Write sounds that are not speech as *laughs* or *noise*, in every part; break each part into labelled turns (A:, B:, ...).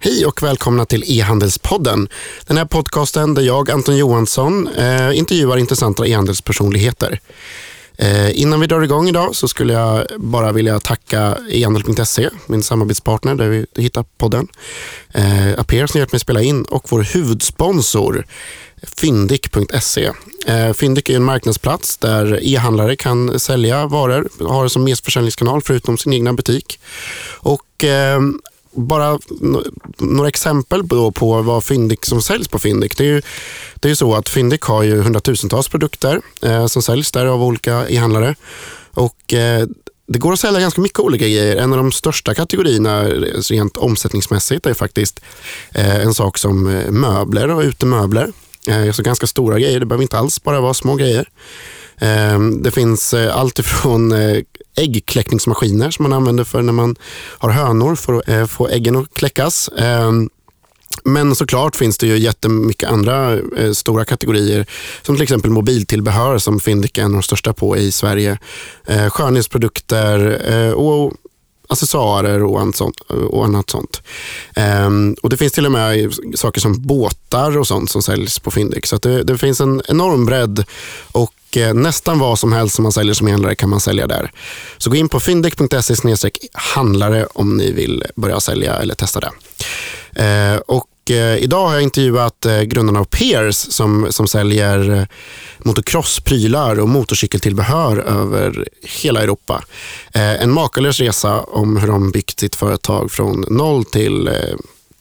A: Hej och välkomna till e-handelspodden. Den här podcasten där jag, Anton Johansson, eh, intervjuar intressanta e-handelspersonligheter. Eh, innan vi drar igång idag så skulle jag bara vilja tacka ehandel.se, min samarbetspartner där vi hittar podden. Eh, Aper som hjälpt mig spela in och vår huvudsponsor Fyndik.se. Eh, Fyndik är en marknadsplats där e-handlare kan sälja varor, har det som merförsäljningskanal förutom sin egna butik. Och eh, bara några exempel på vad Fyndik som säljs på Fyndik. Det är ju, det är så att Fyndik har ju hundratusentals produkter eh, som säljs där av olika e-handlare. Och, eh, det går att sälja ganska mycket olika grejer. En av de största kategorierna eh, rent omsättningsmässigt är faktiskt eh, en sak som eh, möbler och utemöbler. Eh, alltså ganska stora grejer. Det behöver inte alls bara vara små grejer. Ehm, det finns eh, allt ifrån eh, äggkläckningsmaskiner som man använder för när man har hönor för att eh, få äggen att kläckas. Ehm, men såklart finns det ju jättemycket andra stora kategorier som till exempel mobiltillbehör som Fyndik är en av de största på i Sverige. skönhetsprodukter och accessoarer och annat sånt. Och annat sånt. Um, och det finns till och med saker som båtar och sånt som säljs på Fyndik. Så det, det, finns en enorm bredd och Eh, nästan vad som helst som man säljer som handlare kan man sälja där. Så gå in på fyndik.se handlare om ni vill börja sälja eller testa det. Eh, och eh, idag har jag intervjuat grundarna av Peers som, som säljer motocrossprylar och motorcykeltillbehör över hela Europa. En makalös resa om hur de byggt sitt företag från noll till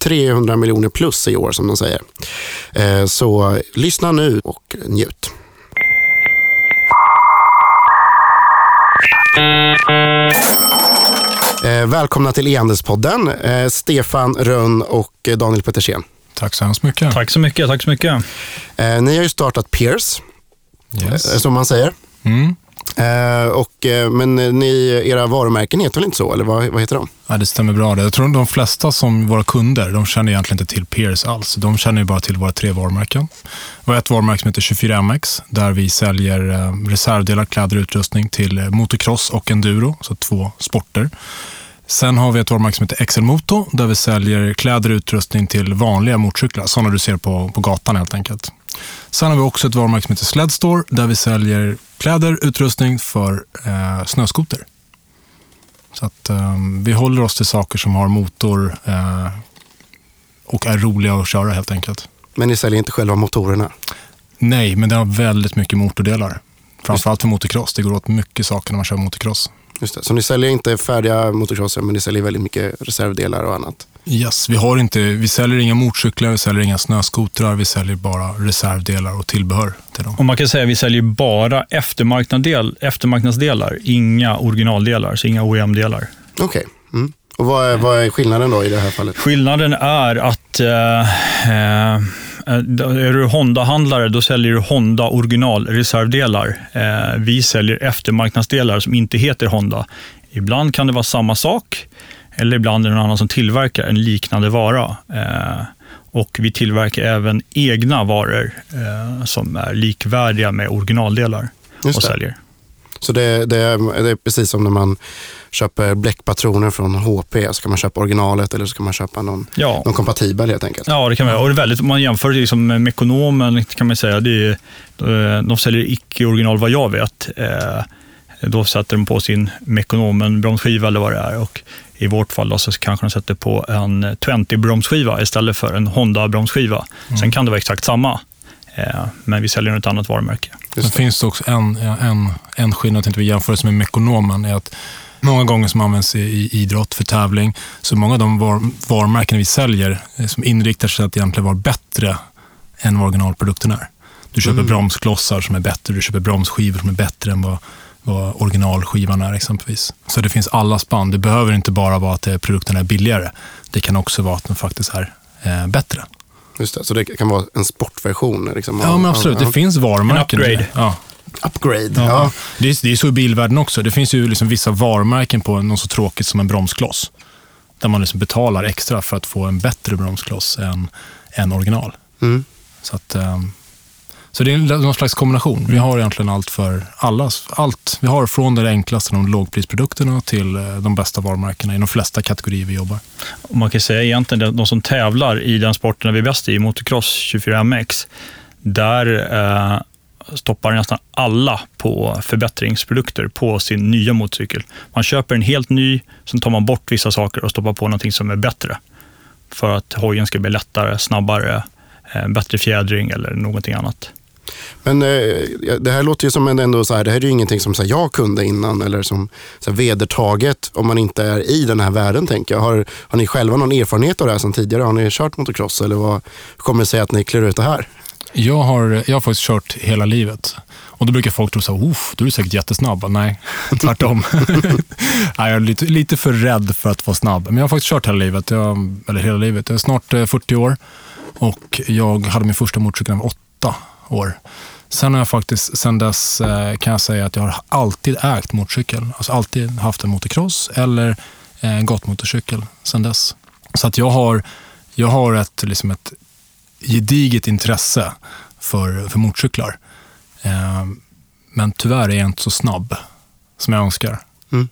A: 300 miljoner plus i år som de säger. Så lyssna nu och njut. Eh, välkomna till e-handelspodden, eh, Stefan Rönn och Daniel Petersen.
B: Tack så hemskt mycket.
C: Tack så mycket. Tack så mycket.
A: Eh, ni har ju startat Peers,
B: yes.
A: Eh, som man säger.
B: Mm.
A: Eh, och, eh, men eh, ni, era varumärken heter väl inte så? Eller vad, vad heter de?
B: Ja, det stämmer bra. Jag tror de flesta som våra kunder, de känner egentligen inte till Peers alls. De känner bara till våra tre varumärken. Vi har ett varumärke som heter 24MX, där vi säljer eh, reservdelar, kläder och utrustning till motocross och enduro, så två sporter. Sen har vi ett varumärke som heter XL Moto, där vi säljer kläder och utrustning till vanliga motorcyklar, sådana du ser på, på gatan helt enkelt. Sen har vi också ett varumärke som heter Sledstore där vi säljer kläder, utrustning för eh, snöskoter. Så att eh, vi håller oss till saker som har motor eh, och är roliga att köra helt enkelt.
A: Men ni säljer inte själva motorerna?
B: Nej, men det har väldigt mycket motordelar. Framförallt för motocross. Det går åt mycket saker när man kör motocross.
A: Just det. Så ni säljer inte färdiga motorcrosser, men ni säljer väldigt mycket reservdelar och annat?
B: Yes, vi, har inte, vi säljer inga motorcyklar, vi säljer inga snöskotrar, vi säljer bara reservdelar och tillbehör till dem.
C: Och man kan säga att vi säljer bara eftermarknadsdel, eftermarknadsdelar, inga originaldelar, så inga OEM-delar.
A: Okej. Okay. Mm. Och vad är, vad är, skillnaden då i det här fallet?
C: Skillnaden är att eh, eh, är du Honda-handlare, då säljer du Honda originalreservdelar. Eh, vi säljer eftermarknadsdelar som inte heter Honda. Ibland kan det vara samma sak, eller ibland är det någon annan som tillverkar en liknande vara. Eh, och Vi tillverkar även egna varor eh, som är likvärdiga med originaldelar och säljer.
A: Så det, det, är, det är precis som när man köper bläckpatroner från HP. Ska man köpa originalet eller ska man köpa någon,
C: ja.
A: någon kompatibel helt enkelt?
C: Ja, det kan man Och det är väldigt, om man jämför liksom med Mekonomen kan man säga, det är, de säljer icke original vad jag vet. Eh, då sätter de på sin Mekonomen bromsskiva eller vad det är. Och I vårt fall då så kanske de sätter på en 20 bromsskiva istället för en Honda bromsskiva. Mm. Sen kan det vara exakt samma, eh, men vi säljer ett annat varumärke.
B: Det. det finns också en, en, en skillnad, tänkte vi jämför med Mekonomen, är att många gånger som används i idrott för tävling, så många av de var, varumärken vi säljer eh, som inriktar sig att egentligen vara bättre än vad originalprodukten är. Du köper mm. bromsklossar som är bättre, du köper bromsskivor som är bättre än vad vad originalskivan är exempelvis. Så det finns alla spann. Det behöver inte bara vara att produkten är billigare. Det kan också vara att den faktiskt är eh, bättre.
A: Just det, så det kan vara en sportversion? Liksom,
B: ja, men absolut. Det finns varumärken.
C: En upgrade.
B: Ja.
A: Upgrade,
B: ja. ja. Det, är, det är så i bilvärlden också. Det finns ju liksom vissa varumärken på något så tråkigt som en bromskloss. Där man liksom betalar extra för att få en bättre bromskloss än, än original. Mm. Så att, um, Så det är någon slags kombination. Vi har egentligen allt för alla. Allt. Vi har från det enklaste, de lågprisprodukterna, till eh, de bästa varumärkena i de flesta kategorier vi jobbar.
C: man kan säga egentligen att de som tävlar i den sporten vi är bäst i, motocross 24MX, där eh, stoppar nästan alla på förbättringsprodukter på sin nya motorcykel. Man köper en helt ny, sen tar man bort vissa saker och stoppar på någonting som är bättre. För att hojen ska bli lättare, snabbare, eh, bättre fjädring eller någonting annat.
A: Men eh, det här låter ju som en ändå så här, det här är ju ingenting som så här, jag kunde innan eller som så här, vedertaget om man inte är i den här världen tänker jag. Har, har ni själva någon erfarenhet av det här sedan tidigare? Har ni kört motocross eller vad kommer det sig att ni klär ut det här?
B: Jag har, jag har faktiskt kört hela livet. Och då brukar folk tro så här, du är säkert jättesnabb. Nej, *laughs* tvärtom. *laughs* Nej, jag är lite, lite för rädd för att vara snabb. Men jag har faktiskt kört hela livet. Jag, eller hela livet. Jag är snart eh, 40 år och jag hade min första motorcykel när jag var åtta år. Sen har jag faktiskt, sen dess eh, kan jag säga att jag har alltid ägt motorcykel. Alltså alltid haft en motocross eller eh, en gatmotorcykel sen dess. Så att jag har, jag har ett, liksom ett gediget intresse för, för motorcyklar. Eh, men tyvärr är jag inte så snabb som jag önskar. Mm.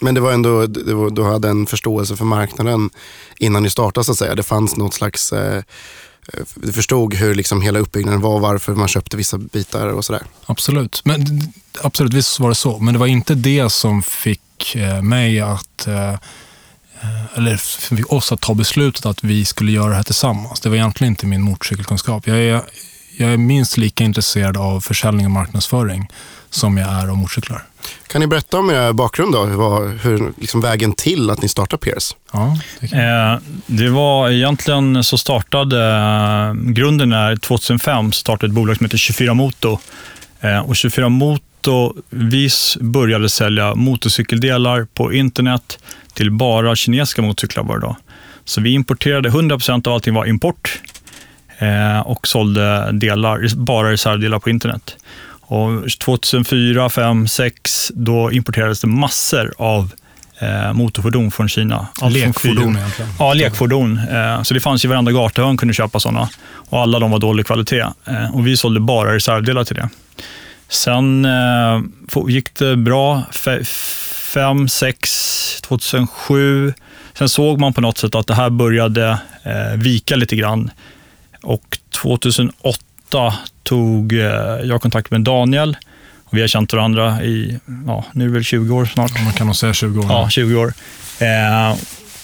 A: Men det var ändå, det var, du hade en förståelse för marknaden innan ni startade så att säga. Det fanns något slags, eh, Eh, förstod hur liksom hela uppbyggnaden var, och varför man köpte vissa bitar och sådär.
B: Absolut, men, absolut visst var det så. Men det var inte det som fick eh, mig att eh, eller fick oss att ta beslutet att vi skulle göra det här tillsammans. Det var egentligen inte min motorcykelkunskap. Jag är, jag är minst lika intresserad av försäljning och marknadsföring som jag är av motorcyklar.
A: Kan ni berätta om er bakgrund då? Hur, hur liksom vägen till att ni startade Peers?
C: Ja, det, eh, det var egentligen så startade, eh, grunden är 2005 startade ett bolag som heter 24 Moto. Eh, och 24 Moto, vi började sälja motorcykeldelar på internet till bara kinesiska motorcyklar var det då. Så vi importerade 100% av allting var import eh, och sålde delar, bara reservdelar på internet. Och 2004, 2005, 2006 då importerades det massor av eh, motorfordon från Kina.
B: Allt lekfordon egentligen?
C: Ja, lekfordon. Eh, så det fanns i varenda gatahörn kunde köpa sådana. Och alla de var dålig kvalitet. Eh, och vi sålde bara reservdelar till det. Sen gick det bra. 5, 6, 2007. Sen såg man på något sätt att det här började vika lite grann. Och 2008 tog eh, jag kontakt med Daniel. Och vi har känt varandra i, ja, nu är det väl 20 år snart.
B: Man kan nog säga 20 år.
C: Ja, 20 år. Eh,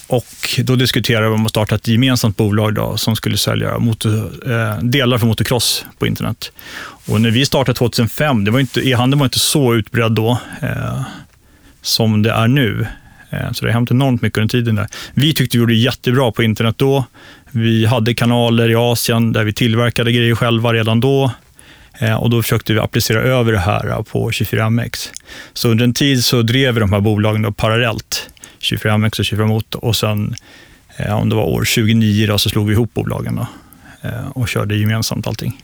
C: och då diskuterade vi om att starta ett gemensamt bolag då, som skulle sälja motor, eh, delar för motocross på internet. Och när vi startade 2005, det var inte, e-handeln var inte så utbredd då. Eh, som det är nu. Eh, så det har hänt enormt mycket under tiden där. Vi tyckte vi gjorde jättebra på internet då. Vi hade kanaler i Asien där vi tillverkade grejer själva redan då. Eh, och då försökte vi applicera över det här på 24MX. Så under en tid så drev vi de här bolagen då parallellt, 24MX och 24 Motor. Och sen, eh, om det var år 2009, då, så slog vi ihop bolagen då, eh, och körde gemensamt allting.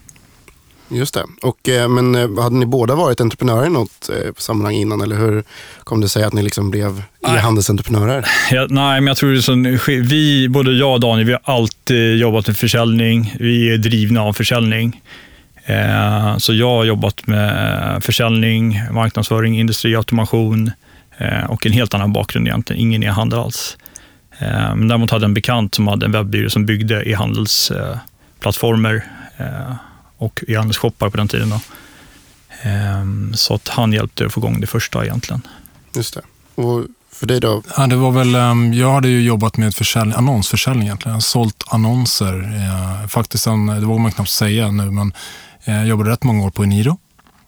A: Just det. Och, eh, men eh, hade ni båda varit entreprenörer i något eh, sammanhang innan eller hur kom det sig att ni liksom blev e-handelsentreprenörer?
C: Ja, nej, men jag tror att vi, både jag och Daniel, vi har alltid jobbat med försäljning. Vi är drivna av försäljning. Så jag har jobbat med försäljning, marknadsföring, industriautomation och en helt annan bakgrund egentligen. Ingen e-handel alls. Men däremot hade jag en bekant som hade en webbyrå som byggde e-handelsplattformar och e-handelsshoppar på den tiden. Då. Ehm, så att han hjälpte att få igång det första egentligen.
A: Just det. Och för dig då?
B: Ja, det var väl, ehm, jag hade ju jobbat med försäljning, annonsförsäljning egentligen. Jag sålt annonser. Eh, faktiskt, en, det vågar man knappt säga nu, men eh, jag jobbade rätt många år på Eniro.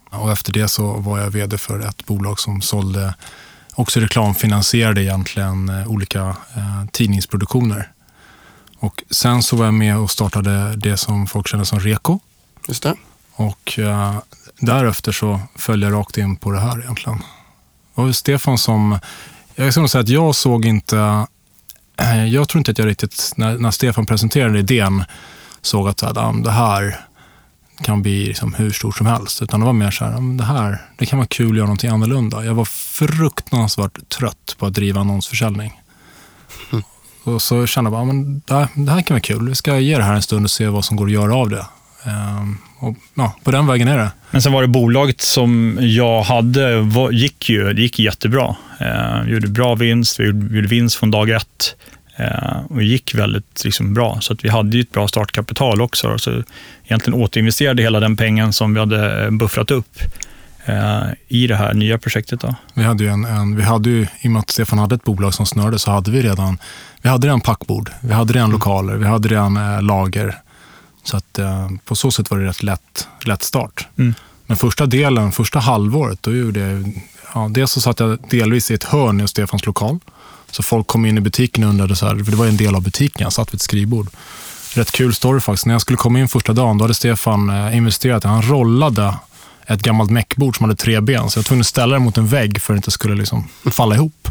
B: Och efter det så var jag vd för ett bolag som sålde, också reklamfinansierade egentligen eh, olika tidningsproduktioner. Och sen så var jag med och startade det som folk känner som Reko
A: Just det.
B: Och uh, därefter så följde jag rakt in på det här egentligen. Det var Stefan som... Jag nog säga att jag såg inte... *clears throat* Jag tror inte att jag riktigt, när, när Stefan presenterade idén, såg att uh, det här kan bli liksom hur stort som helst. Utan det var mer så här, det här det kan vara kul att göra någonting annorlunda. Jag var fruktansvärt trött på att driva annonsförsäljning. Mm. Och så kände jag bara, men det här, det här kan vara kul. Vi ska ge det här en stund och se vad som går att göra av det. Ehm, och, ja, på den vägen är det.
C: Men sen var det bolaget som jag hade, var, gick ju, det gick jättebra. Eh, gjorde bra vinst, vi gjorde, vi gjorde vinst från dag ett. Eh, och gick väldigt liksom, bra, så att vi hade ju ett bra startkapital också. Så egentligen återinvesterade hela den pengen som vi hade buffrat upp eh, i det här nya projektet. Då.
B: Vi hade ju en, en, vi hade ju, I och med att Stefan hade ett bolag som snörde så hade vi redan, vi hade redan packbord, vi hade redan mm. lokaler, vi hade redan eh, lager. Så att, eh, på så sätt var det rätt lätt, lätt start. Mm. Men första delen, första halvåret, då gjorde jag, ja, dels så satt jag delvis i ett hörn i Stefans lokal. Så folk kom in i butiken och undrade, så här, för det var en del av butiken, jag satt vid ett skrivbord. Rätt kul story faktiskt. När jag skulle komma in första dagen, då hade Stefan eh, investerat. Han rollade ett gammalt meckbord som hade tre ben, så jag var tvungen att ställa det mot en vägg för att det inte skulle liksom falla ihop.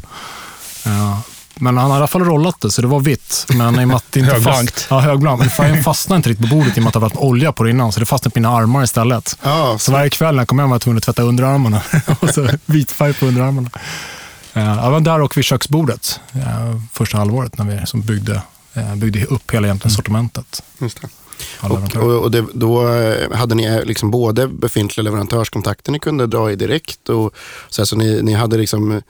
B: Uh, men han hade i alla fall rollat det, så det var vitt. Men i och med att det inte. *laughs* Fast, ja, högblankt. Färgen fastnade inte riktigt på bordet i och med att det var olja på det innan, så det fastnade på mina armar istället. Ja, så. så varje kväll när jag kom hem var jag tvungen att tvätta underarmarna. *laughs* och så vit färg på underarmarna. Uh, jag var där och vid köksbordet uh, första halvåret när vi som byggde, uh, byggde upp hela mm. sortimentet. Just det.
A: Och, och, och det, då eh, hade ni eh, liksom både befintliga leverantörskontakter ni kunde dra i direkt och så, här, så ni, ni hade liksom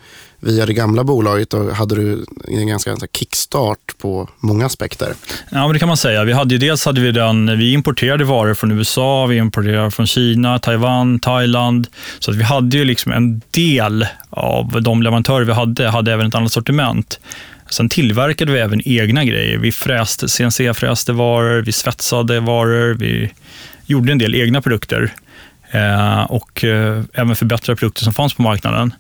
A: via det gamla bolaget och hade du en ganska, kickstart på många aspekter.
C: Ja, men det kan man säga. Vi hade ju, dels hade vi den, vi importerade varor från USA, vi importerade från Kina, Taiwan, Thailand. Så att vi hade ju liksom en del av de leverantörer vi hade, hade även ett annat sortiment. Sen tillverkade vi även egna grejer. Vi fräste, CNC-fräste varor, vi svetsade varor, vi gjorde en del egna produkter eh, och eh, även förbättrade produkter som fanns på marknaden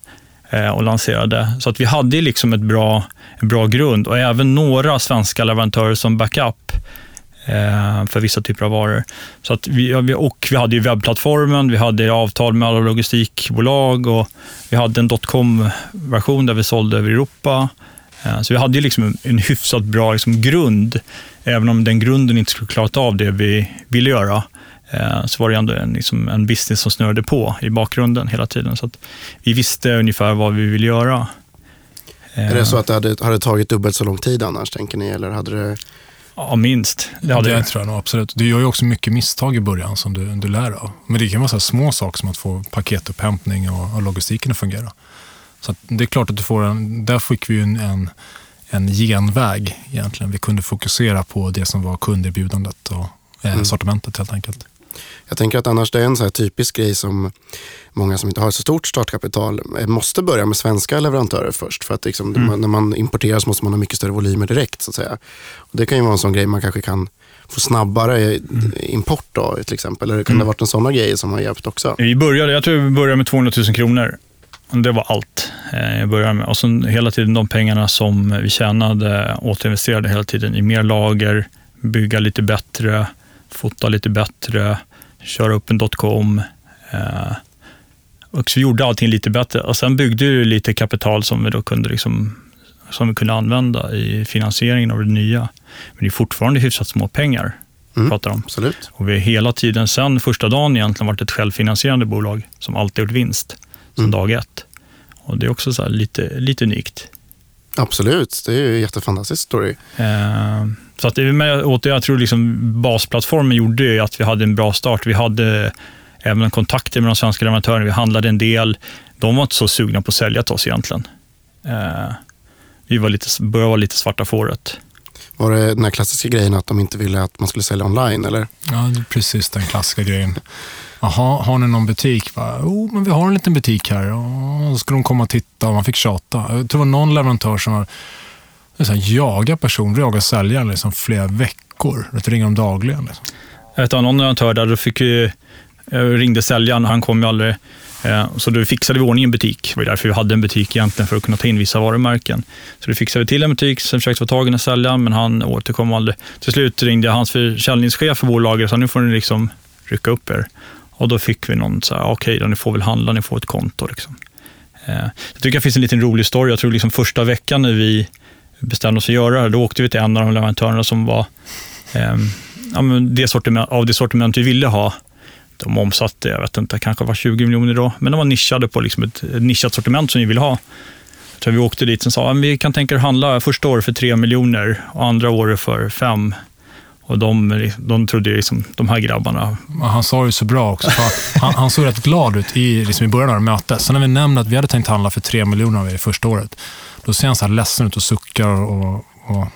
C: Eh, och lanserade. Så att vi hade liksom ett bra, en bra grund och även några svenska leverantörer som backup eh, för vissa typer av varor. Så att vi, och vi hade ju webbplattformen, vi hade avtal med alla logistikbolag och vi hade en dotcom-version där vi sålde över Europa. Eh, så vi hade ju liksom en hyfsat bra liksom grund, även om den grunden inte skulle klarat av det vi ville göra så var det ändå en, liksom en business som snurrade på i bakgrunden hela tiden. Så vi visste ungefär vad vi ville göra.
A: Är det så att det hade, hade tagit dubbelt så lång tid annars, tänker ni? Eller hade det...
C: Ja, minst.
B: Det, hade det tror jag nog absolut. Du gör ju också mycket misstag i början som du, du lär av. Men det kan vara så små saker som att få paketupphämtning och, och logistiken att fungera. Så det är klart att du får en, där fick vi en, en, en genväg egentligen. Vi kunde fokusera på det som var kunderbjudandet och eh, mm. sortimentet helt enkelt.
A: Jag tänker att annars det är en så typisk grej som många som inte har så stort startkapital eh, måste börja med svenska leverantörer först. För att liksom, mm. när man importerar så måste man ha mycket större volymer direkt. så att säga. Och det kan ju vara en sån grej man kanske kan få snabbare mm. import då, till exempel. Eller kan mm. det ha varit en sån grej som har hjälpt också?
C: Vi började, jag tror vi började med 200 000 kronor det var allt eh, jag började med. Och sen hela tiden de pengarna som vi tjänade återinvesterade hela tiden i mer lager, bygga lite bättre, fota lite bättre, köra upp en dotcom. Eh, och så gjorde allting lite bättre. Och sen byggde vi lite kapital som vi då kunde liksom som vi kunde använda i finansieringen av det nya. Men det är fortfarande hyfsat små pengar. Mm, pratar om.
A: Absolut.
C: Och vi har hela tiden sen första dagen egentligen varit ett självfinansierande bolag som alltid gjort vinst som mm. dag ett. Och Det är också så lite, lite unikt.
A: Absolut, det är ju en jättefantastisk story.
C: Eh, så att, jag tror liksom basplattformen gjorde att vi hade en bra start. Vi hade även kontakter med de svenska leverantörerna. Vi handlade en del. De var inte så sugna på att sälja till oss egentligen. Eh, vi var lite, började vara lite svarta fåret.
A: Var det den här klassiska grejen att de inte ville att man skulle sälja online? Eller?
B: Ja, precis den klassiska grejen. Jaha, har ni någon butik? Jo, men vi har en liten butik här. Och så ska de komma och titta och man fick tjata. Jag tror det var någon leverantör som var så här, jaga personer, jaga säljare liksom, flera veckor. Du ringer dem dagligen. Liksom.
C: Jag vet någon leverantör där, då fick ju, eh, ringde säljaren, han kom ju aldrig. Eh, så då fixade vi ordning en butik. Det var därför vi hade en butik egentligen, för att kunna ta in vissa varumärken. Så då fixade vi till en butik, sen försökte vi få tag i den säljaren, men han återkom aldrig. Till slut ringde jag hans försäljningschef för bolaget och sa, nu får ni liksom rycka upp er. Och då fick vi någon så här, ah, okej okay, ni får väl handla, ni får ett konto. Liksom. Eh, jag tycker det finns en liten rolig story. Jag tror liksom första veckan när vi bestämde oss för att göra det då åkte vi till en av de leverantörerna som var eh, ja, det sortiment, av det sortiment vi ville ha. De omsatte, jag vet inte, kanske var 20 miljoner då, men de var nischade på liksom ett, ett nischat sortiment som vi ville ha. Så vi åkte dit och sa att vi kan tänka er handla första året för 3 miljoner och andra året för 5. Och de, de trodde liksom, de här grabbarna...
B: Han sa det så bra också. Han, han, såg rätt glad ut i, liksom i början av mötet. Sen när vi nämnde att vi hade tänkt handla för 3 miljoner av er första året, då ser han så här ledsen ut och suckar. Och, och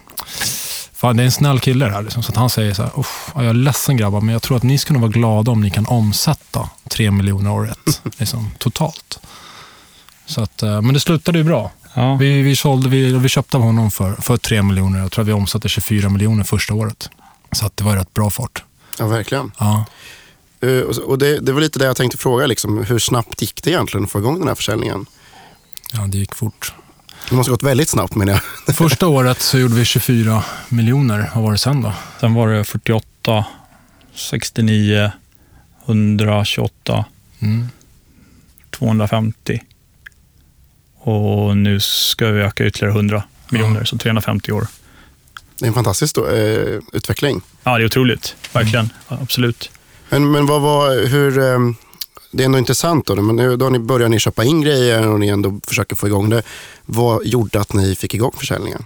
B: fan, det är en snäll kille det här. Liksom. Så att han säger så här, jag är ledsen grabbar, men jag tror att ni skulle vara glada om ni kan omsätta tre miljoner året. *laughs* Liksom, totalt. Så att, eh, men det slutade ju bra. Ja. Vi, vi, sålde, vi, vi köpte av honom för, för 3 miljoner. Jag tror att vi omsatte 24 miljoner första året. Så att det var rätt bra fart.
A: Ja, verkligen.
B: Ja.
A: Uh, och det, det var lite det jag tänkte fråga. Liksom, hur snabbt gick det egentligen att få igång den här försäljningen?
B: Ja, det gick fort.
A: Det måste gått väldigt snabbt menar
B: jag. *laughs* Första året så gjorde vi 24 miljoner. Vad var det sen då?
C: Sen var det 48, 69, 128, mm. 250. Och nu ska vi öka ytterligare 100 miljoner, så 350 år.
A: Det är en fantastisk då, eh, utveckling.
C: Ja, det är otroligt. Verkligen. Mm. Absolut.
A: Men, men vad var, hur, eh, det är ändå intressant då, men nu, då ni börjar ni köpa in grejer och ni ändå försöker få igång det. Vad gjorde att ni fick igång försäljningen?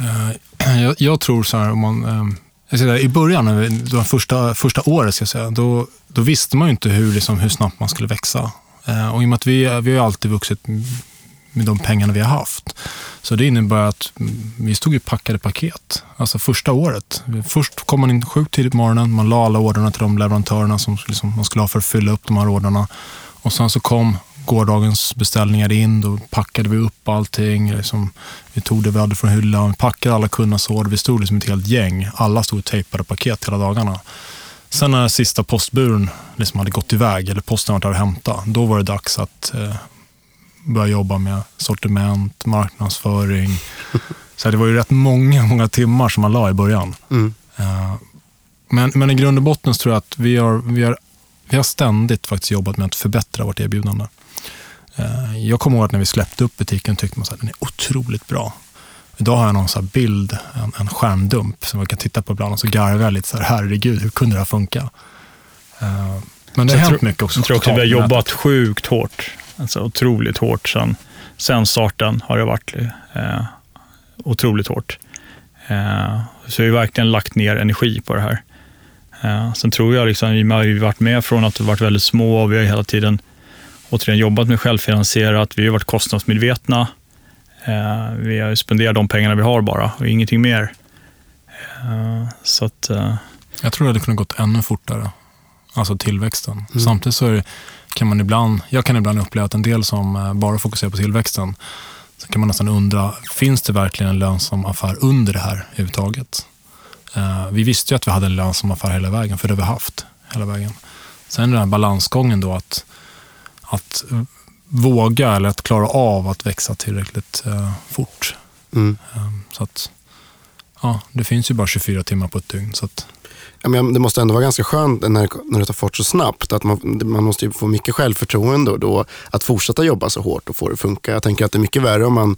B: Eh, *clears throat* jag, jag, tror så här, om man, ehm, jag säga, i början, de första, första året, ska jag säga, då, då visste man ju inte hur, liksom, hur snabbt man skulle växa. Eh, och i och med att vi, vi har alltid vuxit med de pengarna vi har haft. Så det innebär att vi stod i packade paket. Alltså första året. Först kom man in sjukt tidigt på morgonen. Man la alla orderna till de leverantörerna som liksom man skulle ha för att fylla upp de här orderna. Och sen så kom gårdagens beställningar in. Då packade vi upp allting. Liksom, vi tog det vi hade från hyllan, packade alla kundernas order. Vi stod liksom ett helt gäng. Alla stod och tejpade paket hela dagarna. Sen när sista postburen liksom hade gått iväg, eller posten var där och hämta, då var det dags att eh, börja jobba med sortiment, marknadsföring. Så det var ju rätt många, många timmar som man la i början. Mm. Uh, men, men i grund och botten tror jag att vi har, vi, har, vi har ständigt faktiskt jobbat med att förbättra vårt erbjudande. Uh, jag kommer ihåg att när vi släppte upp butiken tyckte man att den är otroligt bra. Idag har jag någon så bild, en, en skärmdump som man kan titta på ibland och så garvar jag lite så här, herregud, hur kunde det här funka? Uh, men det har hänt mycket också.
C: Jag tror också att vi har jobbat sjukt hårt Alltså otroligt hårt. Sen, sen starten har det varit eh, otroligt hårt. Eh, så vi har verkligen lagt ner energi på det här. Eh, sen tror jag, liksom, vi har varit med från att vi varit väldigt små och vi har hela tiden återigen jobbat med självfinansierat. Vi har varit kostnadsmedvetna. Eh, vi har spenderat de pengarna vi har bara och ingenting mer. Eh, så att, eh,
B: jag tror att det kunde gått ännu fortare, alltså tillväxten. Mm. Samtidigt så är det kan man ibland, jag kan ibland uppleva att en del som eh, bara fokuserar på tillväxten, så kan man nästan undra, finns det verkligen en lönsam affär under det här överhuvudtaget? Uh, vi visste ju att vi hade en lönsam affär hela vägen, för det har vi haft hela vägen. Sen den här balansgången då att, att våga eller att klara av att växa tillräckligt uh, fort. Mm. Så att, ja, det finns ju bara 24 timmar på ett dygn. Så
A: men det måste ändå vara ganska skönt när, när det tar fart så snabbt. Att man, man måste få mycket självförtroende då, att fortsätta jobba så hårt och få det att funka. Jag tänker att det är mycket värre om man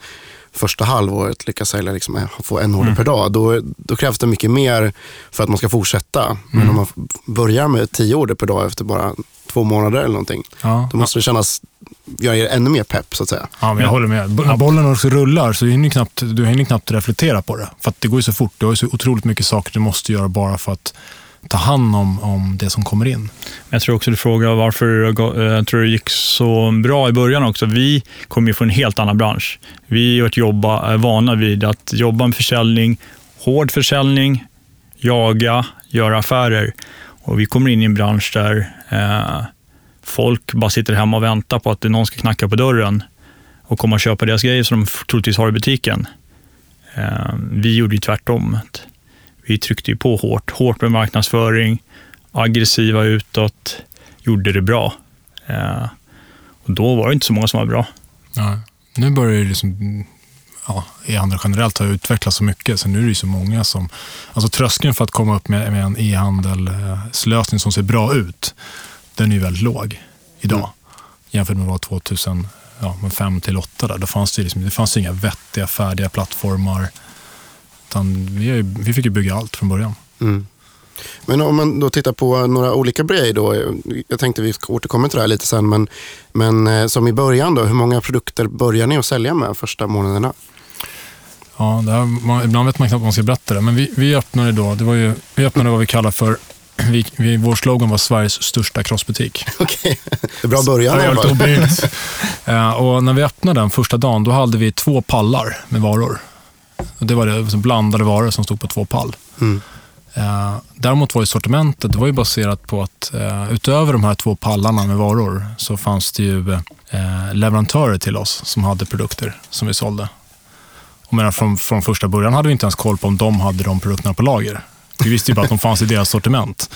A: första halvåret lyckas sälja liksom, eh, få en order mm. per dag. Då, då, krävs det mycket mer för att man ska fortsätta. Men mm. om man börjar med tio order per dag efter bara två månader eller någonting. Ja. Då måste det kännas, göra er ännu mer pepp så att säga.
B: Ja, men jag håller med. När bollen också rullar så hinner knappt, du hinner knappt reflektera på det. För det går ju så fort. Du har ju så otroligt mycket saker du måste göra bara för att ta hand om, om det som kommer in.
C: Jag tror också du frågar varför eh, jag tror det gick så bra i början också. Vi kommer ju från en helt annan bransch. Vi är, jobba, är vana vid att jobba med försäljning, hård försäljning, jaga, göra affärer. Och vi kommer in i en bransch där eh, folk bara sitter hemma och väntar på att någon ska knacka på dörren och komma och köpa deras grejer som de troligtvis har i butiken. Eh, vi gjorde ju tvärtom. Vi tryckte ju på hårt, hårt med marknadsföring, aggressiva utåt, gjorde det bra. Eh, och då var det inte så många som var bra.
B: Ja, nu börjar det liksom, ja, e-handel generellt har utvecklats så mycket, så nu är det så många som... Alltså tröskeln för att komma upp med, med en e-handelslösning som ser bra ut, den är ju väldigt låg idag. Mm. Jämfört med vad 2005 ja, till 2008, där, då fanns det, liksom, det fanns inga vettiga, färdiga plattformar utan vi, vi fick ju bygga allt från början. Mm.
A: Men om man då tittar på några olika Brej då. Jag tänkte vi återkommer till det här lite sen. Men, men eh, som i början då, hur många produkter börjar ni att sälja med första månaderna?
B: Ja, det här, man, ibland vet man knappt vad man ska berätta det. Men vi, vi öppnade då, det var ju, vi öppnade vad vi kallar för, vi, vi, vår slogan var Sveriges största crossbutik. *laughs*
A: Okej, det är bra början fall.
B: oblygt. Eh, och när vi öppnade den första dagen, då hade vi två pallar med varor. Det var det, blandade varor som stod på två pall.
A: Mm.
B: Eh, däremot var ju sortimentet det var ju baserat på att eh, utöver de här två pallarna med varor så fanns det ju eh, leverantörer till oss som hade produkter som vi sålde. Och menar, från, från första början hade vi inte ens koll på om de hade de produkterna på lager. Vi visste ju bara att de fanns i deras sortiment.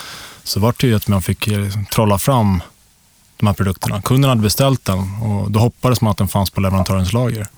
B: Så vart det ju att man fick eh, trolla fram de här produkterna. Kunden hade beställt den och då hoppades man att den fanns på leverantörens lager.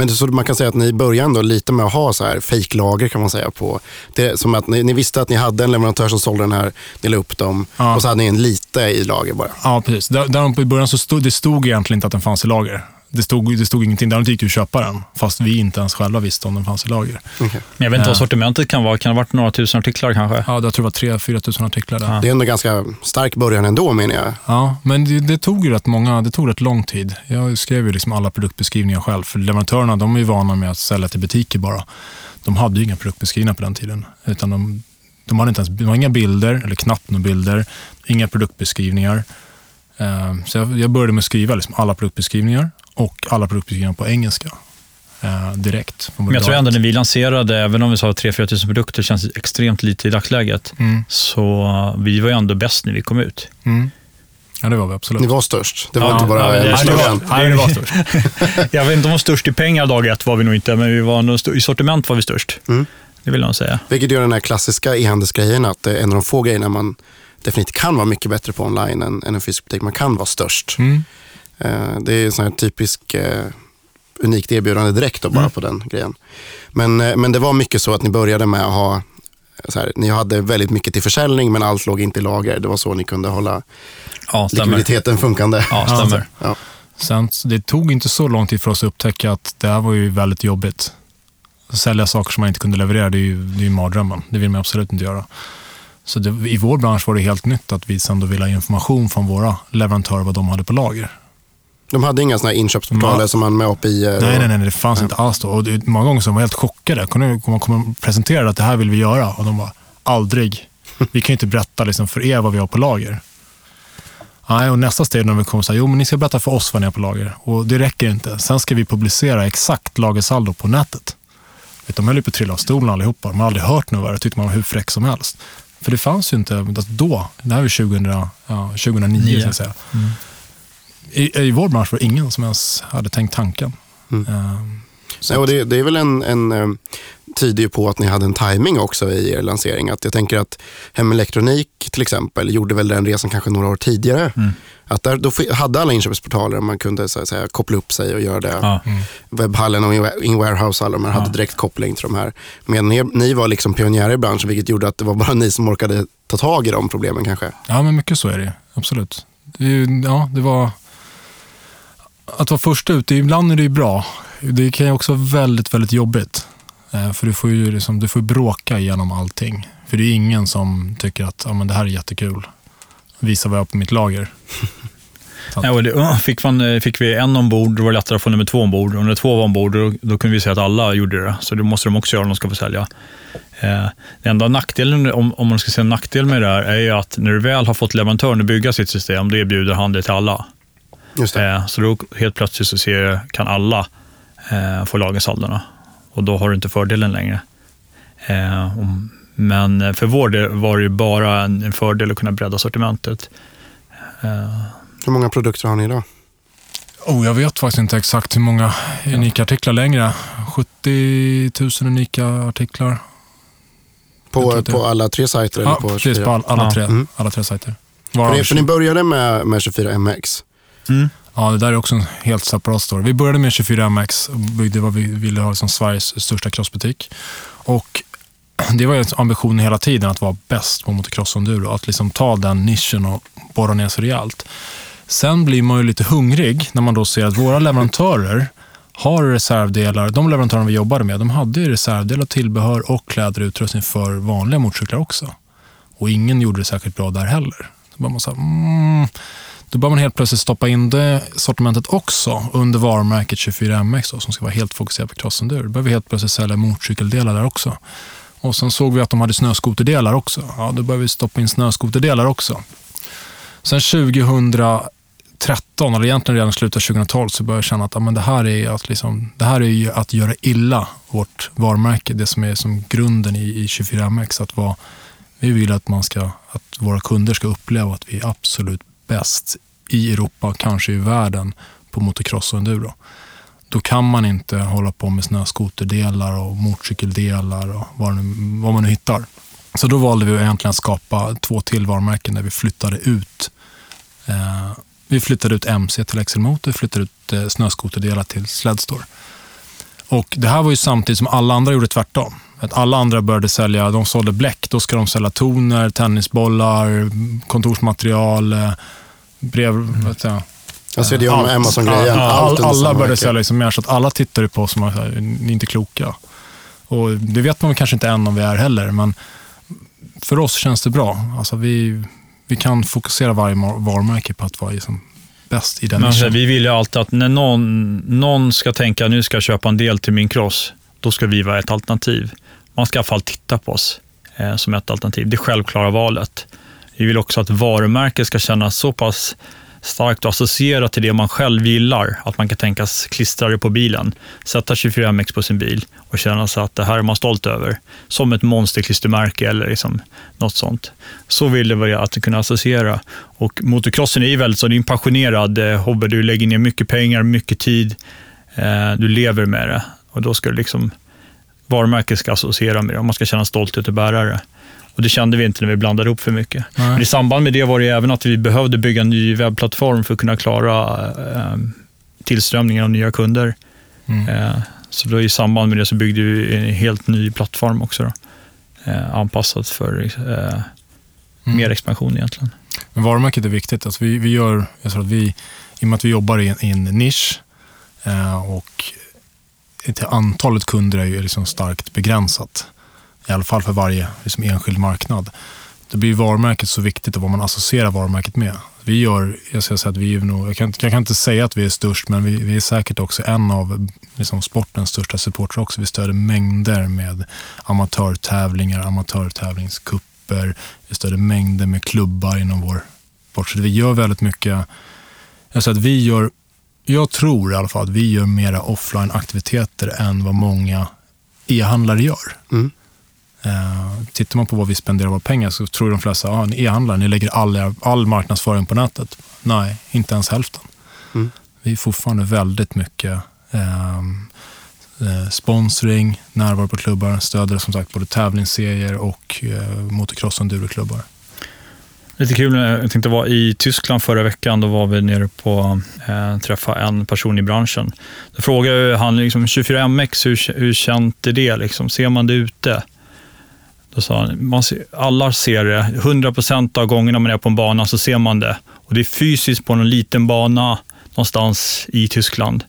A: Men så man kan säga att ni började ändå lite med att ha så här fejklager kan man säga. på. Det som att ni, ni visste att ni hade en leverantör som sålde den här, ni la upp dem
B: Ja.
A: och så hade ni en lite i lager bara.
B: Ja, precis. Där, där i början så stod det stod egentligen inte att den fanns i lager. Det stod, det stod ingenting. Däremot gick det att köpa den, fast vi inte ens själva visste om den fanns i lager.
C: Men jag vet inte vad
B: Ja.
C: sortimentet kan vara. Kan det ha varit några tusen artiklar kanske?
B: Ja, jag tror det var 3 4 tusen artiklar där.
C: Ja.
A: Det är ändå ganska stark början ändå menar jag.
B: Ja, men det, det tog ju rätt många, det tog rätt lång tid. Jag skrev ju liksom alla produktbeskrivningar själv, för leverantörerna de är ju vana med att sälja till butiker bara. De hade ju inga produktbeskrivningar på den tiden. Utan de, de hade inte ens, de hade inga bilder, eller knappt några bilder, inga produktbeskrivningar. Eh, Så jag, jag började med att skriva liksom alla produktbeskrivningar och alla produktbeskrivningar på engelska. eh, Direkt.
C: Men jag tror ändå när vi lanserade, även om vi sa 3-4 tusen produkter, känns det extremt lite i dagsläget.
B: Mm,
C: Så uh, vi var ju ändå bäst när vi kom ut.
B: mm. Ja, det var vi absolut.
A: Ni var störst. Det var
C: Ja,
A: inte bara
C: ja,
B: Nej, det var, nej, det var störst.
C: Jag vet inte om vi var störst i pengar dag ett var vi nog inte, men vi var i sortiment var vi störst.
A: Mm.
C: Det vill jag säga.
A: Vilket gör den här klassiska e-handelsgrejen att det är en av de få grejerna man definitivt kan vara mycket bättre på online än, än en fysisk butik. Man kan vara störst.
B: Mm.
A: Eh, Det är en sån här typisk eh, unikt erbjudande direkt då, bara
B: Mm.
A: på den grejen. Men, eh, men det var mycket så att ni började med att ha här, ni hade väldigt mycket till försäljning men allt låg inte i lager. Det var så ni kunde hålla
C: Ja,
A: likviditeten funkande.
C: Ja, *laughs* stämmer.
A: Ja.
B: Sen, det tog inte så lång tid för oss att upptäcka att det här var ju väldigt jobbigt. Sälja saker som man inte kunde leverera, det är ju, det är ju mardrömmen. Det vill man absolut inte göra. Så det, i vår bransch var det helt nytt att vi sen då ville ha information från våra leverantörer vad de hade på lager.
A: De hade inga såna här inköpsportaler
B: Ja.
A: som man med API.
B: Nej, nej, nej, det fanns inte alls då. Och det, många gånger så var jag helt chockade. Kunde man kommer och presenterade att det här vill vi göra och de bara, aldrig. Vi kan ju inte berätta liksom för er vad vi har på lager. Nej, och nästa steg när vi kommer säga, jo men ni ska berätta för oss vad ni har på lager. Och det räcker inte. Sen ska vi publicera exakt lagersaldo på nätet. Vet, de höll ju på att trilla av stolen allihopa. De har aldrig hört något värre. tyckte man var hur fräck som helst. För det fanns ju inte, alltså då, det här var 2000, ja, 2009
C: Nio.
B: så att säga. I, I vår bransch var det ingen som ens hade tänkt tanken.
A: Mm.
B: Ehm,
A: Nej, och det, det är väl en, en eh, tyder ju på att ni hade en timing också i er lansering. Att jag tänker att Hem Elektronik till exempel gjorde väl den resan kanske några år tidigare.
C: Mm.
A: Att där, då hade alla inköpsportaler och man kunde så att säga, koppla upp sig och göra det.
C: Ja.
A: Webbhallen och In- In Warehouse, alla de här
B: Ja.
A: hade direkt koppling till de här. Men ni, ni var liksom pionjärer i branschen vilket gjorde att det var bara ni som orkade ta tag i de problemen kanske.
B: Ja, men mycket så är det Absolut. Det, ja, det var... Att vara först ut, ibland är det ju bra. Det kan ju också vara väldigt, väldigt jobbigt. Eh, för du får ju liksom, du får bråka igenom allting. För det är ingen som tycker att ah, men det här är jättekul. Visa vad jag har på mitt lager. *laughs*
C: Ja, och det, fick, man, eh, fick vi en ombord, då var det lättare att få nummer två ombord. Och när två var ombord, då, då kunde vi säga att alla gjorde det. Så det måste de också göra om de ska få sälja. Eh, den enda nackdelen, om, om man ska säga en nackdel med det här, är ju att när du väl har fått leverantören att bygga sitt system, då erbjuder han det till alla.
A: Just det.
C: Eh, så då helt plötsligt så ser, kan alla eh, få lagersaldona. Och då har du inte fördelen längre. Eh, om, men för vår del var det ju bara en, en fördel att kunna bredda sortimentet. Eh,
A: Hur många produkter har ni idag?
B: Oh, jag vet faktiskt inte exakt hur många unika artiklar längre. 70 000 unika artiklar.
A: På, på alla tre sajter?
B: Ja,
A: eller på
B: precis.
A: 24?
B: På all, alla,
C: Ja.
B: tre,
A: Mm.
B: alla tre sajter.
A: För, ni, för ni började med, med 24MX. Mm.
B: Ja, det där är också en helt separat story. Vi började med 24MX och byggde vad vi ville ha som Sveriges största crossbutik. Och det var ju ambitionen hela tiden att vara bäst på motocross och enduro. Att liksom ta den nischen och borra ner sig rejält. Sen blir man ju lite hungrig när man då ser att våra leverantörer har reservdelar. De leverantörerna vi jobbade med, de hade ju reservdelar, tillbehör och kläder och utrustning för vanliga motorcyklar också. Och ingen gjorde det särskilt bra där heller. Då bara man så här, mm, då bör man helt plötsligt stoppa in det sortimentet också under varumärket 24MX då, som ska vara helt fokuserat på crossenduro. Då började vi helt plötsligt sälja motorcykeldelar där också. Och sen såg vi att de hade snöskoterdelar också. Ja, då började vi stoppa in snöskoterdelar också. Sen 2013, eller egentligen redan slutet av 2012, så började jag känna att ja, men det, här är att liksom, det här är ju att göra illa vårt varumärke. Det som är som grunden i, i 24MX. Att vara, vi vill att, man ska, att våra kunder ska uppleva att vi är absolut bäst i Europa, kanske i världen, på motocross och enduro. Då kan man inte hålla på med snöskoterdelar och motorcykeldelar och vad, nu, vad man nu hittar. Så då valde vi egentligen att skapa två till varumärken där vi flyttade ut eh, vi flyttade ut MC till Excel Motor, flyttade ut eh, snöskoterdelar till Sledstore. Och det här var ju samtidigt som alla andra gjorde tvärtom. Att alla andra började sälja, de sålde bläck, då ska de sälja toner, tennisbollar, kontorsmaterial, eh, brev... Mm. Vet jag,
A: Alltså det är om Amazon-grejen.
B: All, alla började sälja liksom mer, så att alla tittade på oss som att ni är inte kloka. Och det vet man kanske inte än om vi är heller, men för oss känns det bra. Alltså vi, vi kan fokusera varje varumärke på att vara liksom bäst i den
C: alltså, Vi vill ju alltid att när någon, någon ska tänka nu ska jag köpa en del till min cross, då ska vi vara ett alternativ. Man ska i alla fall titta på oss eh, som ett alternativ. Det självklara valet. Vi vill också att varumärket ska kännas så pass starkt och associera till det man själv gillar. Att man kan tänkas klistra det på bilen, sätta 24MX på sin bil och känna sig att det här är man stolt över. Som ett monsterklistermärke eller liksom något sånt. Så vill vi att kunna associera. Och motocrossen är ju väldigt så, det är en passionerad eh, hobby. Du lägger ner mycket pengar, mycket tid. Eh, du lever med det. Och då ska liksom varumärket ska associera med det och man ska känna stolthet att bära det. Och det kände vi inte när vi blandade ihop för mycket. Men I samband med det var det även att vi behövde bygga en ny webbplattform för att kunna klara eh, tillströmningen av nya kunder. Mm. Eh, så då i samband med det så byggde vi en helt ny plattform också. Då, eh, anpassad för eh, mm. mer expansion egentligen.
B: Men varumärket är viktigt. Alltså vi, vi gör, jag tror att vi, I och med att vi jobbar i en, i en nisch eh, och antalet kunder är ju liksom starkt begränsat i alla fall för varje liksom, enskild marknad. Då blir varumärket så viktigt och vad man associerar varumärket med. Vi gör, jag ska säga att vi är nog, jag kan, jag kan inte säga att vi är störst, men vi, vi är säkert också en av liksom, sportens största supportrar också. Vi stöder mängder med amatörtävlingar, amatörtävlingskupper. Vi stöder mängder med klubbar inom vår sport. Så vi gör väldigt mycket. Jag, säger att vi gör, jag tror i alla fall att vi gör mera offline-aktiviteter än vad många e-handlare gör. Mm. Uh, tittar man på vad vi spenderar våra pengar så tror de flesta, ah, ni e-handlare, ni lägger all, all marknadsföring på nätet. Nej, inte ens hälften. Mm. Vi är fortfarande väldigt mycket uh, uh, sponsring, närvaro på klubbar, stöder som sagt både tävlingsserier och uh, motocross och enduroklubbar.
C: Lite kul, jag tänkte vara i Tyskland förra veckan. Då var vi nere på eh, träffa en person i branschen. Då frågade han, liksom, 24MX, hur, hur känt är det? Liksom? Ser man det ute? Då sa han, man ser, alla ser det. 100 procent av gångerna man är på en bana så ser man det. Och Det är fysiskt på någon liten bana någonstans i Tyskland.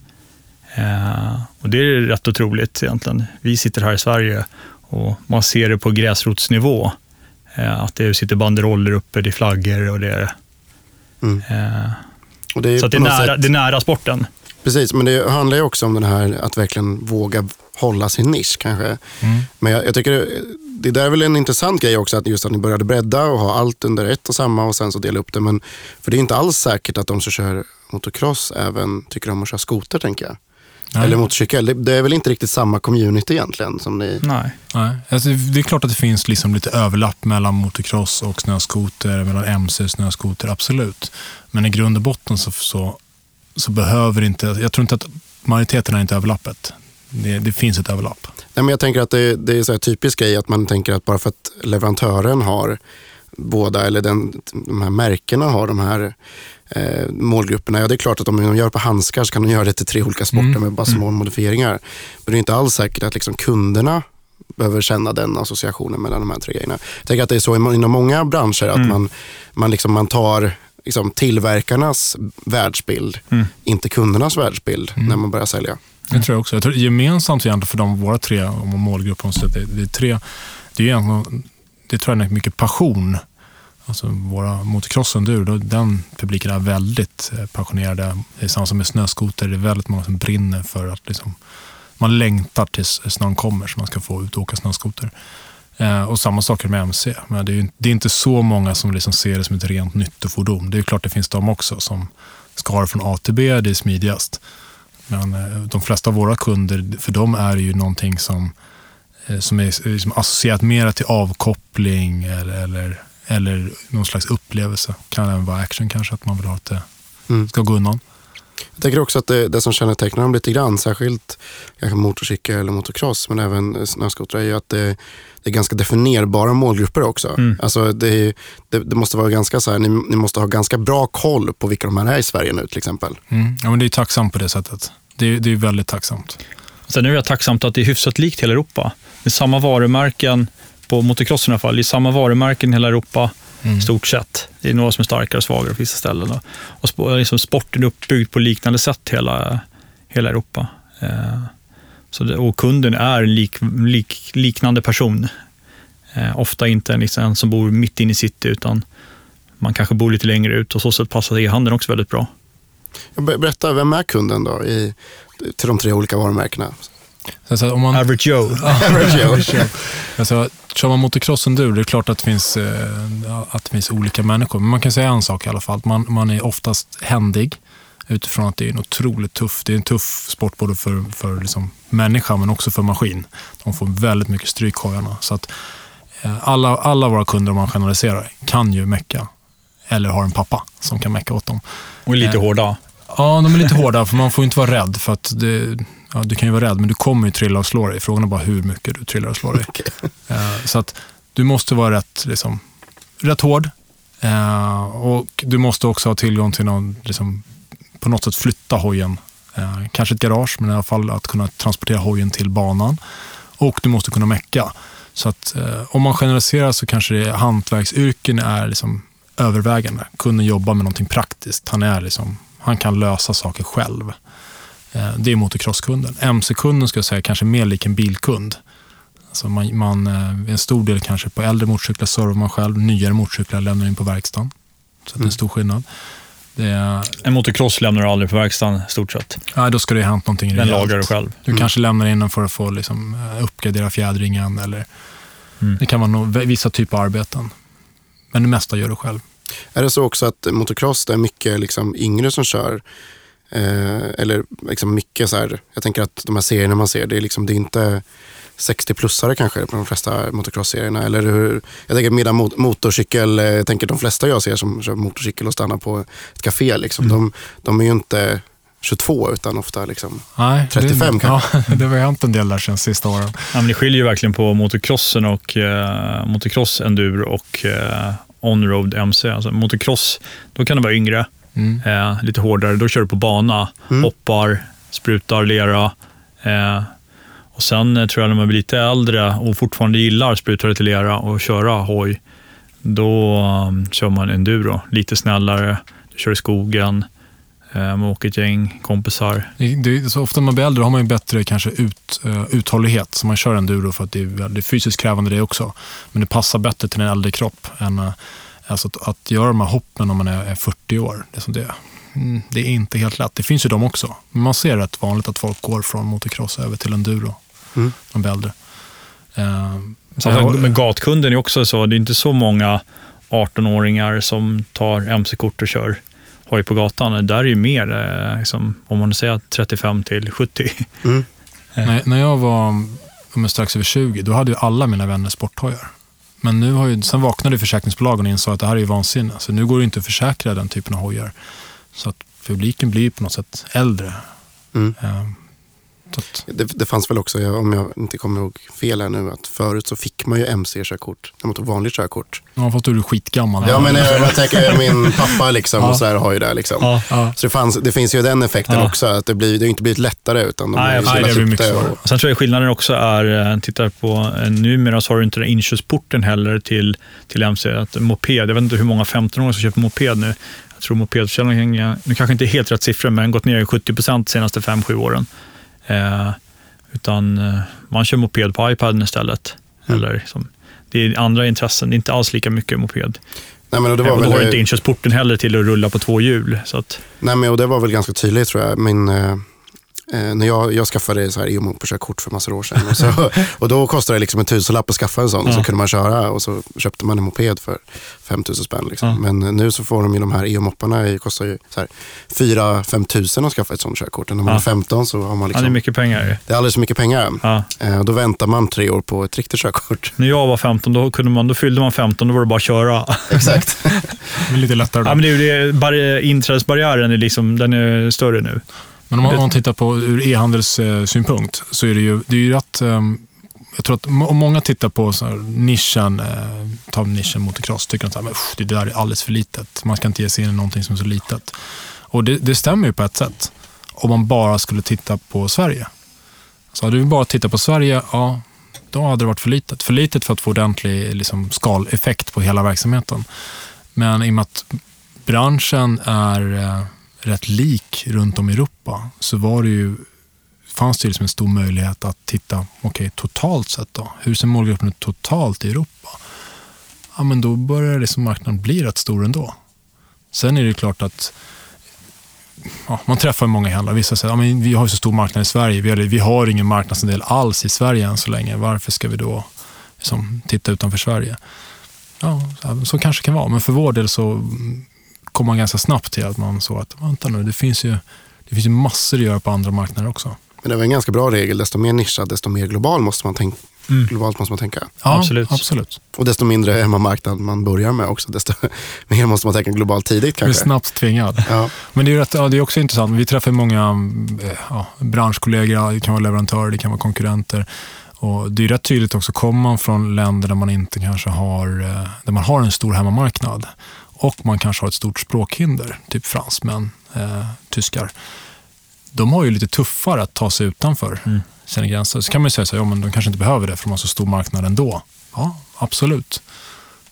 C: Eh, och Det är rätt otroligt egentligen. Vi sitter här i Sverige och man ser det på gräsrotsnivå. Eh, att det sitter banderoller uppe, det är flaggor och det är... Mm. Eh, och det är så det är, nära, sätt... det är nära sporten.
A: Precis, men det handlar ju också om den här att verkligen våga hålla sin nisch kanske. Mm. Men jag, jag tycker det där är väl en intressant grej också, att just att ni började bredda och ha allt under ett och samma och sen så dela upp det. Men, för det är inte alls säkert att de som kör motocross även tycker om att köra skoter, tänker jag. Nej. Eller motorcykel. Det, det, är väl inte riktigt samma community egentligen som ni...
B: Nej. Nej. Alltså, det är klart att det finns liksom lite överlapp mellan motocross och snöskoter, mellan MC och snöskoter, absolut. Men i grund och botten så, så, så behöver inte... Jag tror inte att majoriteten är inte överlappet. Det, det, finns ett överlapp.
A: Nej, men jag tänker att det, det är så här typisk grej att man tänker att bara för att leverantören har båda, eller den, de här märkena har de här eh, målgrupperna. Ja, det är klart att om de gör på handskar så kan de göra det till tre olika sporter mm. med bara små mm. modifieringar. Men det är inte alls säkert att liksom kunderna behöver känna den associationen mellan de här tre grejerna. Jag tänker att det är så inom många branscher att mm. man, man, liksom, man tar liksom, tillverkarnas världsbild, mm. inte kundernas världsbild när man börjar sälja.
B: Det tror jag också. Jag tror gemensamt för de, våra tre målgrupper, det, det är tre, det, är det tror jag är mycket passion. Alltså våra motocross-endur, den publiken är väldigt eh, passionerade. Det är samma som med snöskoter, det är väldigt många som brinner för att liksom, man längtar tills snön kommer så man ska få ut och åka snöskoter. Eh, och samma sak med MC. Men det, är, det är inte så många som liksom ser det som ett rent nyttofordon. Det är klart det finns de också som ska ha det från A till B, det är smidigast. Men eh, de flesta av våra kunder, för dem är det ju någonting som, eh, som är liksom associerat mer till avkoppling eller, eller, eller någon slags upplevelse. Kan även vara action kanske, att man vill ha att det mm. ska gå undan.
A: Jag tänker också att det, det som kännetecknar dem lite grann, särskilt kanske motorcykel eller motocross, men även snöskotrar, är ju att det, det, är ganska definierbara målgrupper också. Mm. Alltså det, det, det, måste vara ganska så här, ni, ni, måste ha ganska bra koll på vilka de här är i Sverige nu till exempel.
B: Mm. Ja, men det är tacksamt på det sättet. Det, det är väldigt tacksamt.
C: Sen är det tacksamt att det är hyfsat likt hela Europa. Det är samma varumärken, på motocrossen i alla fall, det är samma varumärken i hela Europa mm. i stort sett. Det är några som är starkare och svagare på vissa ställen. Och liksom sporten är uppbyggd på liknande sätt hela, hela Europa. Eh, så det, och kunden är en lik, lik, liknande person. Eh, ofta inte en, liksom, en som bor mitt inne i city, utan man kanske bor lite längre ut och så sätt passar e-handeln också väldigt bra.
A: Berätta, vem är kunden då i, till de tre olika varumärkena?
C: Alltså, om man, Average Joe. *laughs*
B: Average Joe. alltså, kör man motocross endur, det är klart att det, finns, eh, att det finns olika människor. Men man kan säga en sak i alla fall. Man, man är oftast händig utifrån att det är en otroligt tuff, det är en tuff sport både för, för liksom människa men också för maskin. De får väldigt mycket stryk hojarna. Så att eh, alla, alla våra kunder, om man generaliserar, kan ju mecka. Eller har en pappa som kan mecka åt dem.
C: Och är lite eh, hårda.
B: Ja, de är lite hårda för man får inte vara rädd. För att det, ja, du kan ju vara rädd, men du kommer ju trilla och slå dig. Frågan är bara hur mycket du trillar och slår dig. Okay. Eh, så att du måste vara rätt, liksom, rätt hård. Eh, och du måste också ha tillgång till någon, liksom, på något sätt flytta hojen. Eh, kanske ett garage, men i alla fall att kunna transportera hojen till banan. Och du måste kunna mecka. Så att om man generaliserar så kanske det hantverksyrken är liksom övervägande. Kunden jobbar med någonting praktiskt. Han, är liksom, han kan lösa saker själv. Eh, det är motocrosskunden. MC-kunden ska jag säga kanske mer lik en bilkund. Alltså man, man, eh, en stor del kanske på äldre motorcyklar servar man själv, nyare motorcyklar lämnar in på verkstaden. Så det är en stor skillnad.
C: Är... En motocross lämnar du aldrig på verkstaden stort sett?
B: Nej, då ska det ha hänt någonting
C: Den lagar du själv?
B: Du mm. kanske lämnar in den för att få liksom, eh, uppgradera fjädringen eller mm. det kan vara no vissa typer av arbeten. Men det mesta gör du själv.
A: Är det så också att motocross, det är mycket liksom yngre som kör? Eh, eller liksom mycket så här, jag tänker att de här serierna man ser, det är, liksom, det är inte 60-plussare kanske på de flesta motocross-serierna. Eller hur? Jag tänker medan mot motorcykel, eh, jag tänker de flesta jag ser som kör motorcykel och stannar på ett café, liksom, mm. de, de är ju inte 22 utan ofta liksom Nej, 35
B: det,
A: kanske.
B: Ja, *laughs* det har hänt en del där sen sista åren.
C: Ja, men det skiljer ju verkligen på motocrossen och eh, motocross enduro och eh, onroad MC. Alltså motocross, då kan det vara yngre Mm. Eh, lite hårdare. Då kör du på bana, mm. hoppar, sprutar lera. Eh, och Sen eh, tror jag när man blir lite äldre och fortfarande gillar spruta lite lera och köra hoj, då um, kör man enduro. Lite snällare, du kör i skogen, man åker ett gäng kompisar.
B: Det, det, så ofta när man blir äldre har man ju bättre kanske ut, uh, uthållighet, så man kör enduro för att det är, det är fysiskt krävande det också. Men det passar bättre till en äldre kropp än uh, Alltså att, att göra de här hoppen när man är, är 40 år, det är, det, mm, det är inte helt lätt. Det finns ju de också. Men man ser rätt vanligt att folk går från motocross över till enduro. Mm. De blir äldre.
C: Uh, alltså, men gatkunden är också så, det är inte så många 18-åringar som tar mc-kort och kör hoj på gatan. Där är ju mer, eh, liksom, om man säger 35 till 70. Mm. *laughs*
B: när, när jag var strax över 20, då hade ju alla mina vänner sporthojar. Men nu har ju, sen vaknade försäkringsbolagen och insåg att det här är ju vansinne. Så nu går det inte att försäkra den typen av hojar. Så att publiken blir på något sätt äldre. Mm. Um,
A: det, det, fanns väl också, om jag inte kommer ihåg fel här nu, att förut så fick man ju MC-körkort när man tog vanligt körkort.
B: Ja, fast du är skitgammal.
A: Ja, men jag, jag tänker min pappa liksom, ja. och så här har ju det. Liksom. Ja, ja. Så det, fanns, det finns ju den effekten också, att det, blir, det har inte blivit lättare. Utan de nej,
C: nej, det blir mycket svårare. Och... Sen tror jag skillnaden också är, eh, tittar på, eh, numera så har du inte den inkörsporten heller till, till MC. Att moped, jag vet inte hur många 15-åringar som köper moped nu. Jag tror mopedförsäljningen, nu kanske inte helt rätt siffror, men gått ner i 70 procent de senaste 5-7 åren. Eh, utan eh, man kör moped på iPaden istället. Mm. Eller liksom, det är andra intressen, det är inte alls lika mycket moped.
A: Nej, men och det
C: Eh,
A: var
C: och då
A: väl,
C: har du inte inkörsporten heller till att rulla på två hjul. Så att,
A: nej, men, och det var väl ganska tydligt tror jag. Min, eh, när jag, jag skaffade så här EU-mopedkörkort för massor år sedan. Och, så, *laughs* och då kostade det liksom en tusenlapp att skaffa en sån. Och så
C: Ja.
A: kunde man köra och så köpte man en moped för 5000 spänn. Liksom.
C: Ja.
A: Men nu så får de ju de här EU-mopparna, det kostar ju så här 4-5 tusen att skaffa ett sånt körkort. Och när man
C: Ja.
A: är 15 så har man
C: ja,
A: liksom,
C: det är mycket pengar.
A: det är alldeles för mycket pengar.
C: Ja.
A: Eh, och då väntar man tre år på ett riktigt körkort.
C: När jag var 15, då, kunde man, då fyllde man 15, då var det bara att köra. *laughs*
A: Exakt. *laughs*
B: Det är lite lättare då.
C: Ja, men det är det, bar- inträdesbarriären är, liksom, den är större nu.
B: Men om man, om man tittar på ur e-handelssynpunkt så är det ju, det är ju rätt... ehm, jag tror att om många tittar på så här nischen, eh, tar nischen motocross, tycker att så här, men, "Uff, det där är alldeles för litet. Man ska inte ge sig in i någonting som är så litet. Och det, det stämmer ju på ett sätt. Om man bara skulle titta på Sverige. Så hade vi bara tittat på Sverige, ja, då hade det varit för litet. För litet för att få ordentlig liksom, skaleffekt på hela verksamheten. Men i och med att branschen är eh, rätt lik runt om i Europa så var det ju, fanns det ju liksom en stor möjlighet att titta, okej, totalt sett då. Hur ser målgruppen ut totalt i Europa? Ja, men då börjar liksom marknaden bli rätt stor ändå. Sen är det ju klart att ja, man träffar många handlare. Vissa säger att ja, men vi har ju så stor marknad i Sverige. Vi har, vi har ingen marknadsandel alls i Sverige än så länge. Varför ska vi då liksom, titta utanför Sverige? Ja, så- kanske det kan vara. Men för vår del så kom man ganska snabbt till att man såg att vänta nu, det finns ju, det finns ju massor att göra på andra marknader också.
A: Men det var en ganska bra regel. Desto mer nischad, desto mer global måste man tänka.
C: Mm.
A: Globalt måste man tänka.
B: Ja,
C: Absolut.
B: absolut.
A: Och desto mindre hemmamarknad man börjar med också, desto *laughs* mer måste man tänka globalt tidigt
B: Du är
A: kanske.
B: snabbt tvingad.
A: Ja.
B: Men det är, rätt, ja, det är också intressant. Vi träffar många eh, ja, branschkollegor, det kan vara leverantörer, det kan vara konkurrenter. Och det är rätt tydligt också, kommer man från länder där man inte kanske har, eh, där man har en stor hemmamarknad och man kanske har ett stort språkhinder, typ fransmän, eh, tyskar. De har ju lite tuffare att ta sig utanför
C: Mm.
B: sina gränser. Så kan man ju säga så här, ja, men de kanske inte behöver det för de har så stor marknad ändå. Ja, absolut.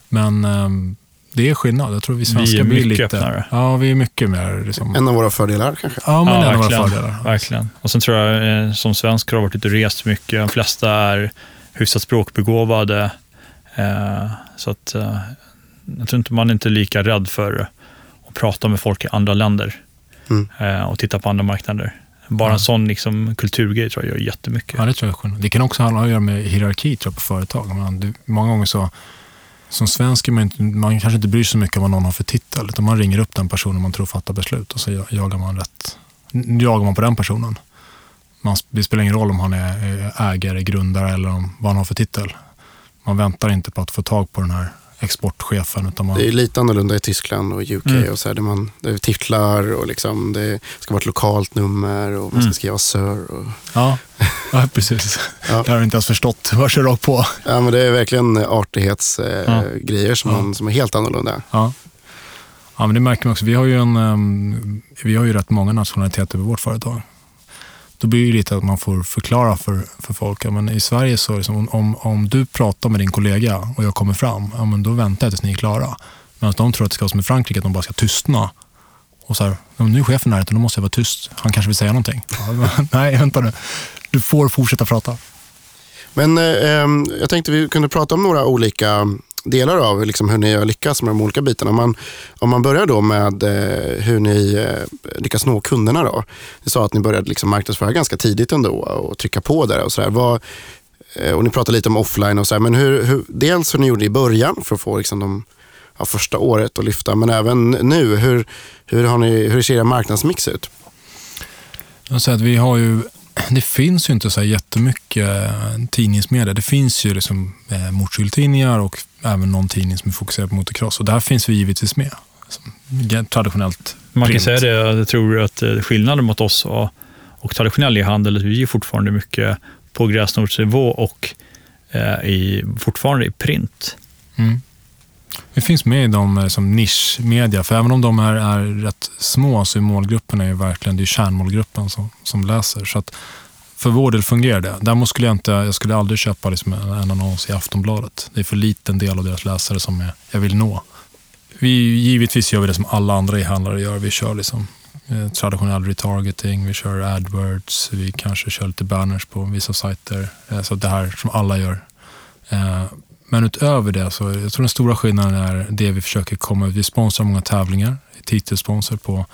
B: Men ehm, det är skillnad. Jag tror vi svenskar
C: är
B: blir
C: mycket
B: lite...
C: öppnare.
B: Ja, vi är mycket mer... Liksom,
A: En av våra fördelar kanske.
B: ja, men
C: Ja,
B: en av våra fördelar.
C: Verkligen. Och sen tror jag, eh, som svensk har varit ute och rest mycket. De flesta är hyfsat språkbegåvade. Eh, så att eh, jag tror inte man är inte lika rädd för att prata med folk i andra länder
A: Mm.
C: eh, och titta på andra marknader. Bara
B: Ja.
C: en sån liksom, kulturgrej tror jag gör jättemycket.
B: Ja, det tror jag. Det kan också om att göra med hierarki tror jag, på företag. Man, det, många gånger så, som svensk är man, inte, man kanske inte bryr sig så mycket om vad någon har för titel. Utan man ringer upp den personen man tror fattar beslut och så ja- jagar man rätt. jagar man på den personen. Man, det spelar ingen roll om han är är ägare, grundare eller om, vad han har för titel. Man väntar inte på att få tag på den här exportchefen. Utan man,
A: Det är lite annorlunda i Tyskland och UK.
C: Mm.
A: Och så här, det, man, det är titlar och liksom, det ska vara ett lokalt nummer och man ska
C: Mm.
A: skriva Sir. Och,
B: ja, *laughs* ja, precis.
A: Ja.
B: Det har jag inte ens förstått. Vad kör rakt på?
A: ja, men det är verkligen artighetsgrejer
C: Ja.
A: eh, grejer som,
B: Ja.
A: man, som är helt annorlunda.
B: Ja. ja, men det märker man också. Vi har ju, en, ehm, vi har ju rätt många nationaliteter på vårt företag. Då blir det lite att man får förklara för, för folk. Ja, men I Sverige så är det som om, om, du pratar med din kollega och jag kommer fram, ja, men då väntar jag tills ni är klara. Medan de tror att det ska vara som i Frankrike, att de bara ska tystna. Och så här, ja, nu är chefen här, då måste jag vara tyst. Han kanske vill säga någonting. Ja, *laughs* nej, vänta nu. Du får fortsätta prata.
A: Men eh, ehm, jag tänkte vi kunde prata om några olika delar av liksom hur ni har lyckats med de olika bitarna. Om man, om man börjar då med eh, hur ni eh, lyckas nå kunderna. Då. Ni sa att ni började liksom marknadsföra ganska tidigt ändå och trycka på där. Och, så där. Vad, eh, och ni pratade lite om offline och så där, men hur, hur, dels hur ni gjorde i början för att få liksom de, ja, första året att lyfta, men även nu. Hur, hur, har ni, hur ser er marknadsmix ut?
B: Jag säger att vi har ju, det finns ju inte så jättemycket eh, tidningsmedia. Det finns ju liksom eh, motorcykeltidningar och även någon tidning som är fokuserad på motocross. Och där finns vi givetvis med. Traditionellt
C: Man kan
B: print.
C: säga det, jag tror att eh, skillnaden mot oss och, och traditionell e-handel, är att vi är fortfarande mycket på gräsrotsnivå och eh, i, fortfarande i print.
B: Mm. Vi finns med i dem eh, som nischmedia, för även om de är, är rätt små så är målgruppen är ju verkligen det är kärnmålgruppen som, som läser. Så att för vår del fungerar det. Däremot skulle jag inte, jag skulle aldrig köpa liksom en, en annons i Aftonbladet. Det är för liten del av deras läsare som jag, jag vill nå. Vi, givetvis gör vi det som alla andra e-handlare gör. Vi kör liksom eh, traditionell retargeting, vi kör AdWords, vi kanske kör lite banners på vissa sajter. Eh, så det här som alla gör. Eh, Eh, men utöver det så jag tror den stora skillnaden är det vi försöker komma ut. Vi sponsrar många tävlingar, titelsponsor på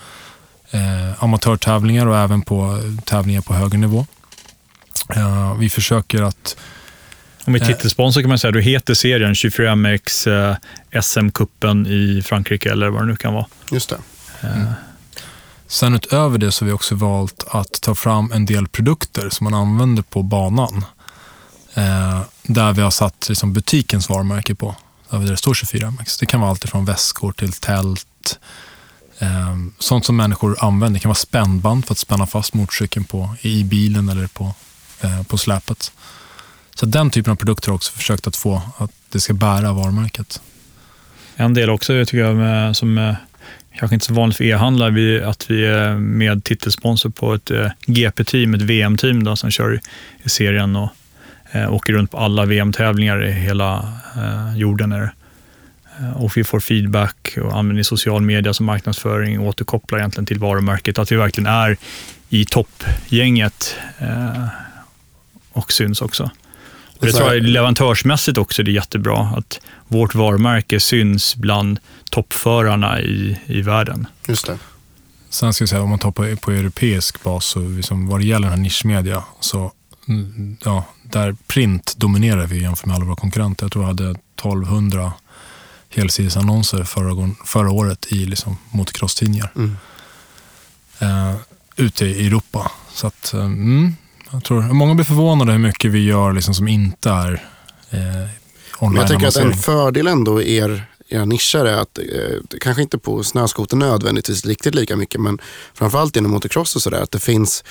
B: eh, amatörtävlingar och även på tävlingar på högre nivå. Eh, vi försöker att
C: Om vi titelsponsor kan man säga, du heter serien 24MX eh, SM-cupen i Frankrike eller vad det nu kan vara.
A: Just det.
C: Eh,
B: Sen utöver det så har vi också valt att ta fram en del produkter som man använder på banan. Eh, där vi har satt liksom, butikens varumärke på. Där det står 24MX. Det kan vara allt från väskor till tält. Eh, sånt som människor använder. Det kan vara spännband för att spänna fast motorcykeln på, i bilen eller på, eh, på släpet. Så den typen av produkter har också försökt att få att det ska bära varumärket.
C: En del också tycker jag med, som eh, kanske inte så vanligt för e-handlare, vi, att vi är med titelsponsor på ett eh, GP-team, ett VM-team då, som kör i, i serien och eh, åker runt på alla VM-tävlingar i hela eh, jorden. Är det. Eh, Och vi får feedback och använder social media som marknadsföring och återkopplar egentligen till varumärket. Att vi verkligen är i toppgänget eh, och syns också. Och det tror jag leverantörsmässigt också är jättebra, att vårt varumärke syns bland toppförarna i, i världen.
A: Just det.
B: Sen ska jag säga, om man tar på, på europeisk bas, så liksom, vad det gäller den här nischmedia, så ja, där print dominerar vi jämfört med alla våra konkurrenter. Jag tror jag hade 1200 helsidesannonser förra, förra året i liksom, motocross-tidningar
A: Mm.
B: eh, ute i Europa. Så att, eh, mm, jag tror, många blir förvånade hur mycket vi gör liksom, som inte är eh,
A: Men jag tänker att en fördel ändå i er, era nischer är att, eh, kanske inte på snöskoter nödvändigtvis riktigt lika mycket, men framförallt inom motocross och sådär, att det finns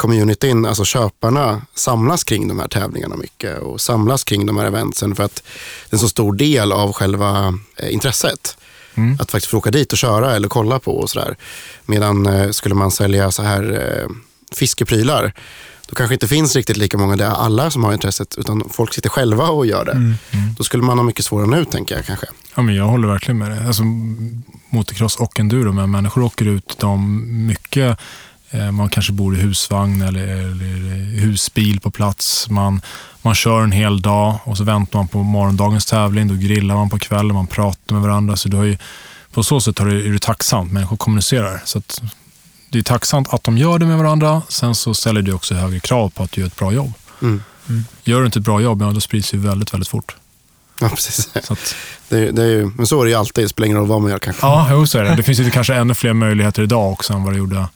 A: communityn, alltså köparna samlas kring de här tävlingarna mycket och samlas kring de här eventsen för att det är en så stor del av själva eh, intresset.
B: Mm.
A: Att faktiskt få åka dit och köra eller kolla på och sådär. Medan eh, skulle man sälja så här eh, fiskeprylar, då kanske inte finns riktigt lika många där alla som har intresset, utan folk sitter själva och gör det. Då skulle man ha mycket svårare nu, tänker jag kanske.
B: Ja, men jag håller verkligen med dig. Alltså, motocross och enduro, men människor åker ut de mycket. Eh, man kanske bor i husvagn eller, eller husbil på plats. Man, man kör en hel dag och så väntar man på morgondagens tävling. Då grillar man på kvällen, man pratar med varandra. Så du har ju, på så sätt har du, är det tacksamt. Människor kommunicerar. Så att, det är tacksamt att de gör det med varandra. Sen så ställer det också högre krav på att du gör ett bra jobb.
A: Mm.
B: Gör du inte ett bra jobb, ja, då sprids det ju väldigt, väldigt fort.
A: Ja, precis. *laughs*
B: Så att,
A: Det, det är ju, men så är det ju alltid, det spelar ingen roll vad man gör kanske.
B: Ja, jo, så är det. Det finns ju kanske ännu fler möjligheter idag också än vad det gjorde.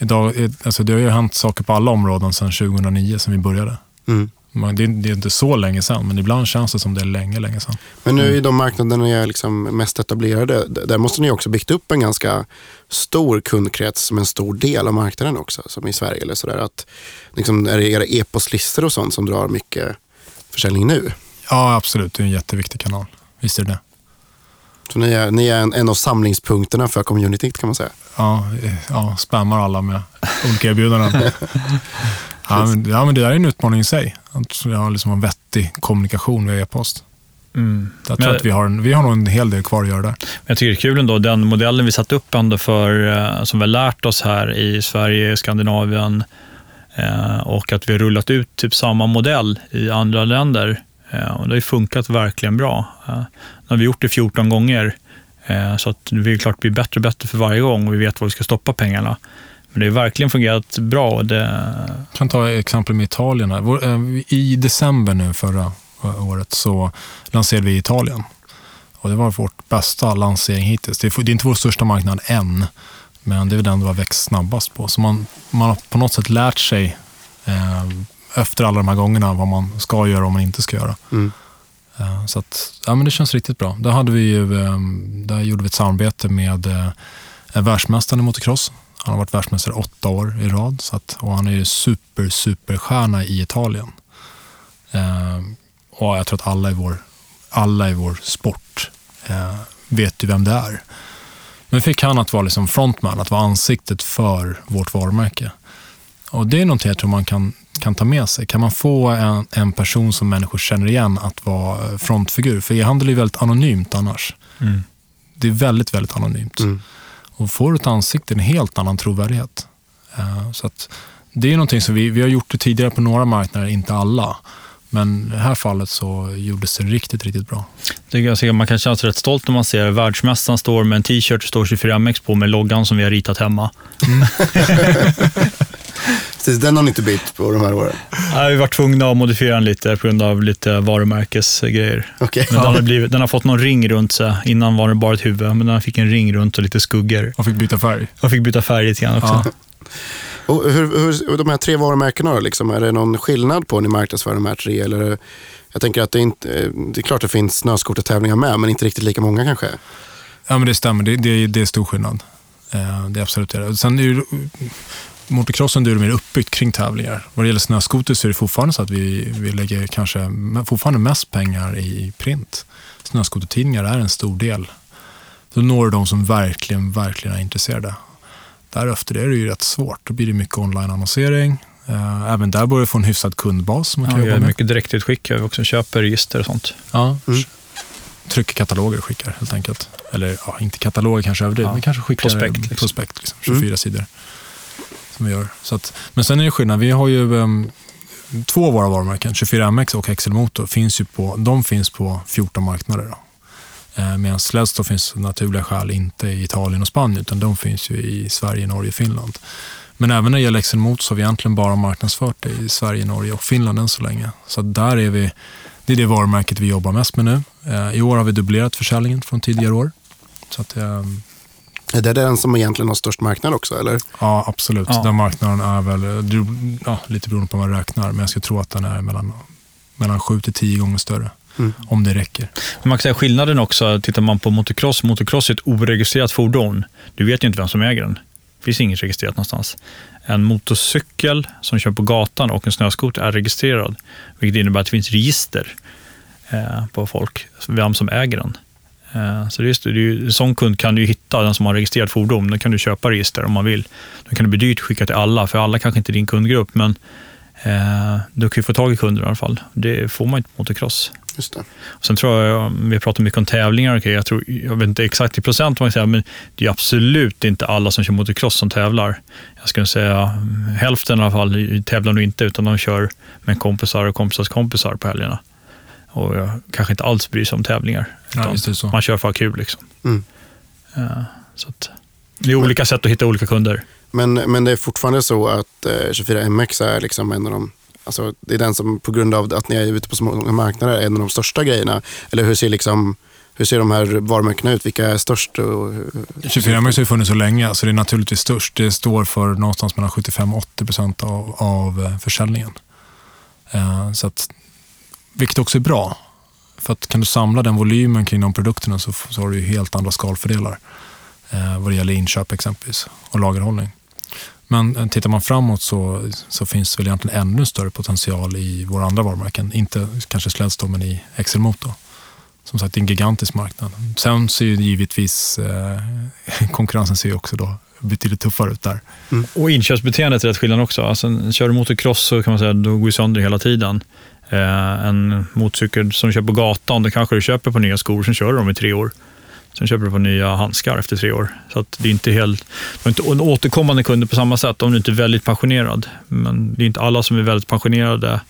B: Idag, alltså det har ju hänt saker på alla områden sedan 2009, som vi började.
A: Mm.
B: Man- Det är, det är inte så länge sedan, men ibland känns det som det är länge, länge sedan.
A: Men nu i de marknaderna ni är liksom mest etablerade, där måste ni också byggt upp en ganska stor kundkrets som en stor del av marknaden också, som i Sverige. Eller sådär. Att, liksom, är det era e-postlistor och sånt som drar mycket försäljning nu?
B: Ja, absolut. Det är en jätteviktig kanal. Visst är det det.
A: Så ni är, ni är en, en av samlingspunkterna för communityt kan man säga.
B: Ja, eh, ja, spammar alla med olika erbjudanden. *laughs* ja, men, ja, men det där är en utmaning i sig. Att ha liksom en vettig kommunikation via e-post.
C: Mm.
B: Jag tror
C: Men-
B: att vi har, en, vi har nog en hel del kvar att göra där.
C: Jag tycker det är kul ändå, den modellen vi satt upp ändå för, eh, som vi har lärt oss här i Sverige, Skandinavien eh, och att vi har rullat ut typ samma modell i andra länder. Eh, och det har ju funkat verkligen bra. Eh, nu har vi gjort det 14 gånger, eh, så att det är klart blir bättre och bättre för varje gång och vi vet var vi ska stoppa pengarna. Men det har verkligen fungerat bra. och Det,
B: Jag kan ta exempel med Italien. Här. I december nu förra året så lanserade vi Italien. Och det var vårt bästa lansering hittills. Det är, inte vår största marknad än, men det är den vi har växt snabbast på. Så man, man har på något sätt lärt sig eh, efter alla de här gångerna vad man ska göra och vad man inte ska göra.
A: Mm.
B: Eh, Så att, ja, men det känns riktigt bra. Där, hade vi ju, eh, där gjorde vi ett samarbete med eh, en världsmästare i motocross. Han har varit världsmästare åtta år i rad så att, och han är ju super, superstjärna i Italien. Eh, och jag tror att alla i vår, alla i vår sport eh, vet ju vem det är. Men fick han att vara liksom frontman, att vara ansiktet för vårt varumärke. Och det är någonting jag tror man kan, kan ta med sig. Kan man få en, en person som människor känner igen att vara frontfigur? För e-handel är ju väldigt anonymt annars.
C: mm.
B: Det är väldigt, väldigt anonymt.
A: Mm.
B: Och får du ett ansikte, en helt annan trovärdighet. Eh, Så att det är någonting som vi, vi har gjort det tidigare på några marknader, inte alla. Men i det här fallet så gjordes det riktigt, riktigt bra.
C: Det jag man kan känna sig rätt stolt när man ser världsmästaren står med en t-shirt står 24MX på med loggan som vi har ritat hemma. *laughs*
A: Precis, den har ni inte bytt på de här åren?
C: Nej, vi var tvungna att modifiera den lite på grund av lite varumärkesgrejer.
A: Okay.
C: Men den, har blivit, den har fått någon ring runt sig. Innan var det bara ett huvud, men den fick en ring runt och lite skuggor.
B: Och fick byta färg.
C: Och fick byta färg lite grann också. Ja.
A: Och hur, hur, de här tre varumärkena då, liksom, är det någon skillnad på när ni marknadsför de här tre? Eller, jag tänker att det, inte, det är klart det finns snöskotertävlingar med, men inte riktigt lika många kanske?
B: Ja, men det stämmer. Det, det, det är stor skillnad. Det är absolut det. Sen är det, motocrossen är mer uppbyggt kring tävlingar. Vad det gäller snöskoter så är det fortfarande så att vi, vi lägger kanske fortfarande mest pengar i print. Snöskotertidningar är en stor del. Då når du de som verkligen, verkligen är intresserade. Därefter är det ju rätt svårt. Då blir det mycket online-annonsering. Eh, även där börjar vi få en hyfsad kundbas. Som man kan
C: ja,
B: jobba med.
C: Mycket direktutskick. Vi också köper register och sånt.
B: Ja, mm. Trycker kataloger och skickar helt enkelt. Eller ja, inte kataloger kanske överdrivet, ja. men kanske skickar
C: prospekt. Liksom.
B: prospekt liksom, 24 mm. sidor. Som vi gör. Så att, men sen är det skillnad. Vi har ju um, två av våra varumärken, 24MX och XL Motor, finns ju på, de finns på 14 marknader. Då. Eh, Medan Sledstore finns av naturliga skäl inte i Italien och Spanien, utan de finns ju i Sverige, Norge och Finland. Men även när det gäller XL Motor så har vi egentligen bara marknadsfört det i Sverige, Norge och Finland än så länge. Så där är vi, det är det varumärket vi jobbar mest med nu. Eh, I år har vi dubblerat försäljningen från tidigare år. Så att, eh,
A: är det den som egentligen har störst marknad också? Eller?
B: Ja, absolut. Ja. Den marknaden är väl, ja, lite beroende på vad man räknar, men jag skulle tro att den är mellan, mellan 7 till 10 gånger större. Mm. Om det räcker.
C: Man kan säga skillnaden också, tittar man på motocross, motocross är ett oregistrerat fordon. Du vet ju inte vem som äger den. Det finns inget registrerat någonstans. En motorcykel som kör på gatan och en snöskoter är registrerad, vilket innebär att det finns register eh, på folk, vem som äger den. Eh, så är, det en sån kund kan du hitta, den som har registrerat fordon. Då kan du köpa register om man vill. Då kan det bli dyrt att skicka till alla, för alla kanske inte är din kundgrupp, men eh, du kan ju få tag i kunder i alla fall. Det får man inte på motocross.
A: Just det.
C: Sen tror jag, vi pratar mycket om tävlingar, okay, jag, tror, jag vet inte exakt i procent vad man säger, men det är absolut inte alla som kör motocross som tävlar. Jag skulle säga hälften i alla fall tävlar nog inte, utan de kör med kompisar och kompisars kompisar på helgerna. Och jag kanske inte alls bryr sig om tävlingar.
B: Ja,
C: man kör för att ha kul. Liksom. Mm. Ja, så att, det är olika men, sätt att hitta olika kunder.
A: Men, men det är fortfarande så att eh, 24MX är liksom en av de Alltså, det är den som på grund av att ni är ute på så många marknader är en av de största grejerna. Eller hur ser, liksom, hur ser de här varumärkena ut? Vilka är störst?
B: 24 har ju funnits så länge, så det är naturligtvis störst. Det står för någonstans mellan 75 80 procent av, av eh, försäljningen. Uh, så att, vilket också är bra. För att kan du samla den volymen kring de produkterna så, så har du helt andra skalfördelar. Uh, vad det gäller inköp exempelvis och lagerhållning. Men eh, tittar man framåt så, så finns det väl egentligen ännu större potential i våra andra varumärken. Inte kanske Sledstore, men i Excel Motor. Som sagt, det är en gigantisk marknad. Sen ser ju givetvis eh, *laughs* konkurrensen ser också då betydligt tuffare ut där.
C: Mm. Och inköpsbeteendet är rätt skillnad också. Alltså, kör du motocross så kan man säga då går sönder hela tiden. Eh, en motorcykel som du kör på gatan, då kanske du köper på nya skor, sen kör du dem i tre år. Sen köper du på nya handskar efter tre år. Så att det är inte helt, är inte en återkommande kunder på samma sätt om du inte är väldigt passionerad. Men det är inte alla som är väldigt passionerade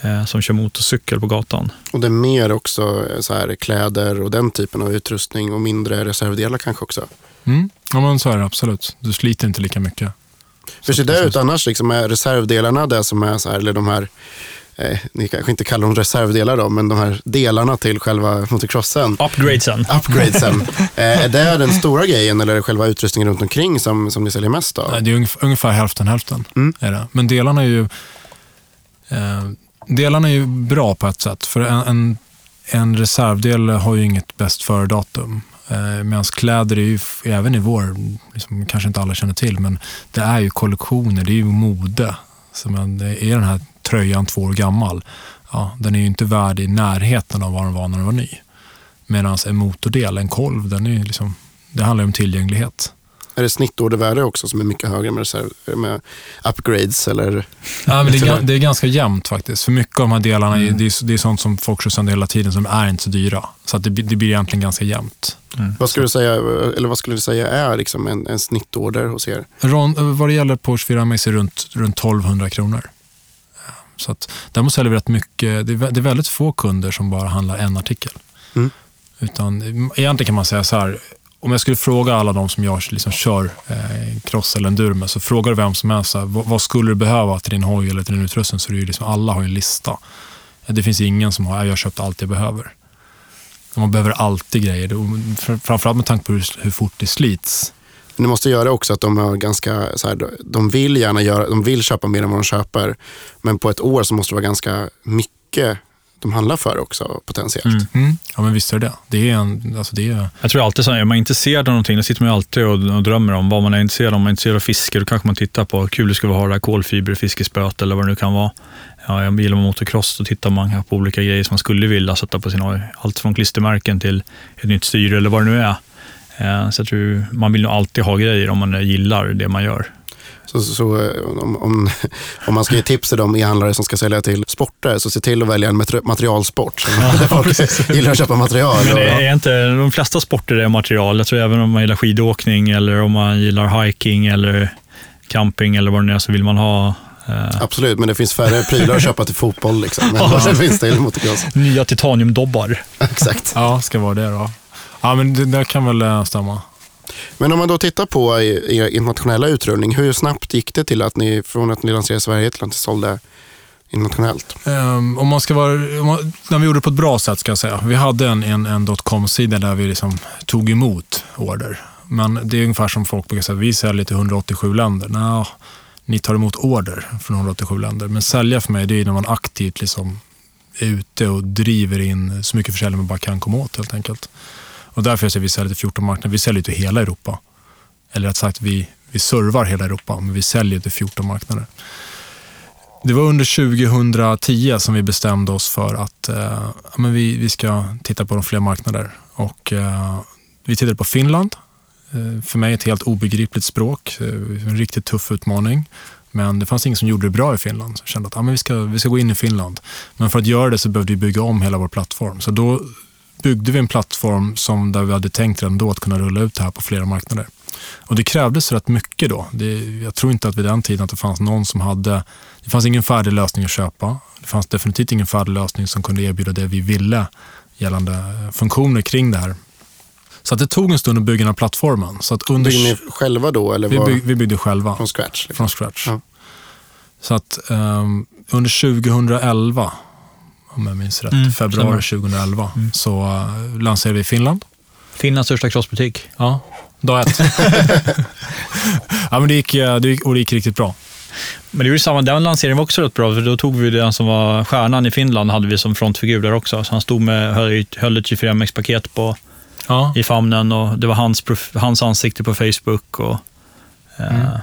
C: eh, som kör motorcykel på gatan.
A: Och det är mer också så här, kläder och den typen av utrustning och mindre reservdelar kanske också?
B: Mm. Ja, men så är det absolut. Du sliter inte lika mycket.
A: Hur ser det ut annars? Liksom, är reservdelarna det som är så här, eller de här eh, ni kanske inte kallar dem reservdelar då, men de här delarna till själva motocrossen.
C: Upgradesen.
A: Upgradesen. *laughs* eh, är det den stora grejen eller är det själva utrustningen runt omkring som, som ni säljer mest av?
B: Det är ungefär, ungefär hälften hälften. Mm. Är det. Men delarna är ju eh, delarna är ju bra på ett sätt. För en, en, en reservdel har ju inget bäst före-datum. Eh, Medan kläder är ju, även i vår, liksom, kanske inte alla känner till, men det är ju kollektioner, det är ju mode. Så man, det är den här tröjan två år gammal, ja, den är ju inte värd i närheten av vad den var när den var ny. Medan en motordel, en kolv, den är liksom, det handlar om tillgänglighet.
A: Är det snittordervärde också som är mycket högre med, med upgrades? Eller?
B: Ja, men det, är, det är ganska jämnt faktiskt. För mycket av de här delarna mm. det, är, det är sånt som folk kör sönder hela tiden som är inte så dyra. Så att det, det blir egentligen ganska jämnt.
A: Mm. Vad, skulle du säga, eller vad skulle du säga är liksom en, en snittorder hos er?
B: Ron, vad det gäller på 24 är runt, runt 1200 kronor Så att, däremot säljer vi rätt mycket. Det är, vä- det är väldigt få kunder som bara handlar en artikel.
A: Mm.
B: Utan egentligen kan man säga så här. Om jag skulle fråga alla de som jag liksom kör eh, cross eller enduro med, så frågar du vem som helst, så här, vad, vad skulle du behöva till din hoj eller till din utrustning? Så är det ju liksom, alla har en lista. Det finns ingen som har, jag har köpt allt jag behöver. Man behöver alltid grejer. Framförallt med tanke på hur, hur fort det slits.
A: Men det måste göra också att de har ganska, så här, de vill gärna göra, de vill köpa mer än vad de köper. Men på ett år så måste det vara ganska mycket de handlar för också potentiellt.
B: Mm. Ja, men visst är det det. Är en, alltså det är,
C: Jag tror alltid så här, är man intresserad av någonting, då sitter man ju alltid och, och drömmer om vad man är intresserad av. Om man är intresserad av fiske, då kanske man tittar på, kul det skulle vara att ha det här kolfiberfiskespöet eller vad det nu kan vara. Ja, jag gillar man motocross, då tittar man på olika grejer som man skulle vilja sätta på sin hoj. Allt från klistermärken till ett nytt styre eller vad det nu är. Eh, Så jag tror man vill nog alltid ha grejer om man gillar det man gör.
A: Så, så, eh, om, om, om man ska ge tips till de e-handlare som ska sälja till sporter, så se till att välja en materi- materialsport. *laughs* Så där folk gillar att köpa material.
C: Men det är inte, de flesta sporter är material. Jag tror även om man gillar skidåkning eller om man gillar hiking eller camping eller vad det nu är så vill man ha eh,
A: Absolut, men det finns färre prylar att köpa till fotboll. Liksom. Men ja. det finns det motocross.
C: nya titaniumdobbar. *laughs*
A: Exakt.
B: ja, ska vara det då. Ja, men det där kan väl eh, stämma.
A: Men om man då tittar på er internationella utrullning, hur snabbt gick det till att ni, från att ni lanserade i Sverige till att ni sålde internationellt?
B: Um, om man ska vara, man, när vi gjorde det på ett bra sätt ska jag säga. Vi hade en, en, en .com-sida där vi liksom tog emot order. Men det är ungefär som folk brukar säga, vi säljer till 187 länder. Nå, ni tar emot order från 187 länder. Men sälja för mig, det är när man aktivt liksom är ute och driver in så mycket försäljning man bara kan komma åt helt enkelt. Och därför jag säger vi säljer till 14 marknader. Vi säljer till hela Europa. Eller rätt sagt, vi, vi servar hela Europa, men vi säljer till 14 marknader. Det var under 2010 som vi bestämde oss för att eh, ja, men vi, vi ska titta på de fler marknader. Och, eh, vi tittade på Finland. Eh, för mig ett helt obegripligt språk. Eh, en riktigt tuff utmaning. Men det fanns ingen som gjorde det bra i Finland. Så jag kände att ja, men vi, ska, vi ska gå in i Finland. Men för att göra det så behövde vi bygga om hela vår plattform. Så då byggde vi en plattform som där vi hade tänkt redan då att kunna rulla ut det här på flera marknader. Och det krävdes rätt mycket då. Det, jag tror inte att vid den tiden att det fanns någon som hade... Det fanns ingen färdig lösning att köpa. Det fanns definitivt ingen färdig lösning som kunde erbjuda det vi ville gällande funktioner kring det här. Så att det tog en stund att bygga den här plattformen. Så att under,
A: Byggde ni själva då? Eller
B: vi, bygg, vi byggde själva
A: från scratch? Liksom?
B: från scratch.
A: Ja.
B: Så att um, under 2011, om jag minns rätt,
C: Mm,
B: februari 2011, så uh, lanserade vi i Finland.
C: Finlands största crossbutik.
B: Ja, dag ett. *laughs* ja, men det gick, eh, det gick, och det gick riktigt bra.
C: Men det var ju samma, den lanseringen var också rätt bra, för då tog vi den som var stjärnan i Finland, hade vi som frontfigur där också. Så han stod med, höll, ett 24MX-paket på,
B: Ja.
C: i famnen och det var hans, hans ansikte på Facebook. Och, eh,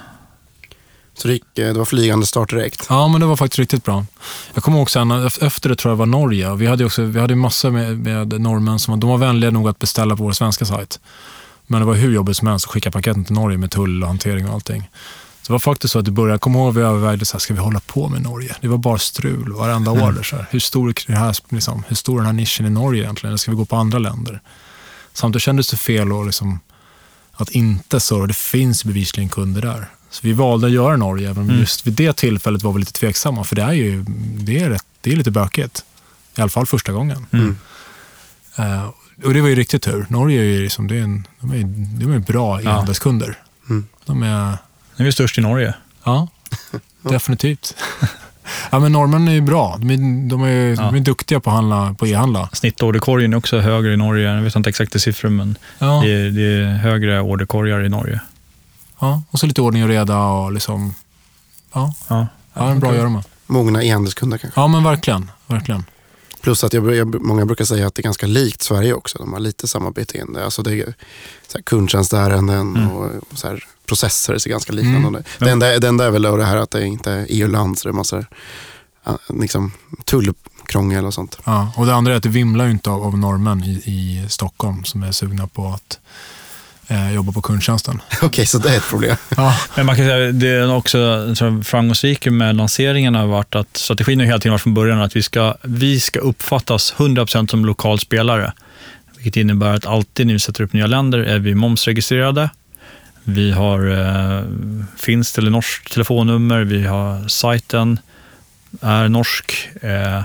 A: Så det, gick, eh, det var flygande start direkt?
B: ja, men det var faktiskt riktigt bra. Jag kommer ihåg sen, efter det tror jag var Norge. Vi hade, också, vi hade massor med, med norrmän som var, de var vänliga nog att beställa på vår svenska sajt. Men det var hur jobbigt som helst att skicka paketen till Norge med tull och hantering och allting. Så det var faktiskt så att i början, jag kommer ihåg att vi övervägde, så här, ska vi hålla på med Norge? Det var bara strul varenda order. Så här. Hur, stor, är det här, liksom, hur stor är den här nischen i Norge egentligen? Eller ska vi gå på andra länder? Samtidigt kändes det fel att, liksom, att inte serva. Det finns bevisligen kunder där. Så vi valde att göra Norge, även om just vid det tillfället var vi lite tveksamma. För det är ju det är rätt, det är lite bökigt. I alla fall första gången.
C: Mm.
B: Eh, och det var ju riktigt tur. Norge är ju liksom, det är en, de är, de är bra e-handelskunder.
A: Mm.
B: De är,
C: nu är vi störst i Norge.
B: ja, *laughs* definitivt. *laughs* ja, men norrmännen är ju bra. De är, de är, de är duktiga på att handla, på e-handla.
C: Snittorderkorgen är också högre i Norge. Jag vet inte exakta siffror, men
B: Ja,
C: det, är, det är högre orderkorgar i Norge.
B: Ja, och så lite ordning och reda och liksom, ja,
C: Ja.
B: ja det är bra att göra med.
A: Mogna e-handelskunder kanske?
B: Ja, men verkligen. verkligen.
A: Plus att jag, jag, många brukar säga att det är ganska likt Sverige också. De har lite samma beteende. Alltså det är så här kundtjänstärenden
C: Mm.
A: och så här processer ser ganska liknande ut. Det, enda, det enda är väl det här att det inte är EU-land så det är massor liksom, tullkrångel och sånt.
B: Ja, och det andra är att det vimlar ju inte av, av norrmän i, i Stockholm som är sugna på att eh, jobba på kundtjänsten. *laughs*
A: Okej, så det är ett problem. *laughs*
B: Ja,
C: Men man kan säga det är också så framgångsrika med lanseringen har varit att strategin har hela tiden varit från början att vi ska, vi ska uppfattas 100% som lokal spelare. Vilket innebär att alltid när vi sätter upp nya länder är vi momsregistrerade. Vi har eh, finskt eller norskt telefonnummer, vi har sajten. är norsk. Eh,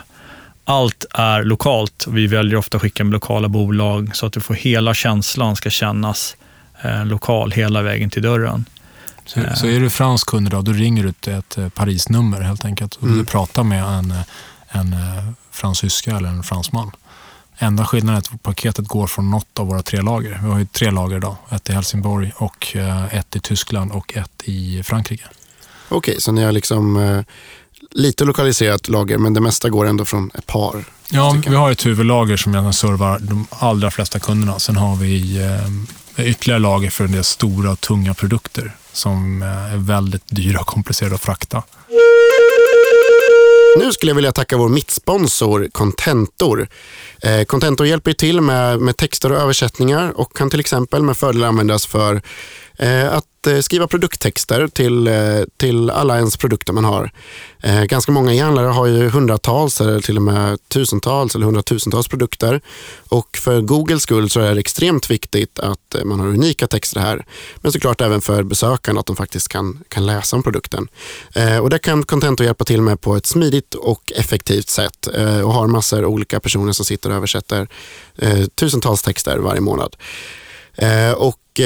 C: allt är lokalt och vi väljer ofta att skicka med lokala bolag så att du får hela känslan ska kännas eh, lokal hela vägen till dörren.
B: Så, så är du fransk kund idag, då ringer du till ett eh, Paris-nummer helt enkelt. Och
A: Mm.
B: du pratar med en, eh, en eh, fransyska eller en fransman. Enda skillnaden är att paketet går från något av våra tre lager. Vi har ju tre lager idag. Ett i Helsingborg, och eh, ett i Tyskland och ett i Frankrike.
A: Okej, så ni har liksom eh, lite lokaliserat lager, men det mesta går ändå från ett par.
B: Ja,
A: stycken.
B: vi har ett huvudlager som egentligen servar de allra flesta kunderna. Sen har vi eh, ytterligare lager för en del stora och tunga produkter som eh, är väldigt dyra och komplicerade att frakta.
A: Nu skulle jag vilja tacka vår mittsponsor Contentor. Eh, Contentor hjälper till med, med texter och översättningar och kan till exempel med fördel användas för Eh, att eh, skriva produkttexter till, eh, till alla ens produkter man har. Ganska många e-handlare har ju hundratals eller till och med tusentals eller hundratusentals produkter. Och för Googles skull så är det extremt viktigt att man har unika texter här. Men såklart även för besökarna att de faktiskt kan, kan läsa om produkten. Och det kan Contento hjälpa till med på ett smidigt och effektivt sätt och har massor olika personer som sitter och översätter tusentals texter varje månad. Och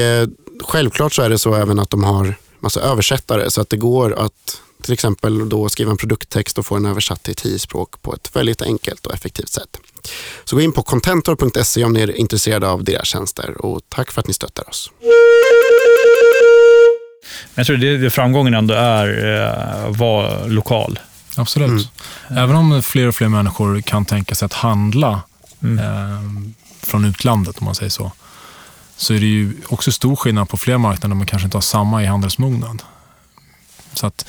A: självklart så är det så även att de har massa översättare så att det går att till exempel då skriva en produkttext och få den översatt till tio språk på ett väldigt enkelt och effektivt sätt. Så gå in på contentor.se om ni är intresserade av deras tjänster och tack för att ni stöttar oss.
C: Men jag tror det, det framgången ändå är eh, att vara lokal.
B: Absolut.
A: Mm.
B: Även om fler och fler människor kan tänka sig att handla
C: Mm.
B: eh, från utlandet, om man säger så, så är det ju också stor skillnad på fler marknader där man kanske inte har samma e-handelsmognad. Så att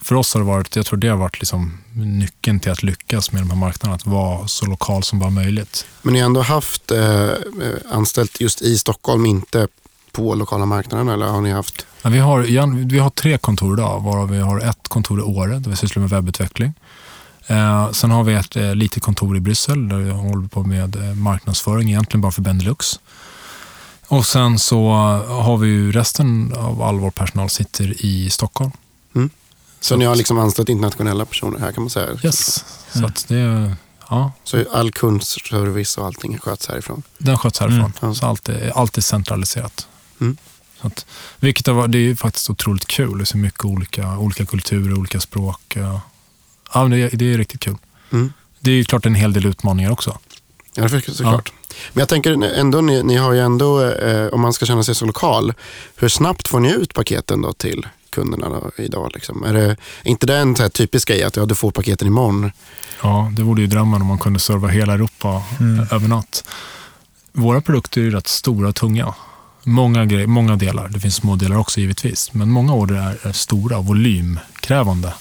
B: för oss har det varit, jag tror det har varit liksom nyckeln till att lyckas med de här marknaderna, att vara så lokal som bara möjligt.
A: Men ni har ändå haft eh, anställt just i Stockholm, inte på lokala marknaden eller har ni haft?
B: Ja, vi, har, vi har tre kontor idag, varav vi har ett kontor i Åre där vi sysslar med webbutveckling. Eh, sen har vi ett eh, litet kontor i Bryssel där vi håller på med eh, marknadsföring, egentligen bara för Benelux. Och sen så har vi ju resten av all vår personal sitter i Stockholm.
A: Mm. Så
B: att-
A: ni har liksom anställt internationella personer här kan man säga?
B: Yes. Så att det, ja,
A: Så all kundservice och allting sköts härifrån?
B: den sköts härifrån.
A: Mm.
B: Så allt är, allt är centraliserat.
A: Mm.
B: Så att, vilket har, det är ju faktiskt otroligt kul. Det är så mycket olika, olika kulturer, olika språk. Ja, det, är- det är riktigt kul.
A: Mm.
B: Det är ju klart en hel del utmaningar också.
A: Ja, det förstår- såklart. Men jag tänker ändå, ni, ni har ju ändå, eh, om man ska känna sig så lokal, hur snabbt får ni ut paketen då till kunderna då, idag? Liksom? Är, det, är inte det en så här typisk grej att ja, du får paketen imorgon?
B: Ja, det vore ju drömmen om man kunde serva hela Europa
C: Mm.
B: över natt. Våra produkter är ju rätt stora och tunga. Många, grej, många delar, det finns små delar också givetvis, men många order är, är stora, volymkrävande.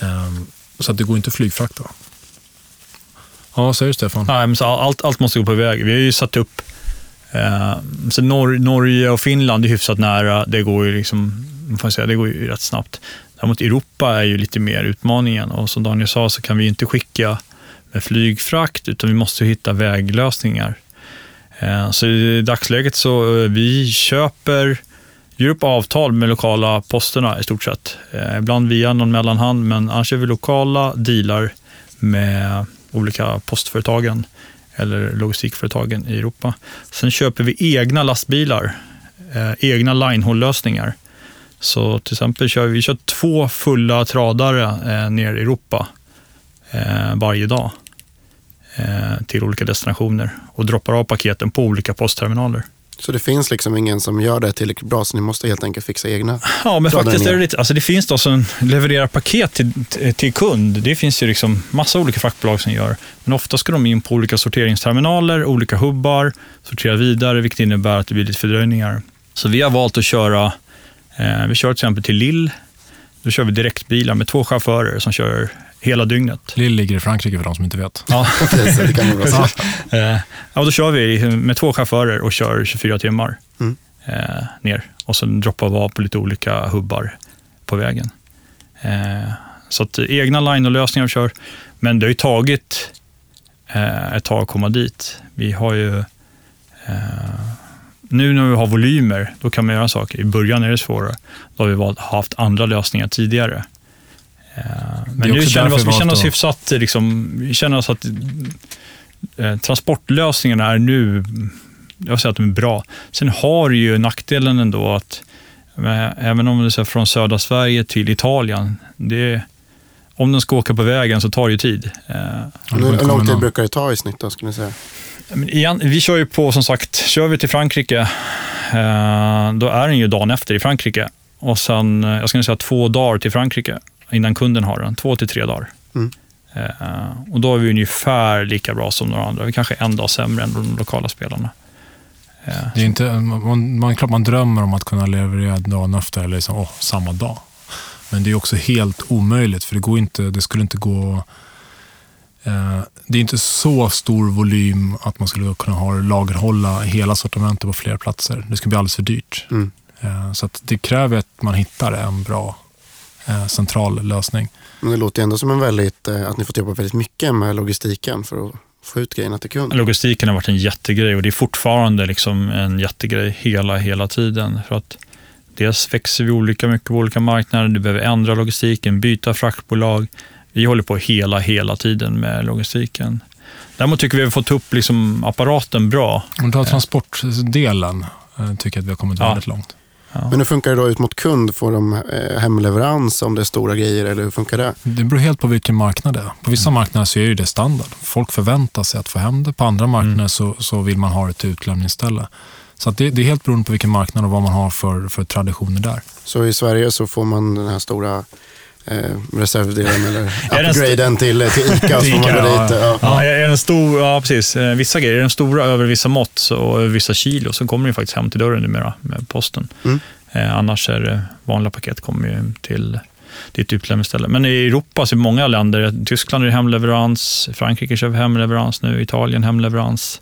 B: Ehm, så att det går inte att flygfrakta. Ja, säger det, Stefan?
C: Nej, men så allt, allt måste gå på väg. Vi har ju satt upp... Eh, så Nor Norge och Finland är hyfsat nära. Det går ju liksom, får säga, det går ju rätt snabbt. Däremot Europa är ju lite mer utmaningen och som Daniel sa så kan vi inte skicka med flygfrakt utan vi måste hitta väglösningar. Eh, så i dagsläget så eh, vi köper, gör upp avtal med lokala posterna i stort sett. Eh, ibland via någon mellanhand men annars är vi lokala dealar med olika postföretagen eller logistikföretagen i Europa. Sen köper vi egna lastbilar, eh, egna linehållösningar. Så till exempel kör vi, vi kör två fulla tradare eh, ner i Europa eh, varje dag eh, till olika destinationer och droppar av paketen på olika postterminaler.
A: Så det finns liksom ingen som gör det tillräckligt bra så ni måste helt enkelt fixa egna?
C: Ja, men faktiskt är det lite, alltså det finns de som levererar paket till, till kund. Det finns ju liksom massa olika fraktbolag som gör. Men ofta ska de in på olika sorteringsterminaler, olika hubbar, sortera vidare, vilket innebär att det blir lite fördröjningar. Så vi har valt att köra, eh, vi kör till exempel till Lille. Då kör vi direktbilar med två chaufförer som kör hela dygnet.
B: Lill ligger i Frankrike för de som inte vet.
C: Ja. *laughs*
A: Det kan vara. *laughs*
C: Eh, ja, då kör vi med två chaufförer och kör 24 timmar
A: Mm.
C: eh, ner. Och sen droppar vi av på lite olika hubbar på vägen. Eh, så att egna line-lösningar vi kör. Men det har ju tagit eh, ett tag att komma dit. Vi har ju... Nu när vi har volymer, då kan man göra saker. I början är det svårare. Då har vi haft andra lösningar tidigare. Eh, men nu känner vi oss, vi känner oss hyfsat, liksom, vi känner oss att eh, transportlösningarna är nu, jag säger att de är bra. Sen har ju nackdelen ändå att även om det är från södra Sverige till Italien, det, om den ska åka på vägen så tar det ju tid.
A: Eh, Hur lång tid brukar det ta i snitt då, skulle ni säga?
C: Igen, vi kör ju på, som sagt, kör vi till Frankrike, eh, då är den ju dagen efter i Frankrike. Och sen, eh, jag skulle säga två dagar till Frankrike innan kunden har den. Två till tre dagar. Mm. Och då är vi ungefär lika bra som några andra. Vi kanske är en dag sämre än de lokala spelarna.
B: Det är inte, man, man, klart man drömmer om att kunna leverera dagen efter eller liksom, oh, samma dag. Men det är också helt omöjligt för det, går inte, det skulle inte gå... Eh, det är inte så stor volym att man skulle kunna ha lagerhålla hela sortimentet på flera platser. Det skulle bli alldeles för dyrt. Mm. Eh, så det kräver att man hittar en bra eh, central lösning.
A: Men det låter ändå som en väldigt, eh, att ni fått jobba väldigt mycket med logistiken för att få ut grejerna till kund.
C: Logistiken har varit en jättegrej och det är fortfarande liksom en jättegrej hela, hela tiden. För att dels växer vi olika mycket på olika marknader, du behöver ändra logistiken, byta fraktbolag. Vi håller på hela, hela tiden med logistiken. Däremot tycker vi att vi har fått upp liksom apparaten bra.
B: Om du tar transportdelen, eh, tycker jag att vi har kommit ja. väldigt långt.
A: Ja. Men hur funkar det då ut mot kund? Får de eh, hemleverans om det är stora grejer eller hur funkar det?
B: Det beror helt på vilken marknad det är. På vissa mm. marknader så är det standard. Folk förväntar sig att få hem det. På andra marknader mm. så, så vill man ha till utlämningsställe. Så det, det, är helt beroende på vilken marknad och vad man har för, för traditioner där.
A: Så i Sverige så får man den här stora eh, reservdelen eller *laughs* upgraden till, till ICA. till Ica,
C: ja. Dit, ja. Ja, är den stor, ja, precis. Eh, vissa grejer, är den stora över vissa mått och över vissa kilo så kommer den faktiskt hem till dörren numera med posten. Mm. Eh, annars är det vanliga paket kommer ju till ditt utlämningsställe. Men i Europa, så i många länder, Tyskland är det hemleverans, Frankrike kör hemleverans nu, Italien hemleverans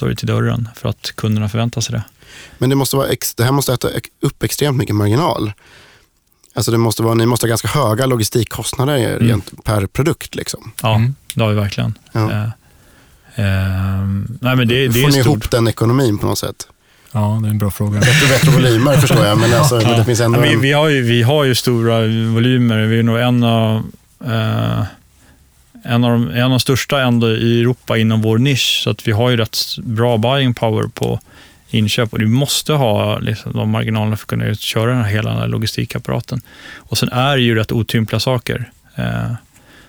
C: då är det till dörren för att kunderna förväntar sig det.
A: Men det, måste vara ex, det här måste äta upp extremt mycket marginal. Alltså det måste vara, ni måste ha ganska höga logistikkostnader mm. per produkt. Liksom.
C: Ja, mm. det har vi verkligen. Ja. Eh, eh, nej, men det, det
A: Får
C: ni
A: stort. ihop den ekonomin på något sätt?
B: Ja, det är en bra fråga.
A: Bättre, bättre volymer *laughs* förstår jag, men, alltså, ja. men det finns ändå...
C: Ja, vi, vi, har ju, vi har ju stora volymer. Vi är nog en av eh, en av, de, en av de största ändå i Europa inom vår nisch, så att vi har ju rätt bra buying power på inköp och vi måste ha liksom, de marginalerna för att kunna köra den här hela logistikapparaten. Och sen är det ju rätt otympliga saker. Eh,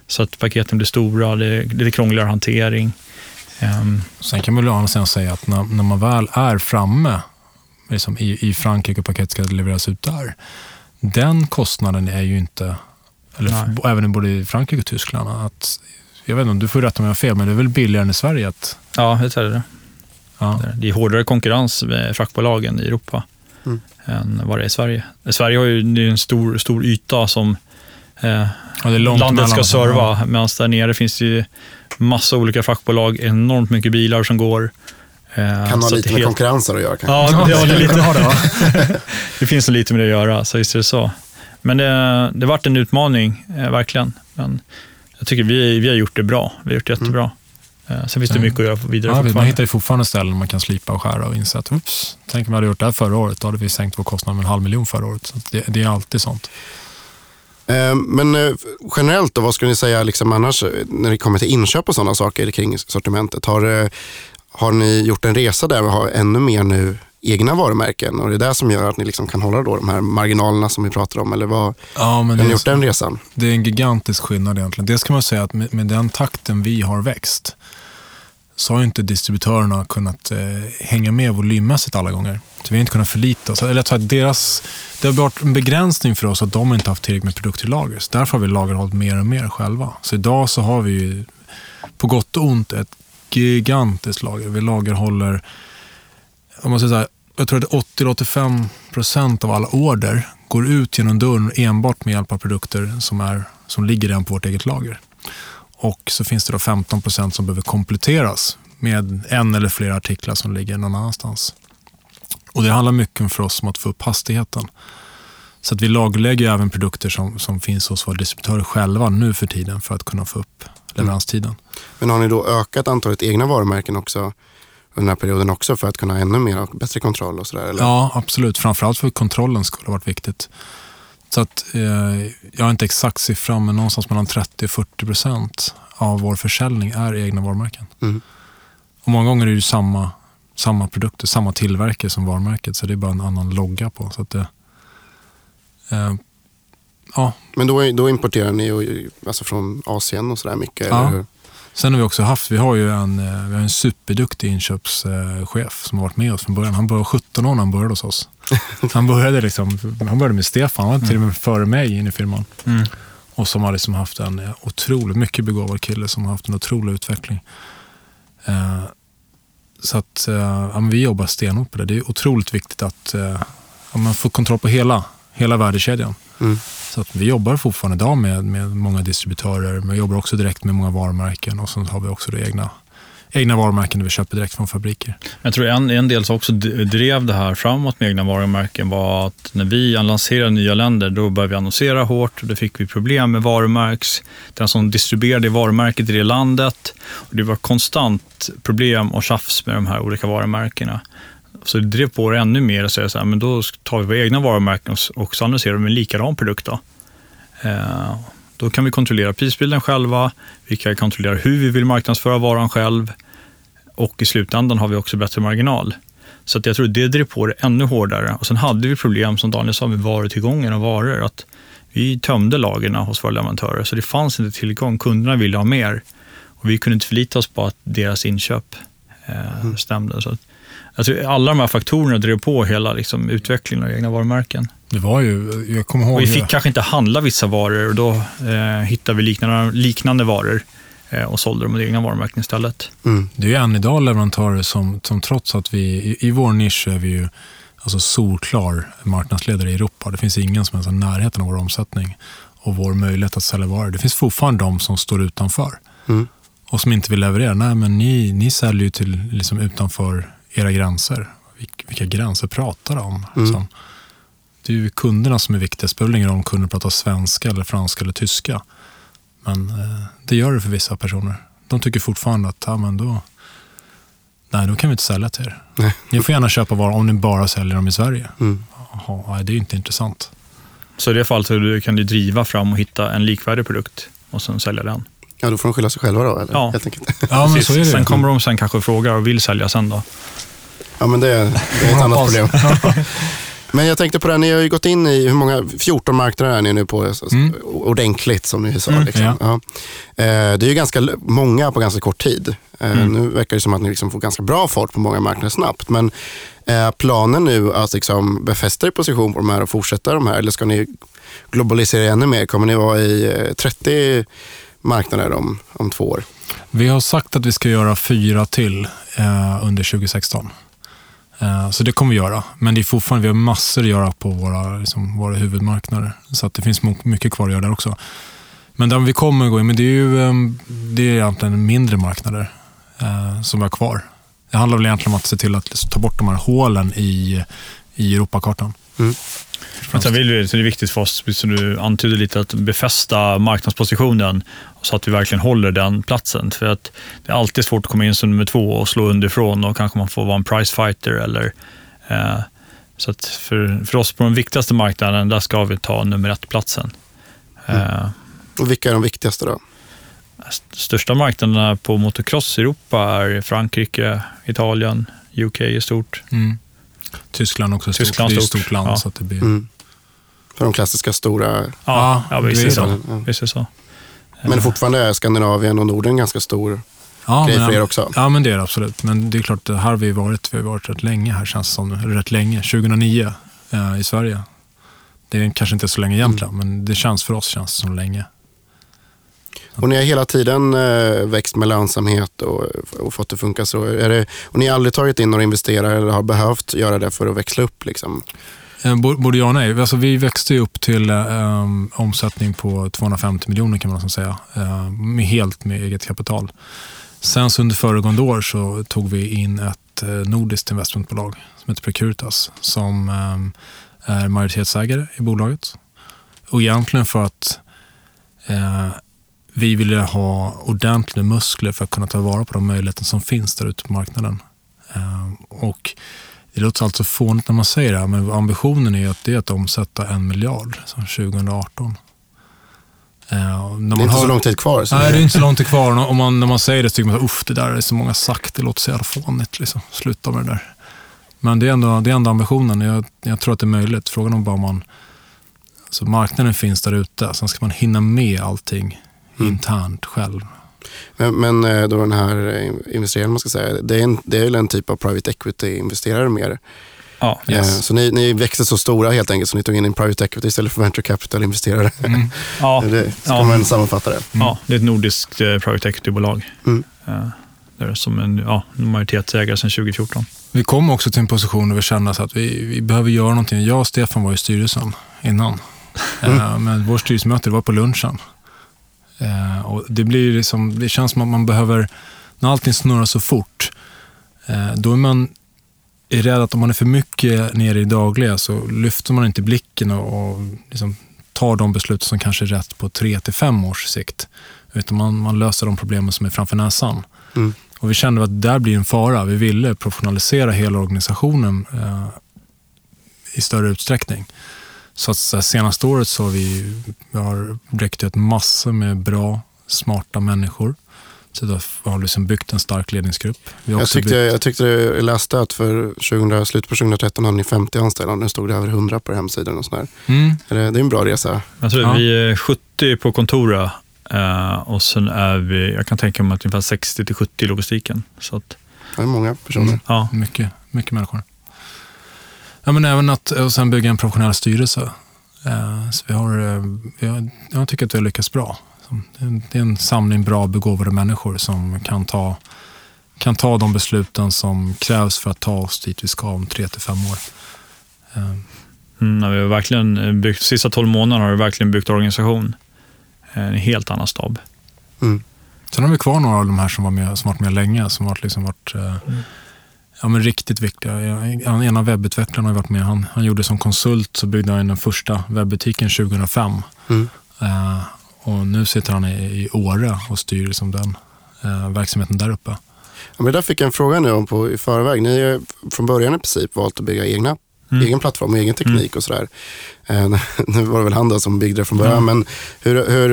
C: så att paketen blir stora, det är lite krångligare hantering.
B: Um, sen kan man väl å säga att när, när, man väl är framme liksom i, i Frankrike och paket ska levereras ut där, den kostnaden är ju inte eller även både i Frankrike och Tyskland. Att, jag vet inte, du får rätta om jag har fel, men det är väl billigare än i Sverige? Att...
C: Ja, det är det. Ja. Det är hårdare konkurrens med fraktbolagen i Europa mm. än vad det är i Sverige. Sverige har ju en stor, stor yta som eh, landet ska serva, ja. medan där nere finns det ju massa olika fraktbolag, enormt mycket bilar som går.
A: Eh, kan ha lite med helt... konkurrenser att göra
C: kanske? Ja, det, det, lite. *laughs* *laughs* det finns lite med det att göra, så visst är det så. Men det, det varit en utmaning, eh, verkligen. Men jag tycker vi, vi har gjort det bra. Vi har gjort det jättebra. Mm. Sen finns det mycket att göra vidare
B: ja, Man hittar ju fortfarande ställen man kan slipa och skära och inse att ups, tänk om vi hade gjort det här förra året. Då hade vi sänkt vår kostnad med en halv miljon förra året. Så det, det är alltid sånt.
A: Men generellt då, vad skulle ni säga liksom annars när det kommer till inköp och sådana saker kring sortimentet? Har, har ni gjort en resa där vi har ännu mer nu egna varumärken och det är det som gör att ni liksom kan hålla då de här marginalerna som vi pratar om? Eller vad, ja, men har ni gjort den resan?
B: Det är en gigantisk skillnad egentligen. Dels kan man säga att med, med den takten vi har växt så har inte distributörerna kunnat eh, hänga med volymmässigt alla gånger. Så vi har inte kunnat förlita oss. Eller att deras, det har varit en begränsning för oss att de inte haft tillräckligt med produkter i lager. Så därför har vi lagerhållit mer och mer själva. Så idag så har vi på gott och ont ett gigantiskt lager. Vi lagerhåller om man säger så här, jag tror att 80-85 procent av alla order går ut genom dörren enbart med hjälp av produkter som, är, som ligger redan på vårt eget lager. Och så finns det då 15 procent som behöver kompletteras med en eller flera artiklar som ligger någon annanstans. Och Det handlar mycket för oss om att få upp hastigheten. Så att vi lagerlägger även produkter som, som finns hos våra distributörer själva nu för tiden för att kunna få upp leveranstiden. Mm.
A: Men har ni då ökat antalet egna varumärken också under den här perioden också för att kunna ha ännu mer och bättre kontroll och sådär?
B: Ja, absolut. Framförallt för kontrollen skulle ha varit viktigt. Så att, eh, jag har inte exakt siffra, men någonstans mellan 30 och 40 procent av vår försäljning är egna varumärken.
A: Mm.
B: Och många gånger är det samma, samma produkter, samma tillverkare som varumärket, så det är bara en annan logga på. Så att det, eh, ja.
A: Men då, då importerar ni ju, alltså från Asien och sådär mycket?
B: Ja.
A: Eller hur?
B: Sen har vi också haft, vi har ju en, eh, vi har en superduktig inköpschef som har varit med oss från början. Han var 17 år när han började hos oss. *laughs* Han började, liksom, han började med Stefan, han var till och med före mig in i firman.
C: Mm.
B: Och som har liksom haft en eh, otroligt, mycket begåvad kille som har haft en otrolig utveckling. Eh, så att eh, vi jobbar stenhårt på det. Det är otroligt viktigt att eh, man får kontroll på hela, hela värdekedjan.
A: Mm.
B: Så att vi jobbar fortfarande idag med, med många distributörer, men vi jobbar också direkt med många varumärken och så har vi också det egna, egna varumärken där vi köper direkt från fabriker.
C: Jag tror en, en del som också drev det här framåt med egna varumärken var att när vi lanserade nya länder, då började vi annonsera hårt och då fick vi problem med varumärks, den som distribuerade varumärket i det landet. Och det var konstant problem och tjafs med de här olika varumärkena. Så det drev på det ännu mer och säga så här, men då tar vi våra egna varumärken och, så annonserar vi en likadan produkt. Då. Eh, då kan vi kontrollera prisbilden själva, vi kan kontrollera hur vi vill marknadsföra varan själv och i slutändan har vi också bättre marginal. Så att jag tror det drev på det ännu hårdare. Och sen hade vi problem, som Daniel sa, med varutillgången och varor. Att vi tömde lagren hos våra leverantörer, så det fanns inte tillgång. Kunderna ville ha mer. Och vi kunde inte förlita oss på att deras inköp eh, stämde. Så att, tror alla de här faktorerna drev på hela liksom, utvecklingen av egna varumärken.
B: Det var ju, jag kommer ihåg...
C: Och vi fick kanske inte handla vissa varor och då eh, hittade vi liknande, liknande varor eh, och sålde dem med egna varumärken istället.
A: Mm.
B: Det är ju än idag leverantörer som, som trots att vi, i, i vår nisch är vi ju alltså solklar marknadsledare i Europa. Det finns ingen som ens är i närheten av vår omsättning och vår möjlighet att sälja varor. Det finns fortfarande de som står utanför
A: Mm.
B: och som inte vill leverera. Nej, men ni, ni säljer ju till liksom utanför era gränser. Vilka, vilka gränser pratar de om?
A: Mm.
B: Liksom. Det är ju kunderna som är viktiga. Det spelar ingen roll om kunden pratar svenska, eller franska eller tyska. Men eh, det gör det för vissa personer. De tycker fortfarande att ja, men då, nej, då kan vi inte sälja till er.
A: Nej.
B: Ni får gärna köpa varor om ni bara säljer dem i Sverige.
A: Mm.
B: Jaha, nej, det är ju inte intressant.
C: Så i det fallet kan du driva fram och hitta en likvärdig produkt och sen sälja den.
A: Ja, då får de skylla sig själva då, eller?
C: Ja.
A: Helt enkelt.
B: Ja, men så är det.
C: Sen kommer de sen kanske frågar och vill sälja sen då.
A: Ja, men det, det är ett annat problem. *laughs* Men jag tänkte på det, här, ni har ju gått in i, hur många, 14 marknader är ni nu på
B: Mm.
A: ordentligt som ni sa.
C: Mm,
A: liksom.
B: ja.
A: ja. Eh, Det är ju ganska många på ganska kort tid. Eh,
C: Mm.
A: Nu verkar det som att ni liksom får ganska bra fart på många marknader snabbt. Men är planen nu att liksom befästa er position på de här och fortsätta de här? Eller ska ni globalisera ännu mer? Kommer ni vara i eh, 30 marknader om, om två år?
B: Vi har sagt att vi ska göra fyra till eh, under 2016. Eh, så det kommer vi göra. Men det är fortfarande, vi har massor att göra på våra, liksom, våra huvudmarknader. Så att det finns mycket kvar att göra där också. Men där vi kommer gå in, men det är ju eh, det är egentligen mindre marknader eh, som vi har kvar. Det handlar väl egentligen om att se till att ta bort de här hålen i, i Europakartan.
A: Mm.
C: Men sen vill vi, så det är viktigt för oss, som du antydde lite, att befästa marknadspositionen så att vi verkligen håller den platsen. För att det är alltid svårt att komma in som nummer två och slå underifrån och kanske man får vara en price fighter. Eller, eh, så att för, för oss på den viktigaste marknaden, där ska vi ta nummer ett-platsen. Eh,
A: Och vilka är de viktigaste då?
C: st- största marknaderna på motocross i Europa är Frankrike, Italien, UK är stort.
B: Mm. Tyskland också är stort.
C: Tyskland
B: det är ett
C: stort,
B: land.
C: ja.
B: Så att det blir...
A: Mm. För de klassiska stora.
C: Ja,
B: Ja,
C: visst är så. Visst är så.
A: Men fortfarande är Skandinavien och Norden ganska stor
B: Ja,
A: grej
B: men-
A: för er också.
B: Ja, men det är det absolut. Men det är klart, här har vi varit, vi har varit rätt länge här känns det som. Rätt länge, 2009 eh, i Sverige. Det är kanske inte så länge egentligen, men det känns för oss känns som länge.
A: Och ni har hela tiden eh, växt med lönsamhet och, och fått det funka så. Är det, och ni har aldrig tagit in några investerare eller har behövt göra det för att växla upp? Liksom.
B: Eh, Både ja och nej. Alltså, vi växte ju upp till um, omsättning på 250 miljoner kan man nästan säga. Eh, helt med eget kapital. Sen så under föregående år så tog vi in ett uh, nordiskt investmentbolag som heter Precuritas som um, är majoritetsägare i bolaget. Och egentligen för att uh, vi ville ha ordentliga muskler för att kunna ta vara på de möjligheter som finns där ute på marknaden. Ehm, och det låter alltså fånigt när man säger det här, men ambitionen är att det är att omsätta en miljard som 2018.
A: Eh, det är inte så lång tid kvar.
B: Så nej, det är inte så lång tid kvar. Och man, när man säger det så tycker man att det där är så många sagt, det låter så jävla fånigt. Liksom. Sluta med det där. Men det är ändå, det är ändå ambitionen. Jag, jag tror att det är möjligt. Frågan är bara om man... Alltså marknaden finns där ute. Sen ska man hinna med allting mm. internt själv.
A: Men, men eh, då den här investeraren, man ska säga, det är, en, det är väl en typ av private equity-investerare mer?
C: Ja, eh, yes.
A: Så ni, ni växte så stora helt enkelt så ni tog in en private equity istället för venture capital-investerare. Mm. *laughs*
C: Ja.
A: det, ska ja. man sammanfatta det.
C: Mm. Ja, det är ett nordiskt eh, private equity-bolag. Mm. Det är som en ja, majoritetsägare sedan 2014.
B: Vi kom också till en position där vi kände att vi, vi behöver göra någonting. Jag och Stefan var i styrelsen innan. Mm. *laughs* Men vårt styrelsemöte var på lunchen. Och det, blir liksom, det känns som att man behöver, när allting snurrar så fort, då är man är rädd att om man är för mycket nere i dagliga så lyfter man inte blicken och, och liksom tar de beslut som kanske är rätt på tre till fem års sikt. Utan man, man löser de problemen som är framför näsan. Mm. Och vi kände att det där blir en fara. Vi ville professionalisera hela organisationen eh, i större utsträckning. Så att så här, senaste året så har vi, vi har rekryterat massor med bra, smarta människor så då har vi liksom byggt en stark ledningsgrupp.
A: jag, tyckte, byggt... jag tyckte jag läste att för 2000, slutet på 2013 hade ni 50 anställda. Nu stod det över 100 på hemsidan. Och sådär. Mm. Det, det är en bra resa.
C: Jag tror ja. Vi är 70 på kontoret uh, och sen är vi, jag kan tänka mig att ungefär 60 till 70 i logistiken. Så att,
A: det är många personer. Mm.
B: Ja. Mycket, mycket människor. Ja, men även att och sen bygga en professionell styrelse. Uh, så vi har, uh, vi har, jag tycker att vi har lyckats bra. Det är en samling bra begåvade människor som kan ta, kan ta de besluten som krävs för att ta oss dit vi ska om tre till fem år.
C: Mm, vi har verkligen byggt, sista tolv månaderna har vi verkligen byggt organisation. En helt annan stab.
B: Mm. Sen har vi kvar några av de här som, var med, som varit med länge, som varit, liksom varit mm. Ja, men riktigt viktiga. En av webbutvecklarna har varit med. Han, han gjorde som konsult, så byggde han den första webbutiken 2005. Mm. Uh, och nu sitter han i, i Åre och styr liksom den eh, verksamheten där uppe.
A: Ja, men där fick jag en fråga nu om på, i förväg. Ni har från början i princip valt att bygga egna, mm. egen plattform och egen teknik mm. och sådär. Eh, *laughs* nu var det väl han då som byggde det från början. Mm. Men hur, hur,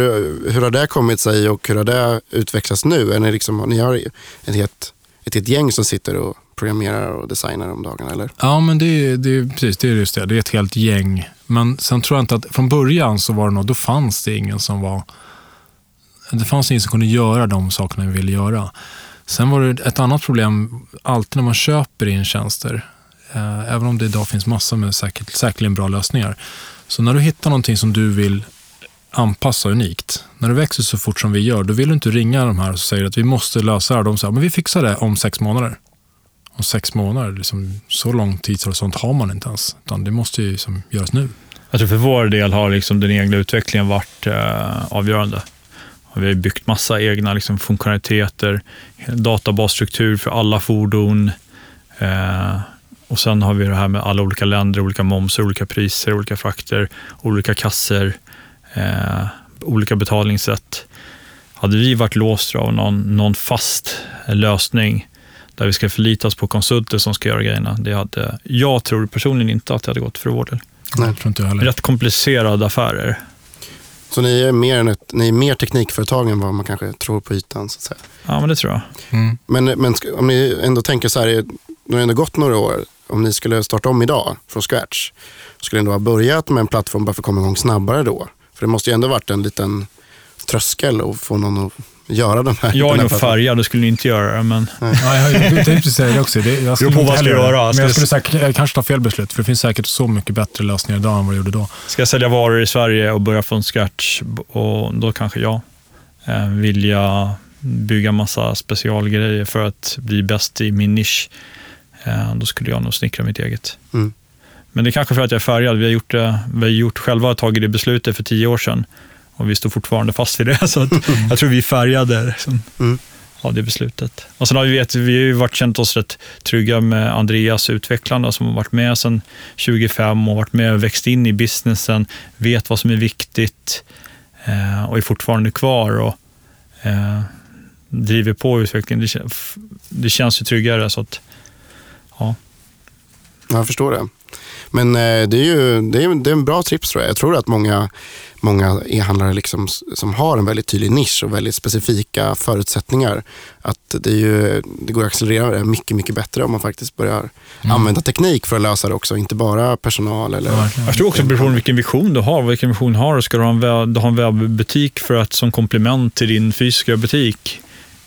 A: hur har det kommit sig och hur har det utvecklats nu? Är ni, liksom, ni har ett helt, ett helt gäng som sitter och programmerar och designar om dagarna, eller?
B: Ja, men det, det, precis, det är just det. Det är ett helt gäng. Men sen tror jag inte att, från början så var det nog, då fanns det ingen som var, det fanns ingen som kunde göra de sakerna vi ville göra. Sen var det ett annat problem, alltid när man köper in tjänster, eh, även om det idag finns massor med säkert, säkerligen bra lösningar. Så när du hittar någonting som du vill anpassa unikt. När du växer så fort som vi gör, då vill du inte ringa de här och säga att vi måste lösa det. här. De säger men vi fixar det om sex månader om sex månader. Liksom, så lång tidshorisont har man inte ens. Utan det måste ju liksom göras nu.
C: Jag tror för vår del har liksom den egna utvecklingen varit eh, avgörande. Vi har byggt massa egna liksom, funktionaliteter, databasstruktur för alla fordon. Eh, och sen har vi det här med alla olika länder, olika momser, olika priser, olika frakter, olika kasser, eh, olika betalningssätt. Hade vi varit låsta av någon, någon fast lösning där vi ska förlita oss på konsulter som ska göra grejerna. Det hade, jag tror personligen inte att det hade gått för vår del.
B: Nej, tror inte jag heller.
C: Rätt komplicerade affärer.
A: Så ni är mer, än ett, ni är mer teknikföretag än vad man kanske tror på ytan? Så att säga.
C: Ja, men det tror jag.
A: Mm. Men, men om ni ändå tänker så här, nu har det ändå gått några år. Om ni skulle starta om idag från scratch, skulle ni ändå ha börjat med en plattform bara för att komma igång snabbare då? För det måste ju ändå varit en liten tröskel att få någon att göra de här.
C: Jag är nog färgad och skulle inte göra det, men...
B: Ja, jag tänkte precis säga det också. Det,
C: jag skulle på vad ska göra.
B: Men jag skulle säkert, jag kanske ta fel beslut, för det finns säkert så mycket bättre lösningar idag än vad det gjorde då.
C: Ska jag sälja varor i Sverige och börja från scratch, och då kanske jag eh, vill jag bygga massa specialgrejer för att bli bäst i min nisch. Eh, då skulle jag nog snickra mitt eget. Mm. Men det är kanske för att jag är färgad. Vi har gjort, det, vi har gjort själva tagit det beslutet för tio år sedan och vi står fortfarande fast vid det. *laughs* Så jag tror vi är färgade liksom, mm. av det beslutet. Och sen har vi, vet, vi har ju varit, känt oss rätt trygga med Andreas utvecklarna som har varit med sedan 25 och varit med och växt in i businessen, vet vad som är viktigt eh, och är fortfarande kvar och eh, driver på utvecklingen. Det, det, känns ju tryggare. Så att, ja.
A: Jag förstår det. Men eh, det är ju det är, det är en bra tips tror jag. Jag tror att många, många e-handlare liksom, som har en väldigt tydlig nisch och väldigt specifika förutsättningar, att det, är ju, det går att accelerera det mycket, mycket bättre om man faktiskt börjar använda teknik för att lösa det också, inte bara personal. Eller,
C: Jag tror också det beror på vilken vision du har. Vilken vision du har. Ska du ha en, webb, du har en webbutik för att som komplement till din fysiska butik,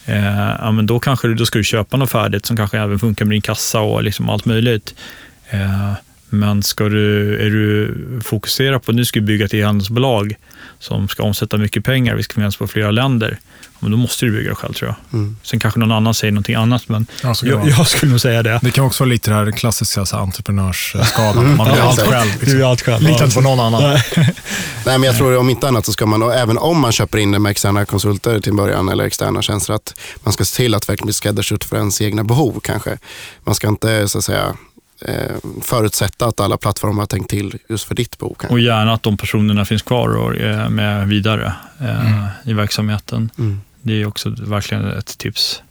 C: eh, ja, men då, kanske, du- då ska du köpa något färdigt som kanske även funkar med din kassa och liksom allt möjligt. Eh, men ska du, är du fokuserad på att nu ska vi bygga ett e-handelsbolag som ska omsätta mycket pengar, vi ska finnas på flera länder, men då måste du bygga det själv tror jag.
A: Mm.
C: Sen kanske någon annan säger någonting annat, men
B: Ja,
C: jag, jag skulle nog säga det.
B: Det kan också vara lite det här klassiska så här, entreprenörsskadan. Man vill
A: Ja,
B: allt
A: exakt.
B: själv.
C: Du
B: Liksom.
C: är allt själv.
B: Litar inte på någon annan. *laughs*
A: Nej, men jag tror om inte annat så ska man, och även om man köper in det med externa konsulter till början eller externa tjänster, att man ska se till att verkligen bli skräddarsytt för ens egna behov kanske. Man ska inte så att säga förutsätta att alla plattformar har tänkt till just för ditt behov.
C: Och gärna att de personerna finns kvar och är med vidare eh, i verksamheten.
A: Mm.
C: Det är också verkligen ett tips.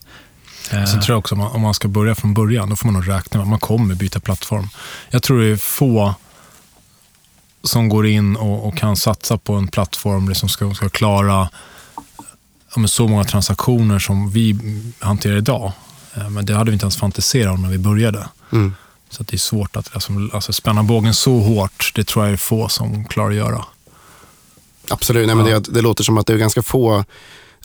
C: Eh,
B: Sen tror jag också om man, om man ska börja från början, då får man nog räkna med att man kommer byta plattform. Jag tror det är få som går in och, och kan satsa på en plattform liksom ska, ska klara ja, så många transaktioner som vi hanterar idag. Eh, Men det hade vi inte ens fantiserat om när vi började.
A: Mm.
B: Så att det är svårt att alltså, alltså, spänna bågen så hårt. Det tror jag är få som klarar att göra.
A: Absolut, Nej, men det, det låter som att det är ganska få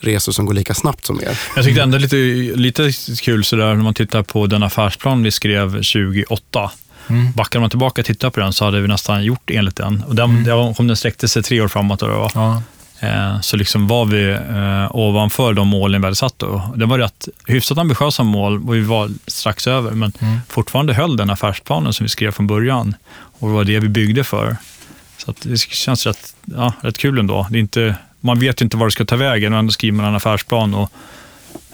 A: resor som går lika snabbt som er.
C: Jag tyckte ändå lite, lite kul sådär när man tittar på den affärsplan vi skrev 2008.
B: Mm.
C: Backar man tillbaka och tittar på den så hade vi nästan gjort enligt den. Och den, var- om den sträckte sig tre år framåt, då, det var,
B: Ja.
C: Eh, så liksom var vi eh, ovanför de målen vi hade satt. Då. Det var rätt hyfsat ambitiösa mål och vi var strax över, men
B: Mm.
C: fortfarande höll den affärsplanen som vi skrev från början. Och det var det vi byggde för. Så det känns rätt, ja, rätt kul ändå. Det är inte, man vet ju inte var det ska ta vägen, men ändå skriver man en affärsplan och,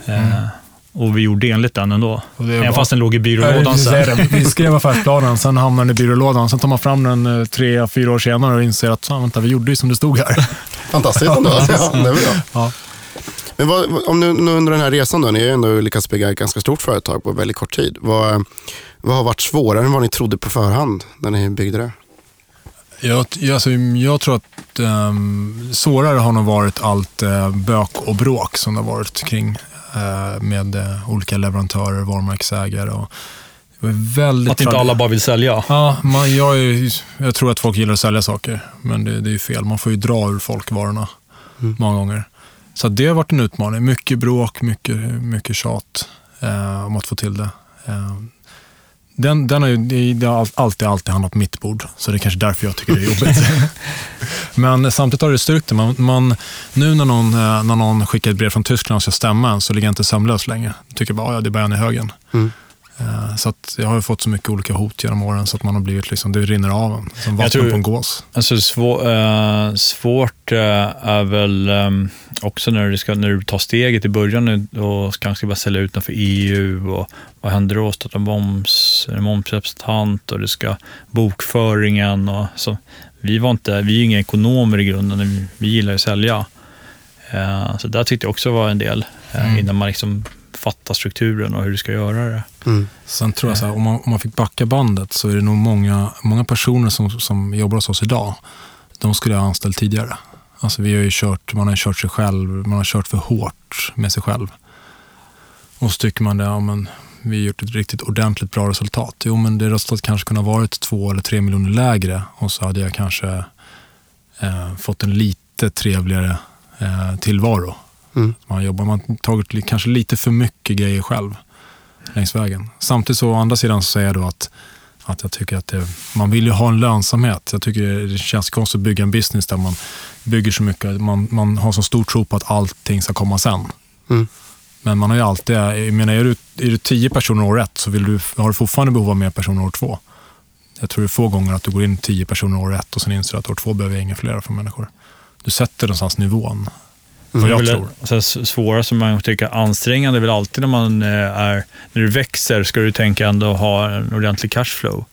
C: eh, och vi gjorde enligt den ändå.
B: Och det är
C: Även fast den låg i byrålådan sen.
B: Vi skrev affärsplanen, sen hamnar den i byrålådan. Sen tar man fram den eh, tre, fyra år senare och inser att "Fan, vänta, vi gjorde ju som det stod här.
A: Fantastiskt ändå. ja, det.
B: Ja.
A: Men vad, om nu, nu under den här resan, då, ni har ju ändå lyckats bygga ett ganska stort företag på väldigt kort tid. Vad, vad har varit svårare än vad ni trodde på förhand när ni byggde det?
B: Jag, jag, alltså, jag tror att um, svårare har nog varit allt uh, bök och bråk som det har varit kring med eh, olika leverantörer, varumärkesägare. Och, det var väldigt
C: Att inte alla bara vill sälja.
B: Ja, man, jag, är, jag tror att folk gillar att sälja saker, men det, det är ju fel. Man får ju dra ur folk varorna många gånger. Så det har varit en utmaning. Mycket bråk, mycket, mycket tjat eh, om att få till det. Eh, den, den har ju, det, har all- alltid, alltid hamnat på mitt bord, så det är kanske därför jag tycker det är jobbigt. *laughs* Men samtidigt har det styrkt. Man, man, nu när någon, eh, när någon skickar ett brev från Tyskland och ska stämma en så ligger jag inte sömnlös längre. Jag tycker bara, ja, det är bara en i högen.
A: Mm.
B: Eh, Så att jag har ju fått så mycket olika hot genom åren så att man har blivit liksom, det rinner av en som vatten
C: tror-
B: på en gås.
C: Alltså svår, eh, svårt eh, är väl ehm, också när du, ska, när du tar steget i början och kanske börja sälja ut för EU och vad händer då? Starta moms, en momsrepresentant och det ska bokföringen och så. Vi var inte, vi är inga ekonomer i grunden, vi, vi gillar ju att sälja. Så där tyckte jag också var en del
B: Mm.
C: innan man liksom fattar strukturen och hur du ska göra det.
A: Mm.
B: Sen tror jag så här, om man, om man fick backa bandet så är det nog många, många personer som, som jobbar hos oss idag. De skulle jag ha anställt tidigare. Alltså vi har ju kört, man har kört sig själv, man har kört för hårt med sig själv. Och så tycker man det, ja, men vi har gjort ett riktigt ordentligt bra resultat. Jo, men det resultatet kanske kunde ha varit två eller tre miljoner lägre och så hade jag kanske eh, fått en lite trevligare eh, tillvaro.
A: Mm.
B: Man jobbar, man har tagit kanske lite för mycket grejer själv längs vägen. Samtidigt så å andra sidan så säger jag då att, att jag tycker att det, man vill ju ha en lönsamhet. Jag tycker det känns konstigt att bygga en business där man bygger så mycket, man, man har så stor tro på att allting ska komma sen.
A: Mm.
B: Men man har ju alltid, jag menar är du, är du tio personer år ett så vill du, har du fortfarande behov av mer personer år två. Jag tror det är få gånger att du går in tio personer år ett och sen inser att år två behöver jag inga fler för människor. Du sätter någonstans nivån. Vad jag
C: Väl-
B: tror.
C: Så svåra som man tycker ansträngande är väl alltid när man eh, är, när du växer ska du tänka ändå ha en ordentlig cashflow.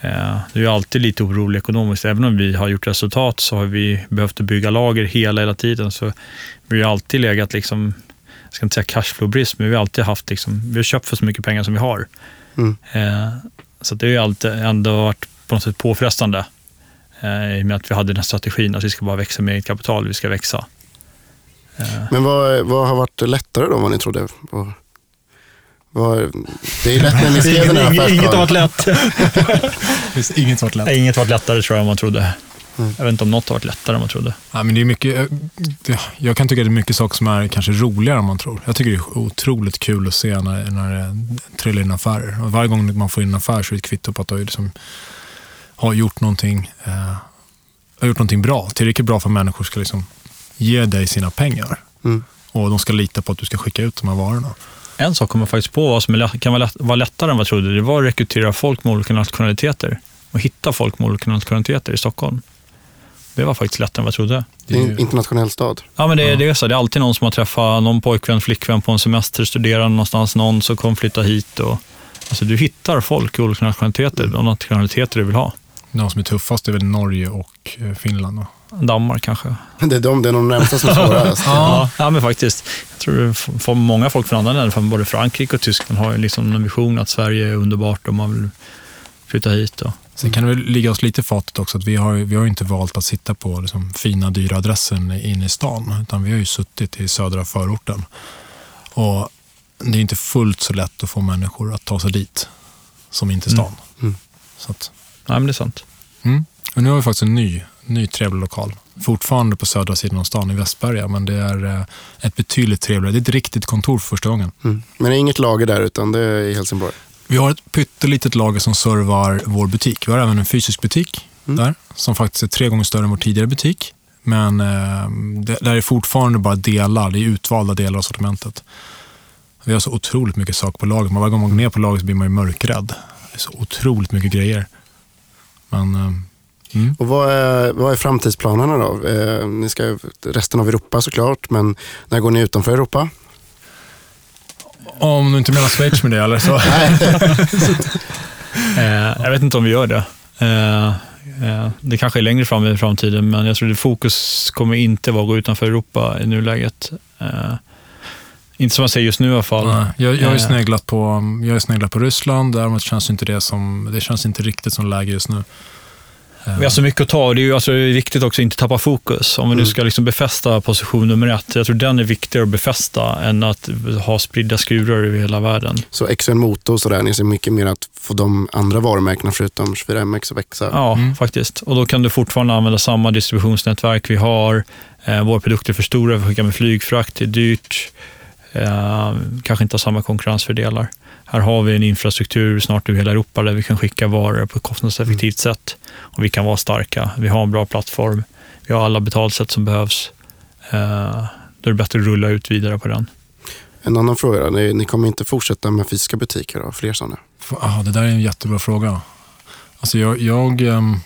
C: Eh, Du är alltid lite orolig ekonomiskt. Även om vi har gjort resultat så har vi behövt bygga lager hela, hela tiden. Så vi har alltid legat, liksom, jag ska inte säga cashflow-brist, men vi har alltid haft, liksom, vi har köpt för så mycket pengar som vi har.
A: Mm.
C: Eh, Så det har alltid ändå varit på något sätt påfrestande i och med att vi hade den här strategin att vi ska bara växa med eget kapital, vi ska växa.
A: Eh. Men vad, vad har varit lättare då, vad ni trodde? Vad, vad, det är lätt när ni skrev den här affärsplanen. *laughs*
C: Inget har varit lätt.
B: inget har varit lätt.
C: Inget har varit lättare tror jag än man trodde. Mm. Jag vet inte om något har varit lättare än man trodde.
B: Ja, men det är mycket, jag kan tycka att det är mycket saker som är kanske roligare än man tror. Jag tycker det är otroligt kul att se när, när det trillar in affärer. Och varje gång man får in en affär så är det ett kvitto på att du liksom har gjort någonting, eh, har gjort någonting bra. Tillräckligt bra för att människor ska liksom ge dig sina pengar. Mm. Och de ska lita på att du ska skicka ut de här varorna.
C: En sak kommer faktiskt på vad som kan vara, lätt, vara lättare än vad jag trodde. Det var att rekrytera folk med olika nationaliteter och hitta folk med olika nationaliteter i Stockholm. Det var faktiskt lättare än vad jag trodde.
A: Det är en internationell stad.
C: Ja, men det, ja. det är så. Det är alltid någon som har träffat någon pojkvän, flickvän på en semester, studerar någonstans, någon som kommer flytta hit. Och, alltså, du hittar folk i olika nationaliteter, de nationaliteter du vill ha.
B: De som är tuffast är väl Norge och eh, Finland? Då?
C: Danmark kanske. *laughs*
A: Det är de, det är de närmsta som är *laughs* svårast.
C: ja, ja, men faktiskt. Jag tror många folk från andra länder, från både Frankrike och Tyskland, har liksom en vision att Sverige är underbart och man vill flytta hit. Och,
B: Sen kan det väl ligga oss lite fatet också att vi har, vi har inte valt att sitta på liksom fina, dyra adressen inne i stan, utan vi har ju suttit i södra förorten. Och det är inte fullt så lätt att få människor att ta sig dit som inte stan. Mm. Mm.
C: Så att, Nej, men det är sant.
B: Mm. Och nu har vi faktiskt en ny, ny trevlig lokal. Fortfarande på södra sidan av stan i Västberga, men det är eh, ett betydligt trevligare. Det är ett riktigt kontor för första gången.
A: Mm. Men det är inget lager där, utan det är i Helsingborg?
B: Vi har ett pyttelitet lager som servar vår butik. Vi har även en fysisk butik mm. där, som faktiskt är tre gånger större än vår tidigare butik. Men eh, det, där är fortfarande bara delar, det är utvalda delar av sortimentet. Vi har så otroligt mycket saker på lagret. Varje gång man går ner på lagret blir man ju mörkrädd. Det är så otroligt mycket grejer. Men, eh,
A: mm. Och vad är, vad är framtidsplanerna då? Eh, ni ska resten av Europa såklart, men när går ni utanför Europa?
B: Om du inte menar Schweiz med det eller så. *laughs* *laughs*
C: eh, jag vet inte om vi gör det. Eh, eh, det kanske är längre fram i framtiden, men jag tror att fokus kommer inte vara att gå utanför Europa i nuläget. Eh, inte som jag säger just nu i alla fall. Nej,
B: jag, jag, har eh. sneglat på, jag sneglat på Ryssland, däremot känns inte det som, det känns inte riktigt som läge just nu.
C: Vi har så mycket att ta det är ju alltså viktigt också att inte tappa fokus. Om vi nu mm. ska liksom befästa position nummer ett. Jag tror den är viktigare att befästa än att ha spridda skurar över hela världen.
A: Så XN Motor och sådär, ni ser mycket mer att få de andra varumärkena förutom 24MX att växa?
C: Ja, mm. faktiskt. Och då kan du fortfarande använda samma distributionsnätverk vi har. Eh, våra produkter är för stora, vi skickar med flygfrakt, det är dyrt. Eh, kanske inte har samma konkurrensfördelar. Här har vi en infrastruktur snart över hela Europa där vi kan skicka varor på ett kostnadseffektivt mm. sätt och vi kan vara starka. Vi har en bra plattform. Vi har alla betalsätt som behövs. Eh, då är det bättre att rulla ut vidare på den.
A: En annan fråga då. Ni, ni kommer inte fortsätta med fysiska butiker då? Fler sådana?
B: Ah, det där är en jättebra fråga. Alltså jag, jag ehm,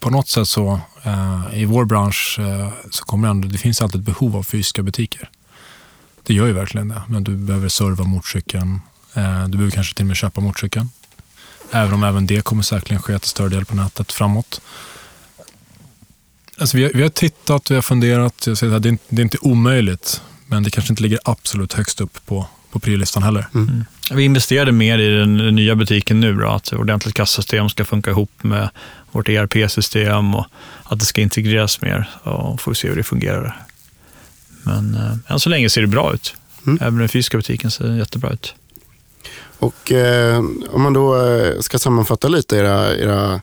B: på något sätt så, eh, i vår bransch eh, så kommer det, ändå, det finns alltid ett behov av fysiska butiker. Det gör ju verkligen det. Men du behöver serva motorcykeln. Eh, du behöver kanske till och med köpa motorcykeln. Även om även det kommer säkerligen ske till större del på nätet framåt. Alltså vi, har, vi har tittat, vi har funderat. Jag säger att det, är, det är inte omöjligt, men det kanske inte ligger absolut högst upp på, på priolistan heller. Mm. Mm.
C: Vi investerade mer i den, den nya butiken nu, då, att ordentligt kassasystem ska funka ihop med vårt ERP-system och att det ska integreras mer. Och får vi se hur det fungerar. Men eh, än så länge ser det bra ut. Mm. Även den fysiska butiken ser jättebra ut.
A: Och eh, om man då eh, ska sammanfatta lite era, era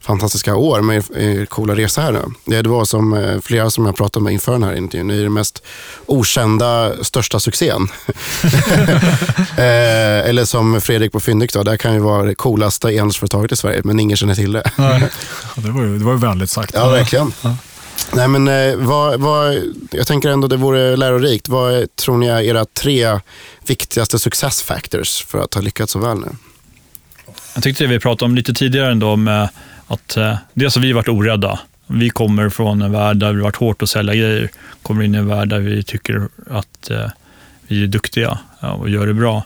A: fantastiska år med er, er coola resa här nu. Det var som eh, flera som jag pratade med inför den här intervjun, ni är den mest okända största succén. *laughs* eh, eller som Fredrik på Fyndik det här kan ju vara det coolaste e-handelsföretaget i Sverige, men ingen känner till det.
B: Ja, det var ju det var vänligt sagt.
A: Ja, verkligen. Ja. Nej, men, eh, vad, vad, jag tänker ändå det vore lärorikt. Vad tror ni är era tre viktigaste success factors för att ha lyckats så väl nu?
C: Jag tyckte det vi pratade om lite tidigare ändå med eh, att eh, dels har vi varit orädda. Vi kommer från en värld där vi varit hårt att sälja grejer. Kommer in i en värld där vi tycker att eh, vi är duktiga och gör det bra.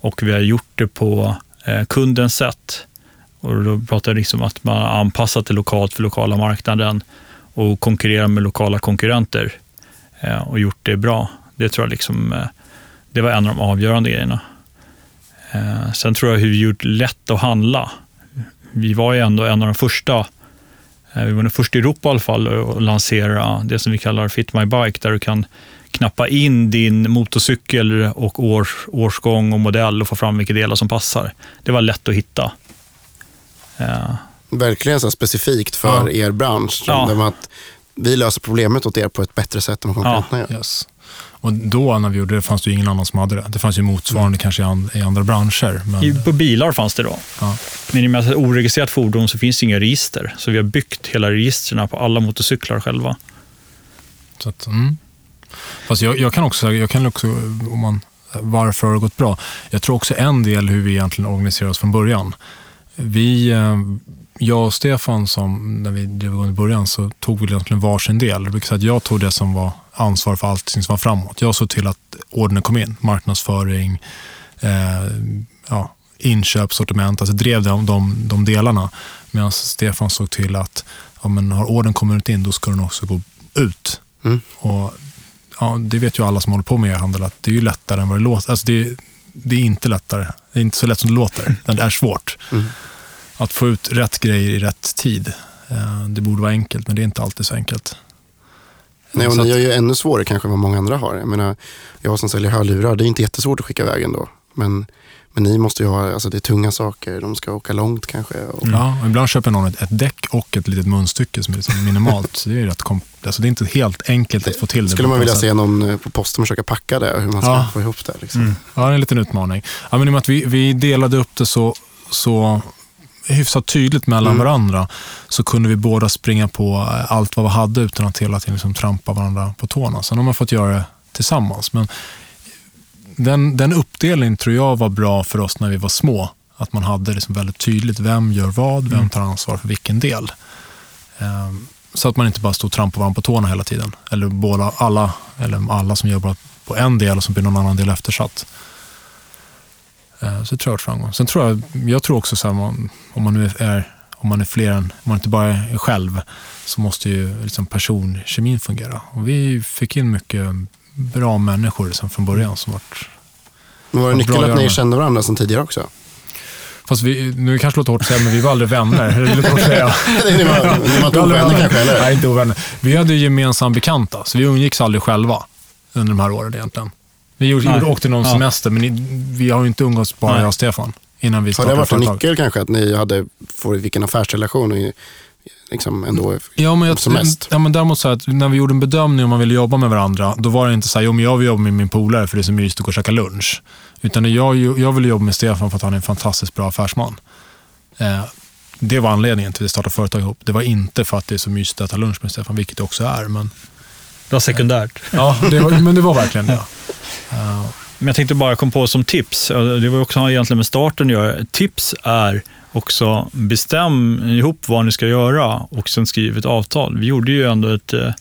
C: Och vi har gjort det på eh, kundens sätt. Och då pratar jag liksom att man har anpassat det lokalt för lokala marknaden och konkurrera med lokala konkurrenter eh, och gjort det bra. Det tror jag liksom, eh, det var en av de avgörande grejerna. Eh, sen tror jag hur vi gjort lätt att handla. Vi var ju ändå en av de första, eh, vi var den första i Europa i alla fall, att lansera det som vi kallar Fit My Bike, där du kan knappa in din motorcykel och års, årsgång och modell och få fram vilka delar som passar. Det var lätt att hitta.
A: Eh, Verkligen så specifikt för ja. er bransch. Ja. Att vi löser problemet åt er på ett bättre sätt än vad konkurrenterna
B: ja. gör. Yes. Och då när vi gjorde det fanns det ju ingen annan som hade det. Det fanns ju motsvarande mm. kanske i, andra branscher.
C: Men... på bilar fanns det då. Ja. Men i och med att det är ett oregistrerat fordon så finns det inga register. Så vi har byggt hela registren på alla motorcyklar själva.
B: Så att, mm. Fast jag, jag, kan också, jag kan också, om man, varför har det gått bra? Jag tror också en del hur vi egentligen organiserar oss från början. Vi, eh, jag och Stefan, som, när vi drev igång i början, så tog vi egentligen varsin del. Jag brukar säga att jag tog det som var ansvar för allt som var framåt. Jag såg till att ordern kom in, marknadsföring, eh, ja, inköp, sortiment, alltså drev de, de, de delarna. Medan Stefan såg till att ja, men har ordern kommit in, då ska den också gå ut. Mm. Och, ja, det vet ju alla som håller på med e-handel, att det är ju lättare än vad det låter. Alltså det, det är inte lättare. Det är inte så lätt som det låter. *laughs* Det är svårt. Mm. Att få ut rätt grejer i rätt tid. Eh, det borde vara enkelt, men det är inte alltid så enkelt.
A: Nej, och ni gör ju ännu svårare kanske än vad många andra har. Jag menar, jag som säljer hörlurar, det är inte jättesvårt att skicka iväg ändå. Men, men ni måste ju ha, alltså det är tunga saker, de ska åka långt kanske. Och...
B: Ja, ibland köper någon ett, ett däck och ett litet munstycke som är liksom minimalt. så det, är rätt alltså det är inte helt enkelt att få till det.
A: Skulle man vilja se någon eh, på posten försöka packa det, hur man ska ja. få ihop det. Liksom. Mm.
B: Ja, det är en liten utmaning. Ja, men i och med att vi, vi delade upp det så, så hyfsat tydligt mellan mm. varandra så kunde vi båda springa på eh, allt vad vi hade utan att hela tiden liksom trampa varandra på tårna. Sen har man fått göra det tillsammans. Men den, den uppdelningen tror jag var bra för oss när vi var små. Att man hade liksom väldigt tydligt vem gör vad, vem mm. tar ansvar för vilken del. Um, så att man inte bara stod och trampade varandra på tårna hela tiden. Eller båda, alla, eller alla som jobbar på en del och så blir någon annan del eftersatt. Eh, så det tror jag har framgång. Sen tror jag, jag tror också så här, om man nu är, om man är fler än, om man inte bara är själv, så måste ju liksom personkemin fungera. Och vi fick in mycket bra människor liksom från början som varit
A: Men var det nyckeln att ni kände varandra sedan tidigare också?
B: Fast vi, nu kanske det låter hårt att säga, men vi var aldrig vänner. Det lite hårt att
A: säga. *laughs* ni var, ni var inte ovänner kanske, eller?
B: Nej, inte ovänner. Vi hade gemensamma bekanta, så vi umgicks aldrig själva under de här åren egentligen. Vi gjorde, gjorde, åkte någon ja. semester, men vi har ju inte umgåtts bara Nej. jag och Stefan. Innan vi
A: har det varit en nyckel kanske, att ni hade, får vilken affärsrelation och liksom ändå
B: ja, men jag,
A: som mest?
B: Ja, men däremot så att när vi gjorde en bedömning om man ville jobba med varandra, då var det inte så här, jo men jag vill jobba med min polare för det är så mysigt att gå och käka lunch. Utan jag, jag ville jobba med Stefan för att han är en fantastiskt bra affärsman. Eh, det var anledningen till att vi startade företag ihop. Det var inte för att det är så mysigt att äta lunch med Stefan, vilket det också är. Men,
C: det var sekundärt.
B: Ja, det var, men det var verkligen det.
C: Uh, men jag tänkte bara komma på som tips, det var också egentligen med starten att göra. Tips är också bestäm ihop vad ni ska göra och sen skriv ett avtal. Vi gjorde ju ändå ett, eh,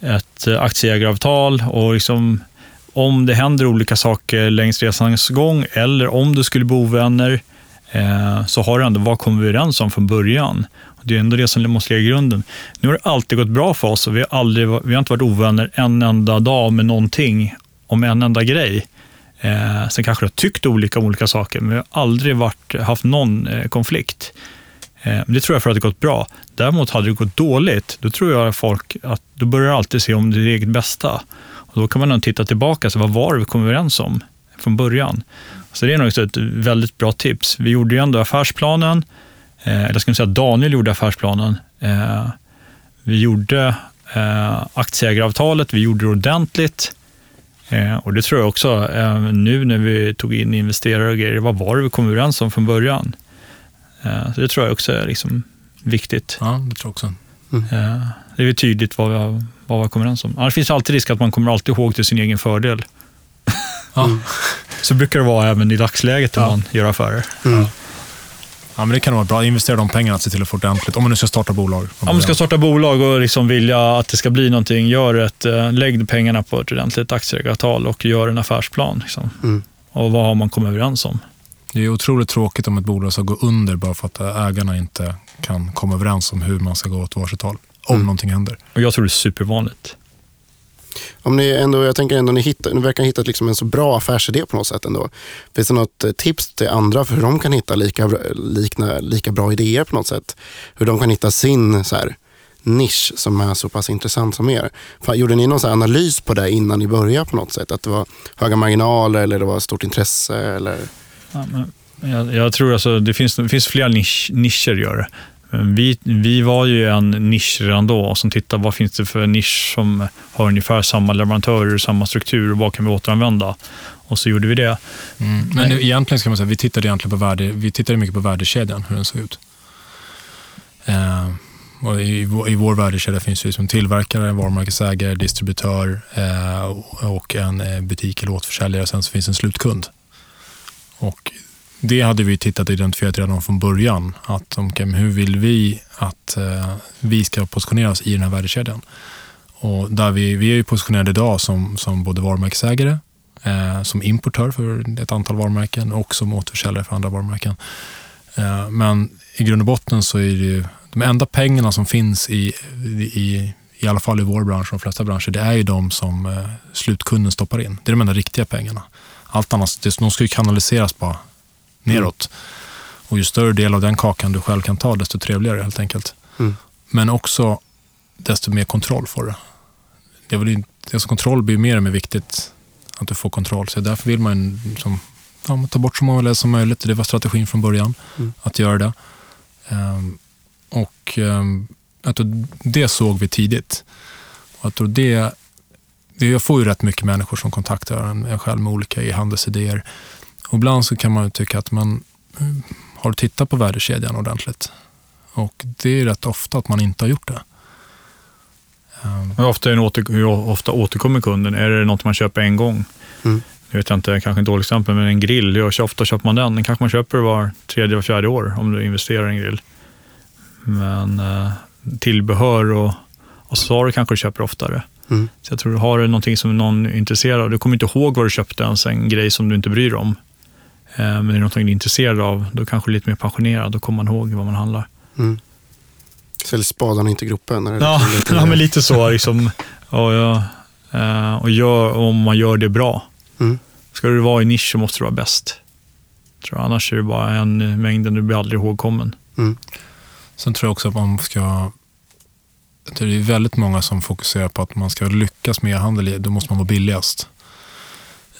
C: ett aktieägaravtal och liksom, om det händer olika saker längs resans gång eller om du skulle bo ovänner eh, så har du ändå vad kommer vi överens om från början. Det är ändå det som måste ligga i grunden. Nu har det alltid gått bra för oss och vi har, aldrig, vi har inte varit ovänner en enda dag med någonting om en enda grej. Eh, sen kanske du har tyckt olika om olika saker, men vi har aldrig varit, haft någon eh, konflikt. Eh, det tror jag för att det gått bra. Däremot hade det gått dåligt, då tror jag folk att då börjar alltid se om det är eget bästa. Och då kan man titta tillbaka, så vad var det vi kom överens om från början? Så det är nog ett väldigt bra tips. Vi gjorde ju ändå affärsplanen, eller jag skulle säga Daniel gjorde affärsplanen. Eh, vi gjorde eh, aktieägaravtalet, vi gjorde det ordentligt. Eh, och det tror jag också, eh, nu när vi tog in investerare och grejer, vad var det vi kom överens om från början? Eh, så det tror jag också är liksom viktigt.
B: Ja, det tror jag också.
C: Mm. Eh, det är tydligt vad vi, har, vad vi kommer överens om. Annars finns det alltid risk att man kommer alltid ihåg till sin egen fördel. Ja. *laughs* Så brukar det vara även i dagsläget när ja. man gör affärer. Mm.
B: Ja, men det kan vara bra. Investera de pengarna och se till att få det ordentligt. Om man nu ska starta bolag.
C: Om man ska starta bolag och liksom vilja att det ska bli någonting, gör ett, eh, lägg pengarna på ett ordentligt aktieägaravtal och gör en affärsplan. Liksom. Mm. Och vad har man kommit överens om?
B: Det är otroligt tråkigt om ett bolag ska gå under bara för att ägarna inte kan komma överens om hur man ska gå åt varsitt håll. Om mm. någonting händer.
C: Och jag tror det är supervanligt.
A: Om ni ändå, jag tänker ändå ni, hittar, ni verkar ha hittat liksom en så bra affärsidé på något sätt ändå. Finns det något eh, tips till andra för hur de kan hitta lika, likna, lika bra idéer på något sätt? Hur de kan hitta sin så här, nisch som är så pass intressant som er. Gjorde ni någon så analys på det innan ni började på något sätt? Att det var höga marginaler eller det var stort intresse? Eller?
C: Ja, men... jag, jag, tror alltså det finns, det finns flera nisch, nischer gör det. Vi, vi var ju en nisch redan då och som tittade vad finns det för nisch som har ungefär samma leverantörer, samma struktur och vad kan vi återanvända? Och så gjorde vi det.
B: Mm. Men nu, egentligen ska man säga, vi tittade egentligen på värde, vi tittade mycket på värdekedjan, hur den såg ut. Eh, i, I vår värdekedja finns det som tillverkare, varumärkesägare, distributör eh, och en eh, butik eller återförsäljare. Sen så finns en slutkund. Och det hade vi tittat och identifierat redan från början. Att okay, hur vill vi att eh, vi ska positionera oss i den här värdekedjan? Och där vi, vi är ju positionerade idag som, som både varumärkesägare, eh, som importör för ett antal varumärken och som återförsäljare för andra varumärken. Eh, men i grund och botten så är det ju de enda pengarna som finns i, i, i alla fall i vår bransch och de flesta branscher, det är ju de som eh, slutkunden stoppar in. Det är de enda riktiga pengarna. Allt annat, de ska ju kanaliseras bara neråt. Och ju större del av den kakan du själv kan ta, desto trevligare helt enkelt. Mm. Men också desto mer kontroll får du. Det är väl, alltså kontroll blir mer och mer viktigt, att du får kontroll. Så därför vill man liksom, ja, ta bort så många led som möjligt. Det var strategin från början, mm. att göra det. Um, och um, jag tror det såg vi tidigt. Och tror det, det, jag får ju rätt mycket människor som kontaktar en själv med olika e-handelsidéer. Och ibland så kan man tycka att man har tittat på värdekedjan ordentligt. Och det är rätt ofta att man inte har gjort det.
C: Hur, ofta är åter, hur ofta återkommer kunden? Är det något man köper en gång? Mm. Jag vet inte, kanske en dålig exempel, men en grill, hur ofta köper man den? Den kanske man köper var tredje, var fjärde år om du investerar i en grill. Men eh, tillbehör och accessoarer kanske du köper oftare. Mm. Så jag tror, har du någonting som någon är intresserad av, du kommer inte ihåg vad du köpte ens, en grej som du inte bryr dig om. Eh, men är det någonting du är intresserad av, då kanske du är lite mer passionerad, då kommer man ihåg vad man handlar. Mm.
A: Sälj spadarna inte gropen? Är
C: ja, lite, *laughs* ja, men lite så. Liksom. och, ja, eh, och gör, om man gör det bra. Mm. Ska du vara i nisch så måste du vara bäst. Tror jag. Annars är det bara en mängd, du blir aldrig ihågkommen. Mm.
B: Sen tror jag också att man ska... Det är väldigt många som fokuserar på att man ska lyckas med e-handel, då måste man vara billigast.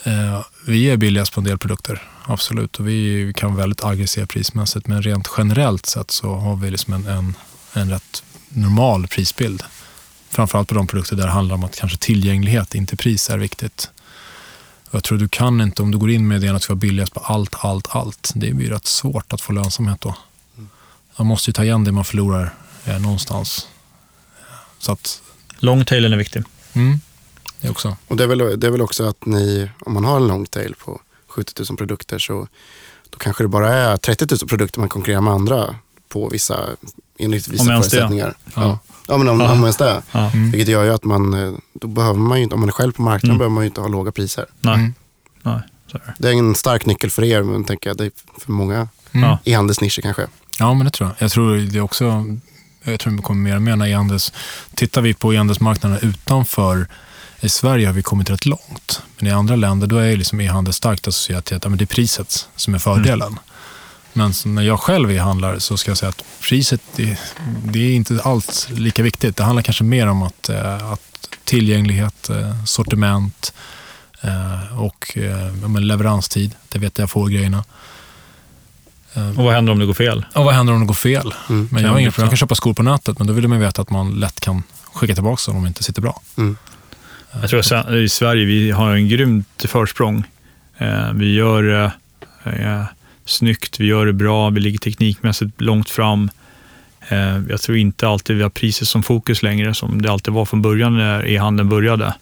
B: Eh, vi är billigast på en del produkter, absolut. Och vi kan vara väldigt aggressiva prismässigt. Men rent generellt sett så har vi liksom en, en, en rätt normal prisbild. Framförallt på de produkter där det handlar om att kanske tillgänglighet, inte pris, är viktigt. Jag tror du kan inte, om du går in med idén att du ska vara billigast på allt, allt, allt. Det blir rätt svårt att få lönsamhet då man måste ju ta igen det man förlorar eh, någonstans. Så att,
C: Longtailen är viktig.
B: Mm, det också.
A: Och det är, väl, det är väl också att ni, om man har en longtail på 70 000 produkter så då kanske det bara är 30 000 produkter man konkurrerar med andra på vissa, enligt vissa om förutsättningar. Ja. ja. Ja, men om, ja. om ens det. Ja. Mm. Vilket gör ju att man, eh, då behöver man ju inte, om man är själv på marknaden, mm. behöver man ju inte ha låga priser.
C: Nej. Mm. Nej.
A: Det är en stark nyckel för er, men tänker jag, det är för många mm. i handelsnischer kanske.
B: Ja, men det tror jag. Jag tror det också, jag tror det kommer mer och mer när e-handels... Tittar vi på e-handelsmarknaden utanför i Sverige har vi kommit rätt långt. Men i andra länder då är liksom e-handel starkt associerat till att ja, det är priset som är fördelen. Mm. Men när jag själv e-handlar så ska jag säga att priset det, det, är inte alls lika viktigt. Det handlar kanske mer om att, eh, att tillgänglighet, eh, sortiment eh, och leveranstid. Det vet jag får grejerna.
C: Och vad händer om det går fel?
B: Och vad händer om det går fel? Mm. Men jag har inget. Jag kan köpa skor på nätet, men då vill man veta att man lätt kan skicka tillbaka dem om de inte sitter bra. Mm.
C: Jag tror att i Sverige vi har en grymt försprång. Eh, vi gör det eh, snyggt, vi gör det bra, vi ligger teknikmässigt långt fram. Eh, jag tror inte alltid vi har priset som fokus längre, som det alltid var från början när e-handeln började.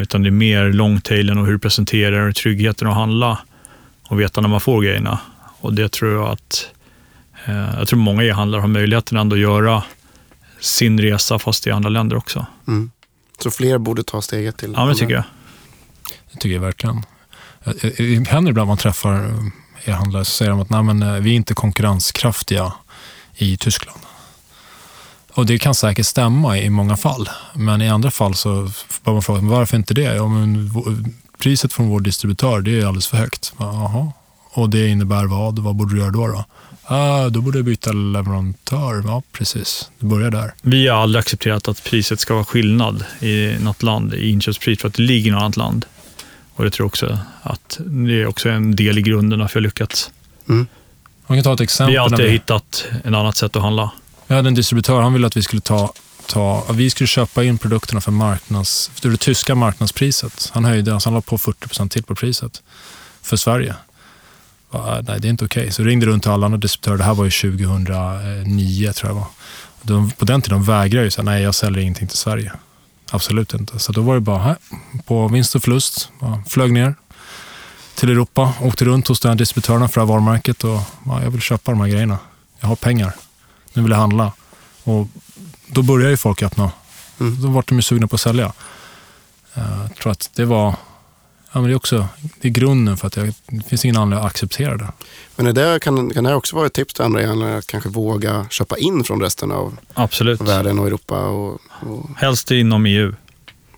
C: Utan det är mer longtailen och hur du presenterar och tryggheten att handla och veta när man får grejerna. Och det tror jag att jag tror många e-handlare har möjligheten ändå att göra sin resa fast i andra länder också. Mm.
A: Så fler borde ta steget till?
C: Ja, det tycker jag.
B: Det tycker jag verkligen. Det händer ibland man träffar e-handlare så säger de att Nej, men, eh, vi är inte konkurrenskraftiga i Tyskland. Och det kan säkert stämma i många fall. Men i andra fall så bör man fråga varför inte det? Ja, men priset från vår distributör det är alldeles för högt. Jaha. Och det innebär vad? Vad borde du göra då? då? Ah, då borde jag byta leverantör. Ja, precis. Det börjar där.
C: Vi har aldrig accepterat att priset ska vara skillnad i något land, i inköpspris, för att det ligger i något annat land. Och jag tror också att det är också en del i grunden att vi har lyckats.
B: Mm. Man kan ta ett exempel.
C: Vi har alltid vi... hittat ett annat sätt att handla.
B: Jag hade en distributör, han ville att vi skulle ta Ta, vi skulle köpa in produkterna för, marknads, för det tyska marknadspriset. Han höjde, alltså han la på 40% till på priset för Sverige. Nej, det är inte okej. Okay. Så ringde runt till alla andra distributörer. Det här var ju 2009 tror jag var. De, på den tiden de vägrade ju säga nej, jag säljer ingenting till Sverige. Absolut inte. Så då var det bara här, på vinst och förlust. Flög ner till Europa, åkte runt hos den distributörerna för det här varumärket och ja, jag vill köpa de här grejerna. Jag har pengar. Nu vill jag handla. Och då börjar ju folk öppna. Mm. Då vart de ju sugna på att sälja. Jag tror att det var ja, men det är också det är grunden för att jag, det finns ingen anledning att acceptera det.
A: Men är det, kan, kan det också vara ett tips till andra att kanske våga köpa in från resten av
C: Absolut.
A: världen och Europa? Och, och...
C: Helst inom EU.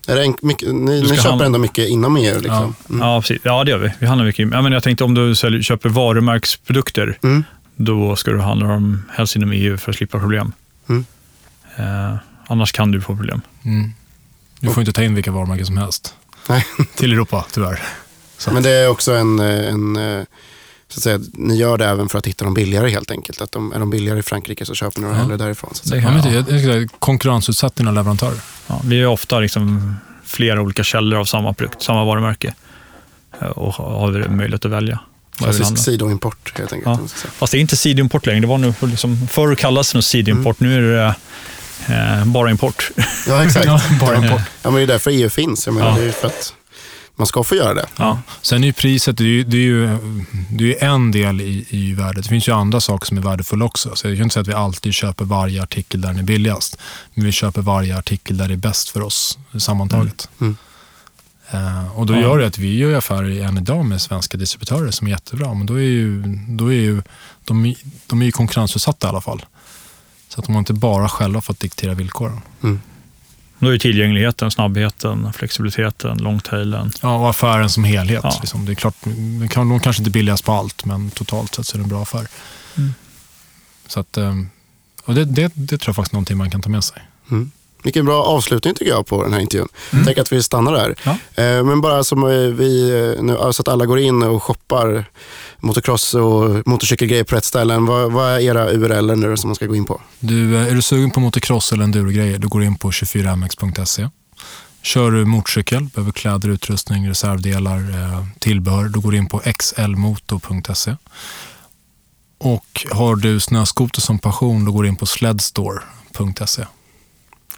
A: Är det en, mycket, ni, ni köper handla... ändå mycket inom EU? Liksom.
C: Ja. Mm. Ja, precis. ja, det gör vi. Vi handlar mycket. Ja, men jag tänkte om du säljer, köper varumärkesprodukter, mm. då ska du handla dem helst inom EU för att slippa problem. Mm. Eh, annars kan du få problem.
B: Mm. Du får inte ta in vilka varumärken som helst. Nej. Till Europa, tyvärr.
A: Så. Men det är också en, en eh, så att säga, ni gör det även för att hitta dem billigare helt enkelt. Att de, är de billigare i Frankrike så köper ni dem ja. hellre därifrån. Så att säga.
B: Ja, jag, konkurrensutsatt dina leverantörer.
C: Ja, vi är ofta liksom flera olika källor av samma produkt, samma varumärke. Eh, och har möjlighet att välja.
A: Klassisk sidoimport helt enkelt.
C: Ja. Fast det är inte sidoimport längre. Det var nu, liksom, förr kallades det sidoimport. Mm. Nu är det eh, bara import.
A: Ja, exakt. *laughs* bara import. Ja, men det är därför EU finns. Jag menar, ja. Det är för att man ska få göra det.
B: Ja. Sen är ju priset det är ju, det är ju, det är en del i, i värdet. Det finns ju andra saker som är värdefulla också. Så jag kan inte säga att vi alltid köper varje artikel där den är billigast. Men vi köper varje artikel där det är bäst för oss sammantaget. Mm. Mm. Uh, och då ja. gör det att vi gör affärer än idag med svenska distributörer som är jättebra. Men då är ju, då är ju de, de är ju konkurrensutsatta i alla fall. Så att de inte bara själva fått diktera villkoren. Mm.
C: Då är tillgängligheten, snabbheten, flexibiliteten, longtailen.
B: Ja, och affären som helhet. Ja. Liksom. Det är klart, de kanske inte billigast på allt, men totalt sett så är det en bra affär. Mm. Så att, eh, och det, det, det, tror jag faktiskt är någonting man kan ta med sig.
A: Mm. Vilken bra avslutning tycker jag på den här intervjun. Mm. Tänk att vi stannar där. Ja. Eh, men bara som vi nu, så att alla går in och shoppar motocross och motorcykelgrejer på rätt ställen. Vad, vad är era URL nu som man ska gå in på?
B: Du, är du sugen på motocross eller endurogrejer, då går du in på 24mx.se. Kör du motorcykel, behöver kläder, utrustning, reservdelar, eh, tillbehör, då går du in på xlmoto.se. Och har du snöskoter som passion, då går du in på sledstore.se.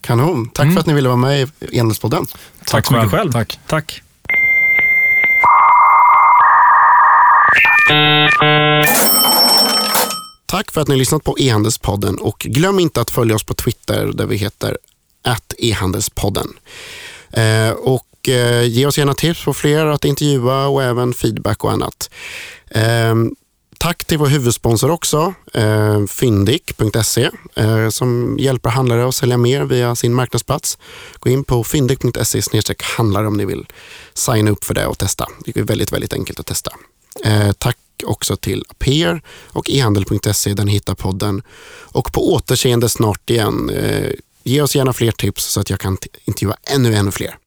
A: Kanon. Tack mm. för att ni ville vara med i Enhetspodden.
C: Tack, Tack så mycket själv.
B: Tack.
C: Tack.
A: Tack för att ni har lyssnat på e-handelspodden och glöm inte att följa oss på Twitter där vi heter e-handelspodden. Eh, och eh, ge oss gärna tips på fler att intervjua och även feedback och annat. Eh, tack till vår huvudsponsor också, eh, fyndik.se eh, som hjälper handlare att sälja mer via sin marknadsplats. Gå in på fyndik.se handlare om ni vill signa upp för det och testa. Det är väldigt, väldigt enkelt att testa. Eh, tack också till Aper och ehandel.se där ni hittar podden. Och på återseende snart igen. Eh, ge oss gärna fler tips så att jag kan intervjua ännu, ännu fler.